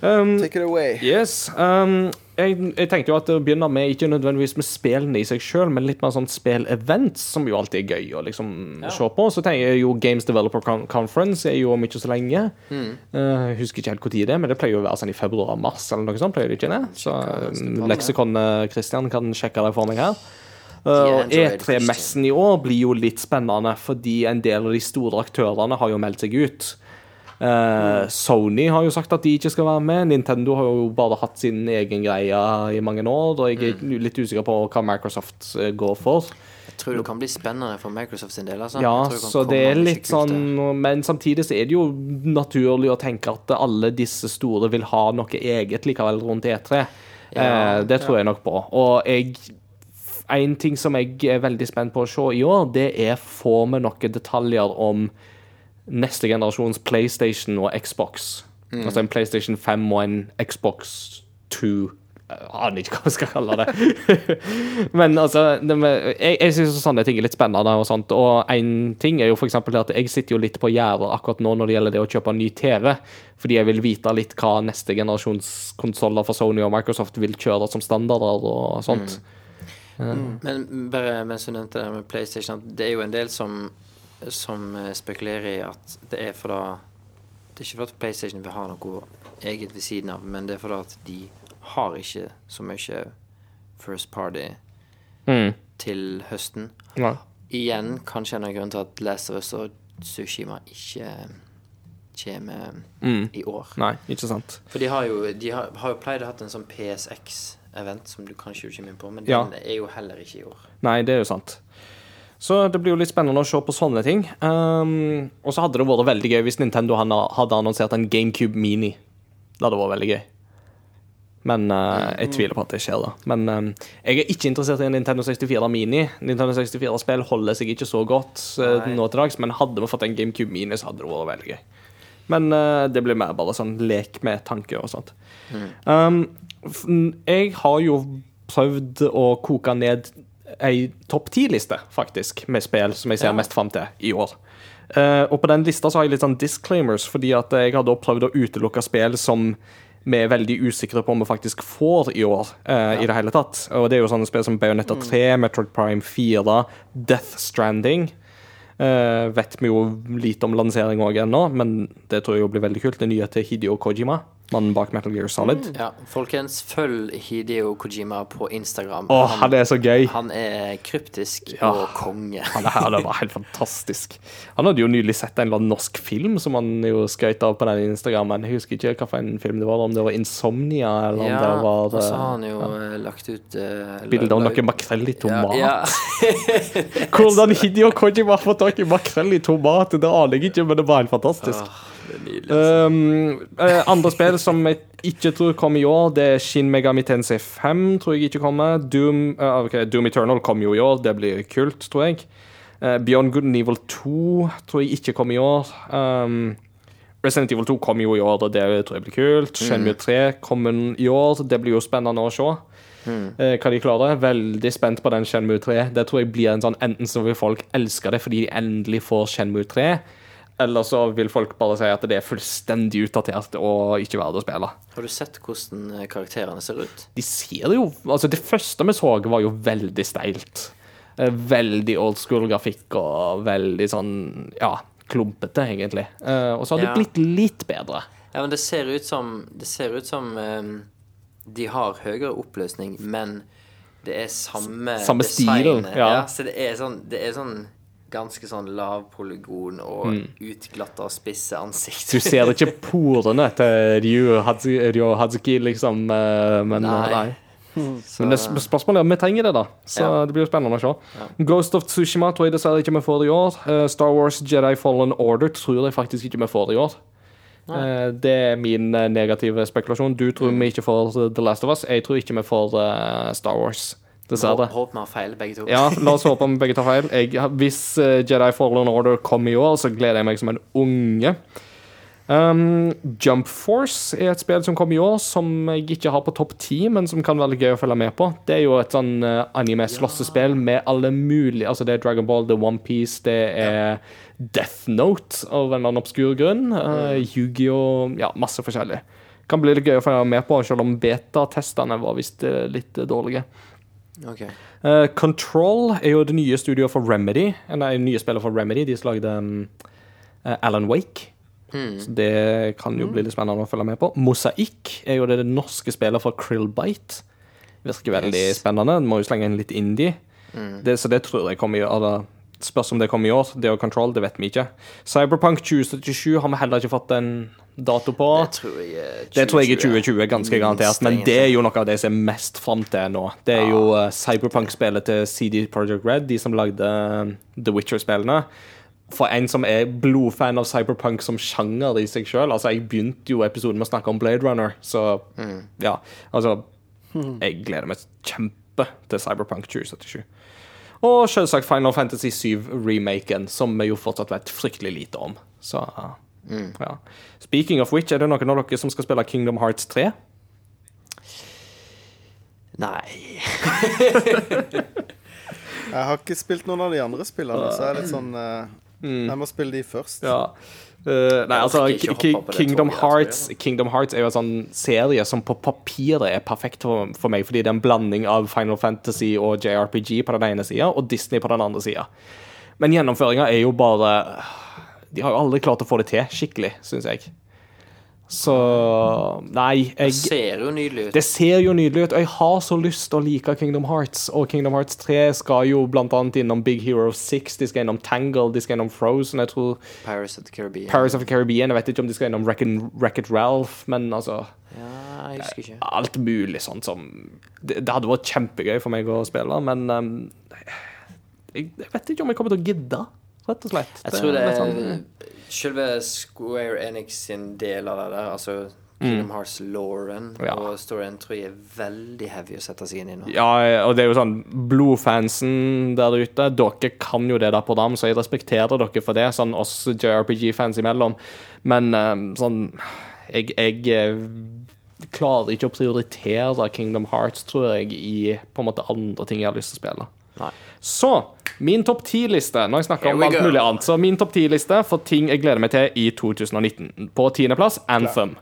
Um,
Take it away.
Yes. Um, jeg, jeg tenkte jo at det begynner med ikke nødvendigvis med spillene i seg sjøl, men litt mer sånn spillevents, som jo alltid er gøy å liksom se på. Så tenker jeg jo Games Developer Con Conference er jo om ikke så lenge.
Mm.
Uh, husker ikke helt når det er, men det pleier jo å være sånn i februar-mars eller noe sånt. pleier det ikke det? Så um, leksikon uh, Christian kan sjekke det for meg her. Uh, E3-messen i år blir jo litt spennende, fordi en del av de store aktørene har jo meldt seg ut. Eh, Sony har jo sagt at de ikke skal være med. Nintendo har jo bare hatt sin egen greie i mange år. Og jeg er litt usikker på hva Microsoft eh, går for.
Jeg tror det kan bli spennende for Microsoft sin del. Altså.
Ja,
det
så det er litt sånn. Men samtidig så er det jo naturlig å tenke at alle disse store vil ha noe eget likevel rundt E3.
Ja,
eh, det tror jeg nok på. Og jeg En ting som jeg er veldig spent på å se i år, det er får vi noen detaljer om neste generasjons PlayStation og Xbox.
Mm.
Altså en PlayStation 5 og en Xbox 2. Jeg aner ikke hva jeg skal kalle det. <laughs> Men altså, det med, jeg, jeg syns sånne ting er litt spennende. Og sånt, og en ting er jo for at jeg sitter jo litt på gjerdet akkurat nå når det gjelder det å kjøpe en ny TV. Fordi jeg vil vite litt hva neste generasjons konsoller for Sony og Microsoft vil kjøre som standarder og sånt.
Men bare mens du nevnte det med PlayStation, det er jo en del som, som eh, spekulerer i at det er fordi Det er ikke fordi PlayStation vil ha noe eget ved siden av, men det er fordi at de har ikke så mye first party
Mm.
til høsten.
Ja.
Igjen kanskje en av grunnene til at Last of Us og Tsushima ikke kommer
Mm.
i år.
Nei, ikke sant.
For de har jo, de har, har jo pleid å ha en sånn PSX-event som du kanskje ikke kommer inn på, men
Ja.
den er jo heller ikke i år.
Nei, det er jo sant. Så det blir jo litt spennende å se på sånne ting. Um, og så hadde det vært veldig gøy hvis Nintendo hadde annonsert en GameCube Mini. Det hadde vært veldig gøy. Men uh, jeg tviler på at det skjer, da. Men um, jeg er ikke interessert i en Nintendo 64 Mini. Nintendo 64-spill holder seg ikke så godt uh, nå til dags, men hadde vi fått en GameCube Mini, så hadde det vært veldig gøy. Men uh, det blir mer bare sånn lek med tanke og sånt. Um, jeg har jo prøvd å koke ned ei topp ti-liste, faktisk, med spill som jeg ser
Ja.
mest fram til i år. Uh, og på den lista så har jeg litt sånn disclaimers, fordi at jeg har da prøvd å utelukke spill som vi er veldig usikre på om vi faktisk får i år. eh, i det hele tatt. Og det er jo sånne spill som Bayonetta 3, Metroid Prime 4, Death Stranding. Uh, vet vi jo lite om lansering òg ennå, men det tror jeg jo blir veldig kult. Det nye til Hideo Kojima, mannen bak Metal Gear Solid.
Ja, folkens, følg Hideo Kojima på Instagram.
Åh, han er så gøy!
han er kryptisk
Ja.
og konge. <laughs>
Han er, det var helt fantastisk. Han hadde jo nylig sett en eller annen norsk film som han jo skrøt av på den Instagrammen. Jeg husker ikke hva for en film det var, om det var Insomnia, eller om
Ja,
det var
og så har
eh,
han jo eh, lagt ut uh,
bilde av noe makrell i tomat.
Ja, <laughs>
Hvordan Hideo Kojima har fått tak i makrell i tomat, det aner jeg ikke, men det var helt fantastisk.
Nydelig. altså.
Um, eh, andre spill som jeg ikke tror kommer i år, det er Shin Megami Tensei 5. Tror jeg ikke kommer. Doom, eh, ok, Doom Eternal kommer jo i år, det blir kult, tror jeg. Eh, Beyond Good and Evil 2 tror jeg ikke kommer i år. Um, Resident Evil 2 kommer jo i år, og det tror jeg blir kult. Shenmue 3 kommer i år, det blir jo spennende å se. eh, hva de klarer. Veldig spent på den Shenmue 3. Det tror jeg blir en sånn Enten så vil folk elske det fordi de endelig får Shenmue 3, eller så vil folk bare si at det er fullstendig utdatert og ikke verdt å spille.
Har du sett hvordan eh, karakterene ser ut?
De ser jo Altså, det første vi så, var jo veldig steilt. Eh, Veldig old school grafikk og veldig sånn Ja, klumpete, egentlig. Eh, Og så har det blitt litt bedre.
Ja, men det ser ut som Det ser ut som um, de har høyere oppløsning, men det er samme
Samme stil,
ja.
ja.
Så det er sånn Det er sånn ganske sånn lav polygon og utglatta, spisse ansikt.
Mm. Du ser ikke <laughs> porene til Ryo Hadzuki, liksom, eh, men eh,
Nei.
nei.
Så- <laughs>
Men det sp- spørsmålet er om vi trenger det, da. Så
Ja.
det blir jo spennende å se. Ghost of Tsushima tror jeg dessverre ikke vi får i år. Uh, Star Wars Jedi Fallen Order tror jeg faktisk ikke vi får i år. Uh, det er min negative spekulasjon. Du tror vi ikke får The Last of Us. Jeg tror ikke vi får uh, Star Wars. Dessverre.
Håper vi har feil, begge to.
Ja, la oss håpe vi begge tar feil. Jeg, hvis eh, Jedi Fallen Order kommer i år, så gleder jeg meg som en unge. Um, Jump Force er et spill som kommer i år, som jeg ikke har på topp ti, men som kan være gøy å følge med på. Det er jo et sånn uh, anime-slåssespill med alle mulige Altså, det er Dragon Ball, det er OnePiece, det er Death Note av en eller annen obskur grunn. Uh, Yu-Gi-Oh! Ja, masse forskjellig. Kan bli litt gøy å følge med på, selv om betatestene var visst eh, litt eh, dårlige.
Ok.
Uh, Control er jo det nye studioet for Remedy. eh, Nei, nye spillet for Remedy. De som lagde um, eh, Alan Wake. Så det kan jo bli litt spennende å følge med på. Mosaikk er jo det, det norske spillet for Krillbite. Virker veldig
Yes.
spennende. Du må jo slenge inn litt indie. Det, så det tror jeg kommer i år. Spørs om det kommer i år. Det og Control, det vet vi ikke. Cyberpunk 2077 har vi heller ikke fått en dato på.
Det tror jeg er
Det tror jeg er 2020, ganske garantert. Men det er jo noe av det jeg ser mest fram til nå. Det er jo eh, Cyberpunk-spillet til CD Projekt Red, de som lagde eh, The Witcher-spillene. For en som er blodfan av Cyberpunk som sjanger i seg sjøl Altså, jeg begynte jo episoden med å snakke om Blade Runner, så ja. Altså, jeg gleder meg kjempe til Cyberpunk 2077. Og selvsagt Final Fantasy 7-remaken, som vi jo fortsatt vet fryktelig lite om. Så ja. Speaking of which, er det noen av dere som skal spille Kingdom Hearts 3?
Nei. <laughs>
Jeg har ikke spilt noen av de andre spillene, så jeg er litt sånn eh, Jeg må spille de først.
Ja. Uh, nei, altså Kingdom
toget,
Hearts Kingdom Hearts er jo en sånn serie som på papiret er perfekt for, for meg, fordi det er en blanding av Final Fantasy og JRPG på den ene sida, og Disney på den andre sida. Men gjennomføringa er jo bare De har jo aldri klart å få det til skikkelig, syns jeg. Så Nei,
Det ser jo nydelig ut.
det ser jo nydelig ut, og jeg har så lyst til å like Kingdom Hearts. Og Kingdom Hearts 3 skal jo blant annet innom Big Hero 6, de skal innom Tangle, de skal innom Frozen. Jeg tror
Paris of the Caribbean.
Paris of the Caribbean. Jeg vet ikke om de skal innom Wreck-It Ralph, men altså
Ja, jeg husker ikke.
Alt mulig sånt som Det, det hadde vært kjempegøy for meg å spille, men um, jeg, jeg vet ikke om jeg kommer til å gidde, rett og slett.
Jeg tror det er
sånn-
selve Square Enix sin del av det der, altså Kingdom Hearts-lauren
Ja.
og storyen tror jeg er veldig heavy å sette seg inn i nå.
Ja, og det er jo sånn Blodfansen der ute, dere kan jo det der på dem, så jeg respekterer dere for det, sånn oss JRPG-fans imellom. Men eh, sånn Jeg, jeg eh, klarer ikke å prioritere Kingdom Hearts, tror jeg, i på en måte andre ting jeg har lyst til å spille.
Nei.
Så min topp ti-liste. Nå har jeg snakka om alt
go.
mulig annet. Så min topp ti-liste for ting jeg gleder meg til i 2019. På tiendeplass Anthem.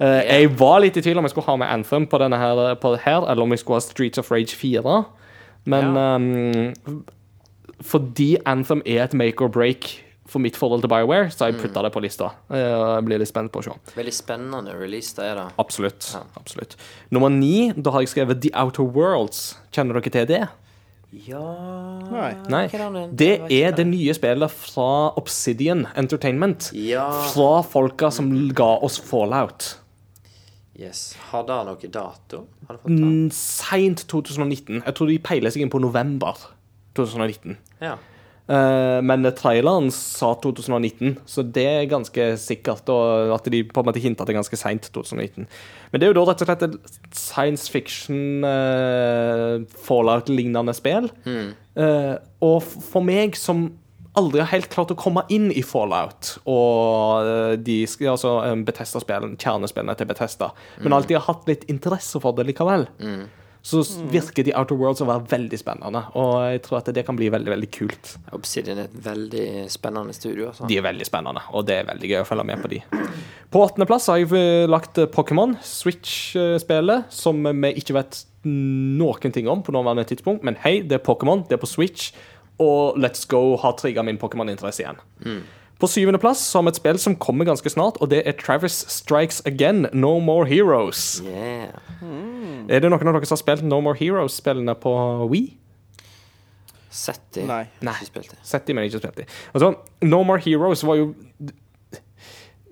Uh, jeg var litt i tvil om jeg skulle ha med Anthem på denne her, på her eller om jeg skulle ha Streets of Rage 4. Men ehm, fordi Anthem er et make or break for mitt forhold til BioWare, så har jeg putta det på lista. Eh, Jeg blir litt spent på å se.
Veldig spennende release, det er det.
Absolutt. absolutt. Nummer ni, da har jeg skrevet The Outer Worlds. Kjenner dere til det?
Ja
Nei.
Nei.
Det?
Er det nye spillet fra Obsidian Entertainment.
Ja.
Fra folka som ga oss Fallout.
Yes. Har det noe dato? Har?
Mm, Seint 2019. Jeg tror de peiler seg inn på november 2019.
Ja.
Eh, men traileren sa 2019, så det er ganske sikkert. Og at de på en måte hinta til ganske seint 2019. Men det er jo da rett og slett et science fiction uh, fallout-lignende spill. Eh, og for meg som aldri har helt klart å komme inn i Fallout og eh, de altså eh, Bethesda-spillene, kjernespillene til Bethesda, men alltid har hatt litt interesse for det likevel, så virker de Outer Worlds å være veldig spennende. Og jeg tror at det kan bli veldig, veldig kult.
Obsidian er et veldig spennende studio. Altså.
De er veldig spennende, og det er veldig gøy å følge med på de. På åttendeplass har jeg lagt Pokémon, Switch-spillet, som vi ikke vet noen ting om på nåværende tidspunkt. Men hei, det er Pokémon, det er på Switch, og Let's Go har trigga min Pokémon-interesse igjen. På syvendeplass har vi et spill som kommer ganske snart, og det er Travis Strikes Again, No More Heroes.
Yeah.
Er det noen av dere som har spilt No More Heroes-spillene på Wii?
Sett de.
Nei.
Nei.
Ikke spilt de.
Sett de, men ikke spilt de. Altså, No More Heroes var jo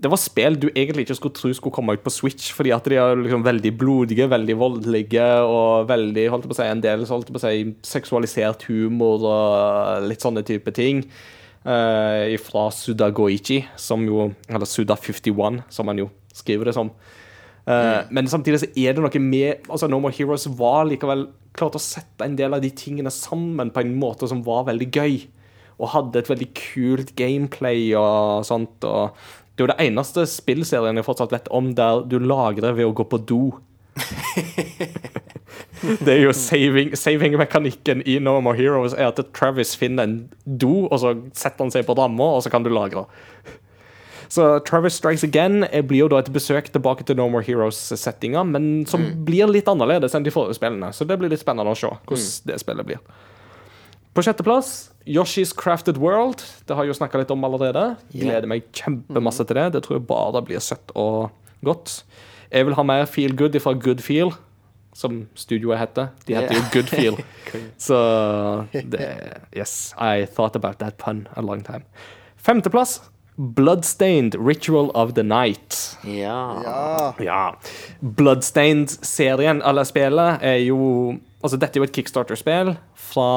Det var spill du egentlig ikke skulle tro skulle komme ut på Switch, fordi at de er liksom veldig blodige, veldig voldelige og veldig holdt på å si, en del holdt på å si, seksualisert humor og litt sånne type ting. Uh, fra Suda Goichi, som jo Eller Suda 51, som han jo skriver det som. Eh, Men samtidig så er det noe med altså No More Heroes var likevel klart å sette en del av de tingene sammen på en måte som var veldig gøy. Og hadde et veldig kult gameplay og sånt. Og det er jo det eneste spillserien jeg fortsatt vet om der du lagrer ved å gå på do. <laughs> Det er jo saving- saving-mekanikken i No More Heroes er at Travis finner en do, og så setter han seg på ramma, og så kan du lagre. Så Travis Strikes Again blir jo da et besøk tilbake til No More Heroes-settinga, men som blir litt annerledes enn de forrige spillene. Så det blir litt spennende å se hvordan det spillet blir. På sjetteplass Yoshi's Crafted World. Det har jeg jo snakka litt om allerede. Gleder meg kjempemasse til det. Det tror jeg bare blir søtt og godt. Jeg vil ha mer Feel Good ifra Good Feel, som studioet heter. De heter jo Good Feel. <laughs> Så det Yes, I thought about that pun a long time. Femteplass Bloodstained Ritual of the Night.
Ja.
Ja.
Ja. Bloodstained-serien, eller spillet, er jo Altså, dette er jo et Kickstarter-spill fra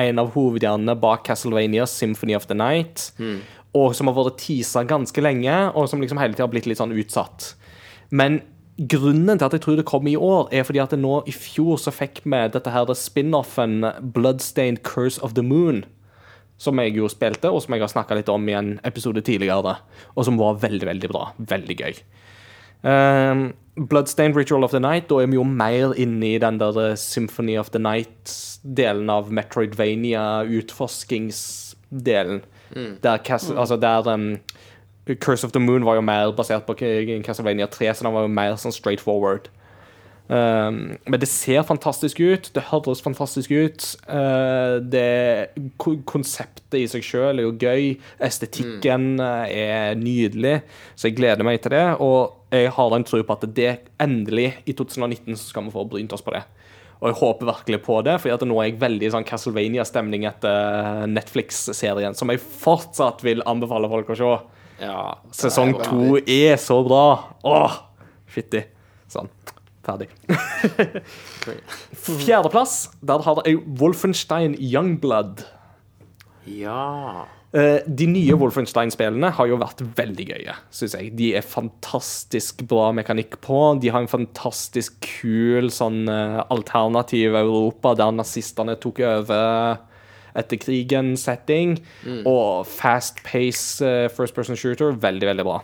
en av hovedhjernene bak Castlevania Symphony of the Night, og som har vært teasa ganske lenge, og som liksom hele tida har blitt litt sånn utsatt. Men grunnen til at jeg tror det kom i år, er fordi at det nå i fjor så fikk vi dette her spin-offen Bloodstained Curse of the Moon som jeg jo spilte, og som jeg har snakka litt om i en episode tidligere, og som var veldig, veldig bra. Veldig gøy. Um, Bloodstained Ritual of the Night, da er vi jo mer inne i den der eh, Symphony of the Night-delen av Metroidvania-utforskingsdelen. Der, altså der um, Curse of the Moon var jo mer basert på Castlevania 3, så den var jo mer sånn straight forward. Um, men det ser fantastisk ut, det høres fantastisk ut. Uh, det Konseptet i seg sjøl er jo gøy. Estetikken uh, er nydelig, så jeg gleder meg til det. Og jeg har en tro på at det endelig, i 2019, så skal vi få brynt oss på det. Og jeg håper virkelig på det, for nå er jeg veldig i sånn Castlevania-stemning etter Netflix-serien, som jeg fortsatt vil anbefale folk å se.
ja.
Sesong to er så bra. Åh, fytti. Sånn. Ferdig. Fjerdeplass, der har jeg Wolfenstein Youngblood.
Ja.
Eh, de nye Wolfenstein-spillene har jo vært veldig gøye, syns jeg. De er fantastisk bra mekanikk på. De har en fantastisk kul sånn eh, alternativ Europa der nazistene tok over etter krigen-setting. Og fast pace uh, first person shooter, veldig, veldig bra.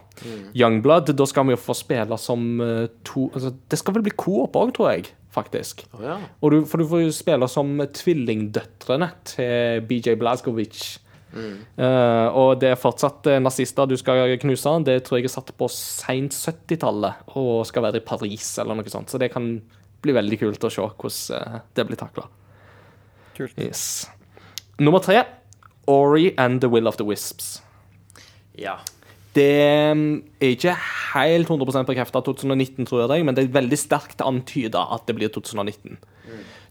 Youngblood, da skal vi jo få spille som uh, to altså, Det skal vel bli coop òg, tror jeg, faktisk.
Oh, ja.
Og du, for du får jo spille som tvillingdøtrene til BJ Blazkowicz. Eh, og det er fortsatt nazister du skal knuse. Det tror jeg er satt på seint 70-tallet og skal være i Paris eller noe sånt. Så det kan bli veldig kult å se hvordan det blir takla.
Kult.
Yes. Nummer tre. Ori and the Will of the Wisps.
ja.
Det mm, er ikke helt 100% bekrefta 2019, tror jeg, men det er veldig sterkt antyda at det blir 2019.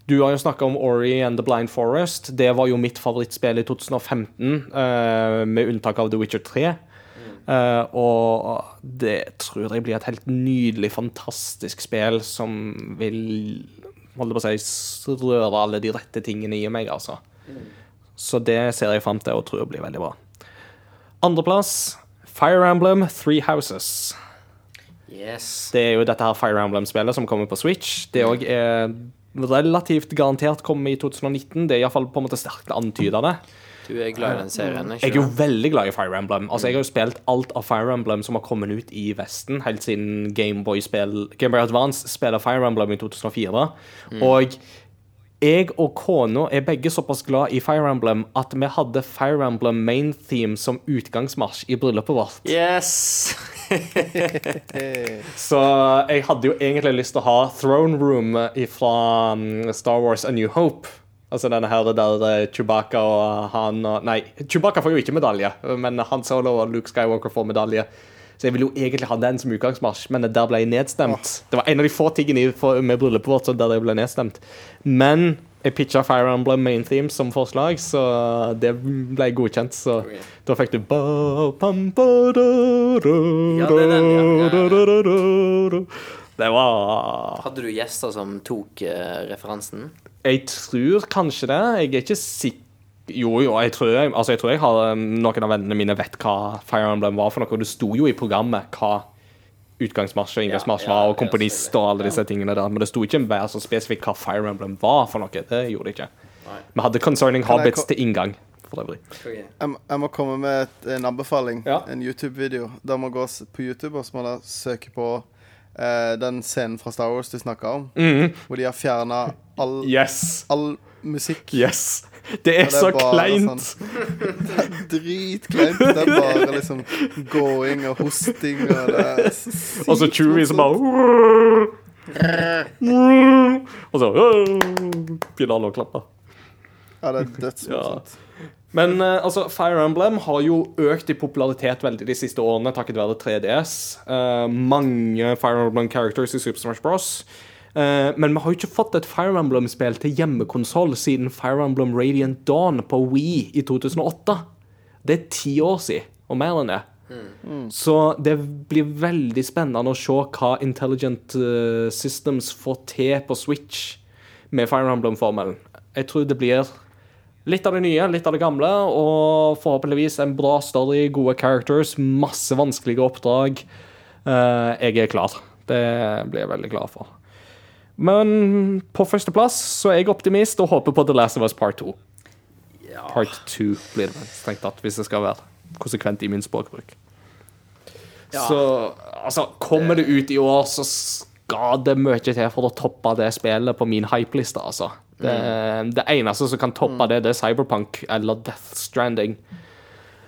Du har jo snakka om Ori and the Blind Forest. Det var jo mitt favorittspill i 2015, eh, med unntak av The Witcher 3. Uh, og det tror jeg blir et helt nydelig, fantastisk spill som vil holde på å si røre alle de rette tingene i meg, altså. Så det ser jeg fram til og tror blir veldig bra. Andreplass Fire Emblem Three Houses.
Yes.
Det er jo dette her Fire Emblem-spillet som kommer på Switch. Det òg er relativt garantert kommet i 2019. Det er iallfall på en måte sterkt antydende.
Du er glad i den serien,
Jeg er jo veldig glad i Fire Emblem. Altså, Jeg har jo spilt alt av Fire Emblem som har kommet ut i Vesten, helt siden Gameboy Game Advance spiller Fire Emblem i 2004. Og jeg og kona er begge såpass glad i Fire Emblem at vi hadde Fire Emblem main theme som utgangsmarsj i bryllupet vårt.
Yes! <laughs>
Så jeg hadde jo egentlig lyst til å ha Throne Room fra Star Wars A New Hope. Altså denne her der eh, Chewbacca og han og Nei, Chewbacca får jo ikke medalje, men Han Solo og Luke Skywalker får medalje. Så jeg ville jo egentlig ha den som utgangsmarsj, men der ble jeg nedstemt. Det var en av de få tingene med bryllupet vårt så der jeg ble nedstemt. Men jeg pitcha Fire Emblem main theme som forslag, så det ble godkjent. Så
okay.
da fikk du ba, pam, ba, da, da,
Ja, det den, ja. Ja.
Det var
Hadde du gjester som tok uh, referansen?
Jeg tror kanskje det. Jeg er ikke sikker Jo, jo, jeg tror jeg, altså jeg tror jeg har um, noen av vennene mine vet hva Fire Emblem var for noe. og Det sto jo i programmet hva utgangsmarsj og inngangsmarsj
Ja, ja,
var, og komponist og alle disse tingene der. Men det sto ikke vær så spesifikt hva Fire Emblem var for noe. Det gjorde det ikke. Vi hadde Concerning Hobbits til inngang, for øvrig.
Jeg, må- jeg må komme med et, en anbefaling.
Ja.
En YouTube-video. Da må gå på YouTube og så må dere søke på eh, den scenen fra Star Wars du snakka om. Hvor de har fjerna all,
Yes!
all musikk.
Yes! Det er
det er
så
bare
kleint!
sånn- Det <laughs> er dritkleint. Det er bare liksom gåing og hosting og det er sykt
Og så Chewie som bare Og så begynner alle å klappe.
Ja, det er dødsmorsomt.
Men eh, altså, Fire Emblem har jo økt i popularitet veldig de siste årene takket være 3DS. Uh, mange Fire Emblem characters i Super Smash Bros. Eh, men vi har jo ikke fått et Fire Emblem-spill til hjemmekonsoll siden Fire Emblem Radiant Dawn på Wii i 2008. Det er ti år siden, og mer enn det. Så det blir veldig spennende å se hva Intelligent eh, Systems får til på Switch med Fire Emblem-formelen. Jeg tror det blir litt av det nye, litt av det gamle, og forhåpentligvis en bra story, gode characters, masse vanskelige oppdrag. Eh, jeg er klar. Det blir jeg veldig glad for. Men på førsteplass så er jeg optimist og håper på The Last of Us Part 2.
Ja.
Part 2 blir det strengt tatt, hvis det skal være konsekvent i min språkbruk.
Ja.
Så altså, kommer det ut i år, så skal det mye til for å toppe det spillet på min hypeliste, altså. Det, det eneste som kan toppe det, det er Cyberpunk eller Death Stranding.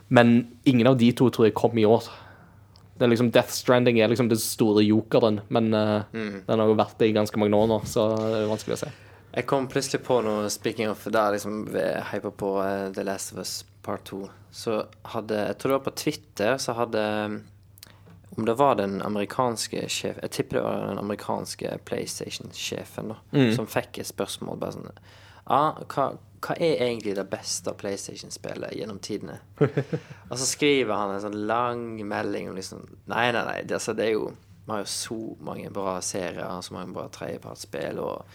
Men ingen av de to tror jeg kom i år. Det er liksom Death Stranding er liksom den store jokeren, men eh, den har jo vært det i ganske mange år nå, så det er vanskelig å se.
Jeg kom plutselig på noe Speaking of der liksom hypa på uh, The Last of Us Part 2. Så hadde Jeg tror det var på Twitter, så hadde Om det var den amerikanske sjef Jeg tipper det var den amerikanske PlayStation-sjefen, da, som fikk et spørsmål bare sånn Ja, hva, hva er egentlig det beste PlayStation-spillet gjennom tidene? <laughs> Og så skriver han en sånn lang melding om liksom Nei, nei, nei, det, altså, det er jo Vi har jo så mange bra serier, så mange bra tredjepartsspill, og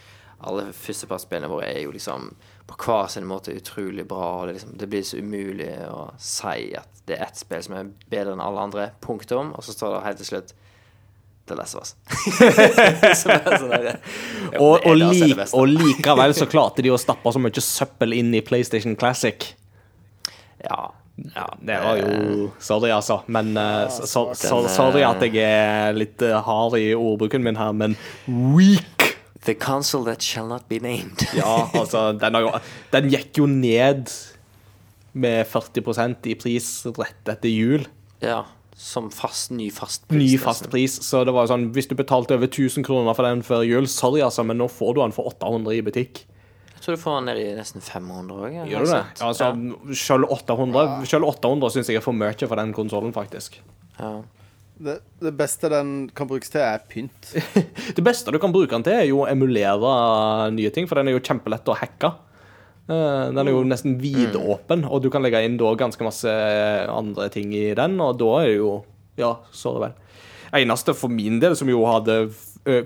alle førstepartsspillene våre er jo liksom på hver sin måte utrolig bra. Og det, liksom, det blir så umulig å si at det er ett spill som er bedre enn alle andre. Punktum. Og så står det helt til slutt The Last of Us. <laughs> sånn
Og, og,
det
lik, og likevel så <laughs> klarte de å stappe så mye søppel inn i PlayStation Classic.
Ja. ja.
Det var jo Sorry, altså. Men eh, så, så, så,
eh,
sorry at jeg er litt eh, hard i ordbruken min her, men weak!
The console that shall not be named. <laughs>
Ja, altså, den, jo, den gikk jo ned med 40% i pris rett etter jul.
ja. Som fast, ny fast pris.
Ny
nesten.
fast pris. Så det var sånn, hvis du betalte over 1000 kroner for den før jul, sorry, altså, men nå får du den for 800 i butikk.
Jeg tror du får den ned i nesten 500 òg.
Gjør du det? Ja, altså, selv 800, selv 800 syns jeg er for mye for den konsollen, faktisk.
Ja.
Det, det beste den kan brukes til, er pynt. <laughs>
Det beste du kan bruke den til, er jo å emulere nye ting, for den er jo kjempelett å hacke. Eh, Den er jo nesten vidåpen, og du kan legge inn da ganske masse andre ting i den, og da er det jo Ja, så vel. Eneste for min del som jo hadde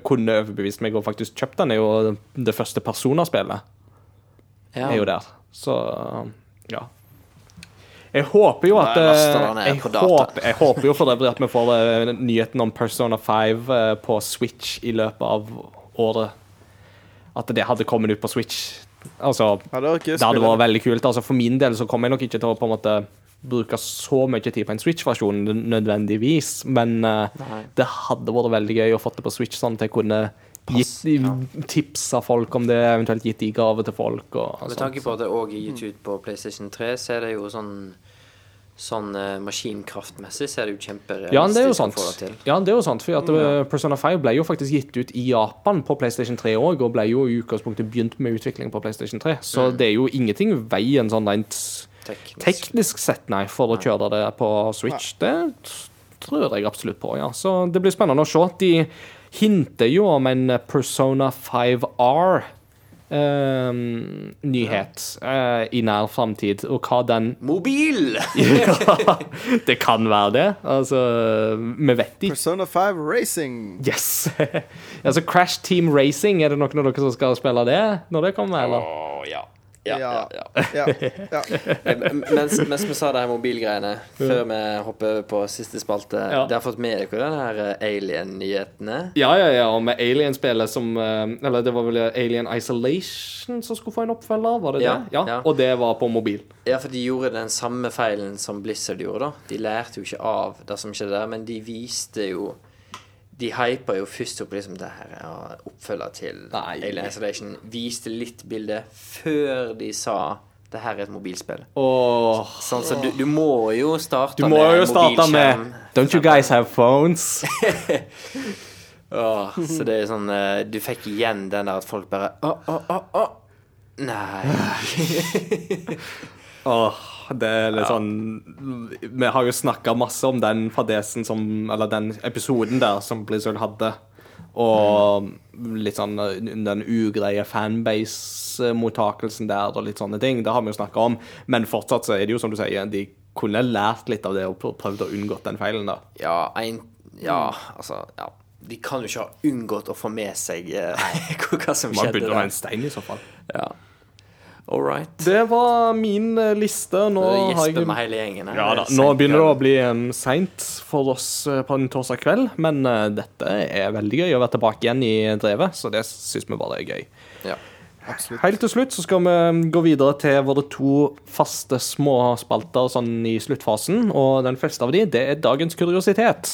kunne overbevist meg og faktisk kjøpt den, er jo det første Persona-spillet.
ja.
Er jo der. Så ja. Jeg håper jo at eh, jeg, håper, jeg håper jo for øvrig at vi får eh, nyheten om Persona 5 eh, på Switch i løpet av året. At det hadde kommet ut på Switch. Altså,
Ja, det
det hadde vært veldig kult. Altså, for min del så kommer jeg nok ikke til å på en måte bruke så mye tid på en Switch-versjon nødvendigvis, men
uh,
det hadde vært veldig gøy å få det på Switch, sånn at jeg kunne
Pass,
gitt,
ja.
tipsa folk om det, eventuelt gitt i gave til folk. Og,
Med tanke på at det òg er gitt ut på PlayStation 3, så er det jo sånn Sånn uh, maskinkraftmessig så er det jo kjemperealistisk
Ja, det er jo
å
sant.
få det til.
Ja, det er jo sant, for at uh, Persona 5 ble jo faktisk gitt ut i Japan på PlayStation 3 òg, og ble jo i utgangspunktet begynt med utvikling på PlayStation 3. Så
Mm.
det er jo ingenting veien sånn rent
Teknisk.
teknisk sett, nei, for å kjøre det på Switch. Det tror jeg absolutt på, ja. Så det blir spennende å se. De hinter jo om en Persona 5R. Eh, nyhet uh, i nær framtid, og hva den
Mobil!
ja, <laughs> <laughs> det kan være det. Altså, vi vet ikke.
Persona 5 Racing.
Yes! <laughs> altså, Crash Team Racing, er det noen av dere som skal spille det når det kommer, eller?
Oh, ja. Ja, ja,
Ja.
ja.
Ja, ja. <laughs>
Eh, Mens, mens vi sa de her mobilgreiene, før vi hopper over på siste spalte
Ja.
Dere har fått med dere den her eh, alien-nyhetene?
Ja, ja, ja, og med Alien-spillet som eh, Eller det var vel Alien Isolation som skulle få en oppfølger, var det
Ja,
det? Ja,
ja.
Og det var på mobil.
Ja, for de gjorde den samme feilen som Blizzard gjorde, da. De lærte jo ikke av det som skjedde der, men de viste jo De hypa jo først opp liksom det her ja, oppfølger til
Nei.
Alien Isolation. Viste litt bilde før de sa det her er et mobilspill.
Og
Sånn, så du, du må jo starte
du må
med
jo starte med Don't you guys have phones? <laughs>
oh, så det er sånn eh, Du fikk igjen den der at folk bare Å, å, å, å. Nei. <sighs>
Åh, det er litt sånn Vi har jo snakka masse om den fadesen som Eller den episoden der som Blizzard hadde. Og litt sånn den ugreie fanbase-mottakelsen der og litt sånne ting. Det har vi jo snakka om. Men fortsatt så er det jo som du sier, de kunne lært litt av det og pr- prøvd å unngå den feilen da.
Ja, en, ja, altså ja. De kan jo ikke ha unngått å få med seg eh, <laughs> hva som
Man
skjedde
Man burde
ha
en stein i så fall.
Ja. All right.
Det var min eh, liste. Nå jeg
med hele gjengen.
Ja da, Nå begynner det å bli um, seint for oss eh, på en torsdag kveld, men uh, dette er veldig gøy å være tilbake igjen i drevet, så det syns vi bare er gøy.
Ja.
Absolutt.
Helt til slutt så skal vi gå videre til våre to faste småspalter sånn i sluttfasen, og den første av de, det er dagens kuriositet.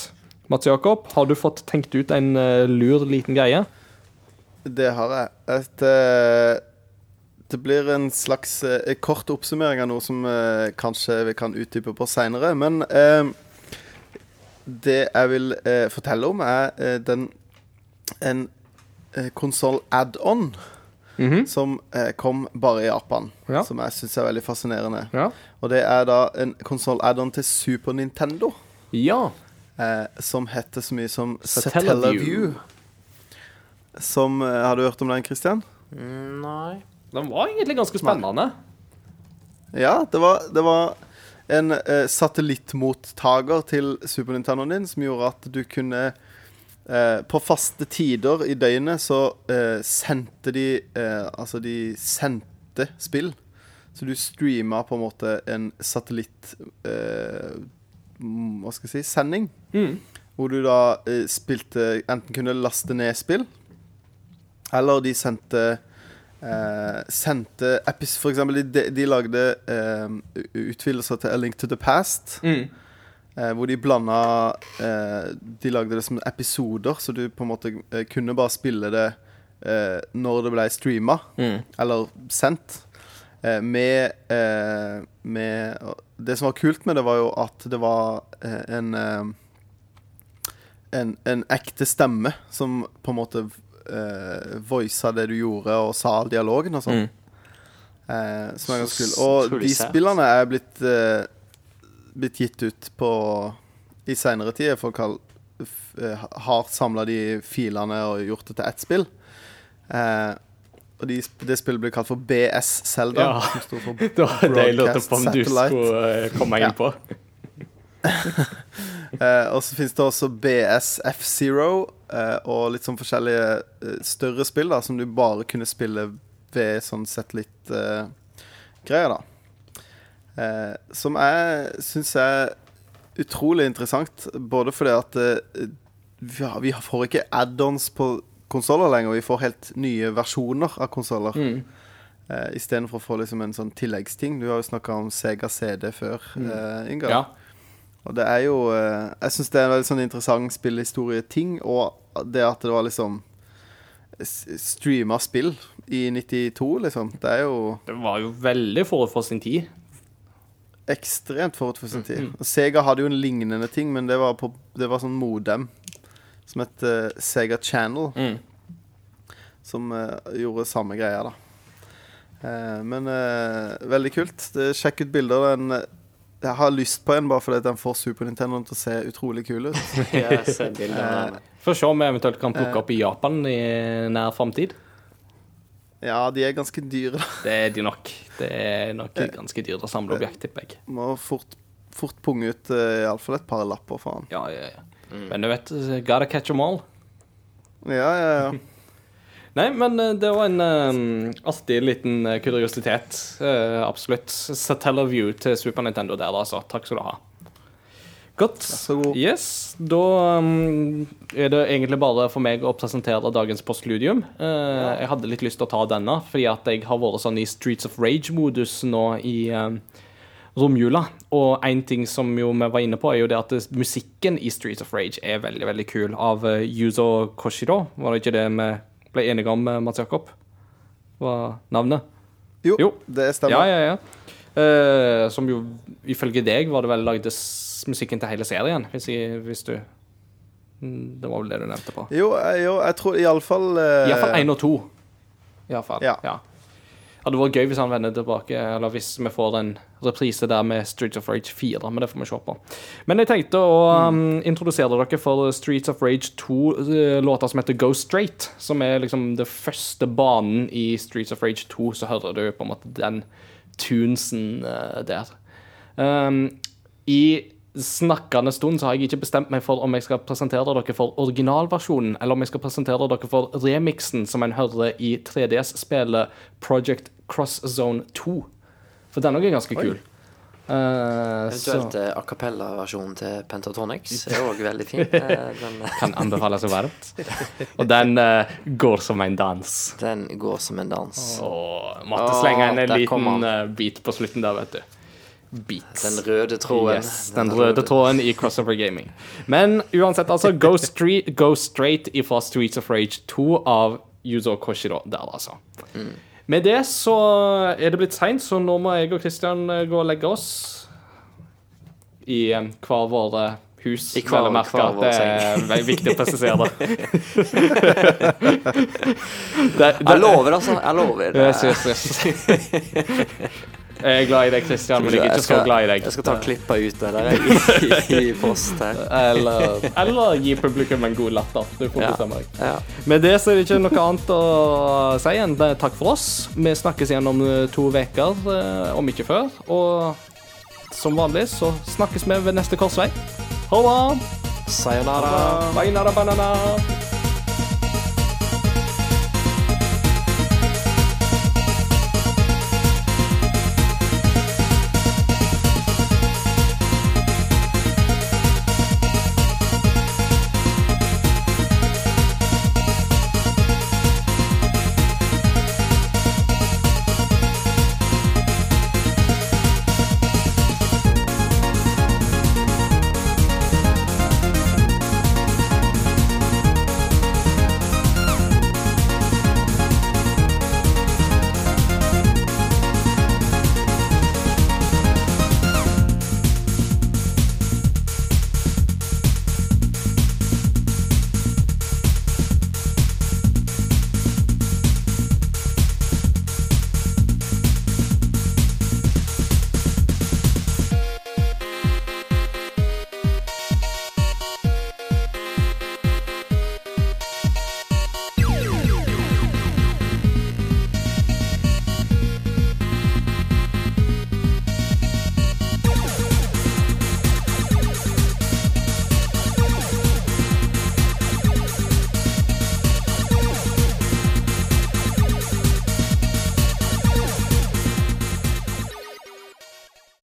Mats Jakob, har du fått tenkt ut en lur liten greie?
Det har jeg. Et, eh, det blir en slags eh, kort oppsummering av noe som eh, kanskje vi kan utdype på seinere. Men eh, det jeg vil eh, fortelle om, er eh, den en eh, konsoll add-on
Mhm.
som eh, kom bare i Japan.
Ja.
Som jeg syns er veldig fascinerende.
Ja.
Og det er da en konsoll add-on til Super Nintendo.
Ja.
Eh, som heter så mye som
Satellaview.
Satellaview. Som eh, Har du hørt om den, Christian?
Mm, Nei.
Den var egentlig ganske spennende.
Ja, det var, det var en eh, satellittmottaker til Super Nintendoen din som gjorde at du kunne eh, På faste tider i døgnet så eh, sendte de eh, Altså, de sendte spill. Så du streama på en måte en satellitt eh, mm, Hva skal jeg si sending. Hvor du da eh, spilte Enten kunne laste ned spill, eller de sendte eh, Sendte epis... For eksempel, de, de lagde eh, utvidelser til A Link to the Past.
Mm.
Eh, hvor de blanda eh, De lagde det som episoder, så du på en måte eh, kunne bare spille det eh, når det ble streama,
Mm.
eller sendt. Med, med Det som var kult med det, var jo at det var en en, en ekte stemme som på en måte uh, voisa det du gjorde, og sa all dialogen og sånn.
Mm.
Uh, som er ganske kult. Og de spillene er blitt uh, Blitt gitt ut på i seinere tid. Folk har, eh, har samla de filene og gjort det til ett spill. Uh, og de, det spillet blir kalt for BS Zelda.
Ja.
Som står for <laughs>
Det var det jeg på om du skulle eh, komme inn på. <laughs>
Eh, og så finnes det også BS F-Zero eh, og litt sånn forskjellige eh, større spill da som du bare kunne spille ved sånn satellittgreier, da. Eh, som jeg syns er utrolig interessant, både fordi at eh, vi, har, vi får ikke add-ons på konsoller lenger, vi får helt nye versjoner av konsoller.
Mm.
Eh, Istedenfor å få liksom en sånn tilleggsting. Du har jo snakka om Sega CD før, eh, Ingar.
Ja.
Og det er jo eh, Jeg syns det er en veldig sånn interessant spillhistorie-ting, og det at det var liksom streama spill i 92, liksom. Det er jo
Det var jo veldig forut for sin tid.
ekstremt forut for sin tid. Og Sega hadde jo en lignende ting, men det var, på, det var sånn modem som het eh, Sega Channel,
Mm.
som uh, gjorde samme greia, da. Uh, men veldig kult. Sjekk ut bilder. Den, jeg har lyst på en bare fordi den får Super Nintendo til å se utrolig kul ut. <laughs>
Den.
For å se om vi eventuelt kan plukke opp i Japan i nær framtid.
Ja, de er ganske dyre, da.
Det er de nok. Det er nok ganske dyrt å samle objekt, tipper jeg.
Må fort, fort punge ut uh, iallfall et par lapper for han.
Ja, ja, ja. Men du vet, gotta catch them all.
Ja, ja, ja. <laughs>
Nei, men eh, det var en um, artig liten eh, kuriositet. Uh, absolutt. Satellaview til Super Nintendo der, altså. Takk skal du ha. Godt. Yes, da um, er det egentlig bare for meg å presentere dagens postludium. Eh, Jeg hadde litt lyst til å ta denne, fordi at jeg har vært sånn i Streets of Rage-modus nå i um, romjula. Og en ting som jo vi var inne på, er jo det at musikken i Streets of Rage er veldig, veldig kul. Av uh, Yuzo Koshiro. Var det ikke det vi ble enige om, eh, Mats Jakob? Var navnet?
Jo,
Jo.
det stemmer.
Ja, ja, ja. Uh, som jo ifølge deg var det vel lagde musikken til hele serien, hvis, jeg, hvis du Mm, Det var vel det du nevnte på.
Jo, eh, jo, jeg tror iallfall uh,
Iallfall én og to. Iallfall.
Ja.
Ja. Hadde vært gøy hvis han vender tilbake, eller hvis vi får en reprise der med Streets of Rage 4, men det får vi se på. Men jeg tenkte å um, introdusere dere for Streets of Rage 2, eh, som heter Go Straight, som er liksom det første banen i Streets of Rage 2, så hører du på en måte den tunesen uh, der. Um, I snakkende stund så har jeg ikke bestemt meg for om jeg skal presentere dere for originalversjonen, eller om jeg skal presentere dere for remixen som en hører i 3DS-spillet Project Cross Zone 2. For den òg er ganske kul. Uh,
Eventuelt
så
eh, a cappella-versjonen til Pentatonix er òg veldig fin. Eh, <laughs> Den,
kan anbefales varmt. Og den uh, går som en dans.
den går som en dans.
Åh, måtte slenge inn en liten bit på slutten der, vet du. Beat.
Den røde tråden.
Yes, den røde tråden i Crossover Gaming. Men uansett, altså, go, street, go straight ifra Streets of Rage 2 av Yuzo Koshiro der, altså. Med det så er det blitt seint, så nå må jeg og Christian eh, gå og legge oss i eh, hver våre hus.
I hver-
merke
hver vår
det er viktig å presisere det. <laughs> <laughs> det,
Jeg lover, altså. Jeg lover.
Yes, yes, yes. <laughs> Jeg er glad i deg, Kristian, men jeg er ikke så
skal-
glad i deg.
Jeg skal ta klippa ut det der <laughs> i, i, i post her.
Eller, eller gi publikum en god latter. Du får
Ja.
bestemme deg.
Ja.
Med det så er det ikke noe annet å si enn takk for oss. Vi snakkes igjen om eh, to uker, eh, om ikke før. Og som vanlig så snakkes vi ved neste korsvei. Ha det!
Sayonara.
Sayonara banana.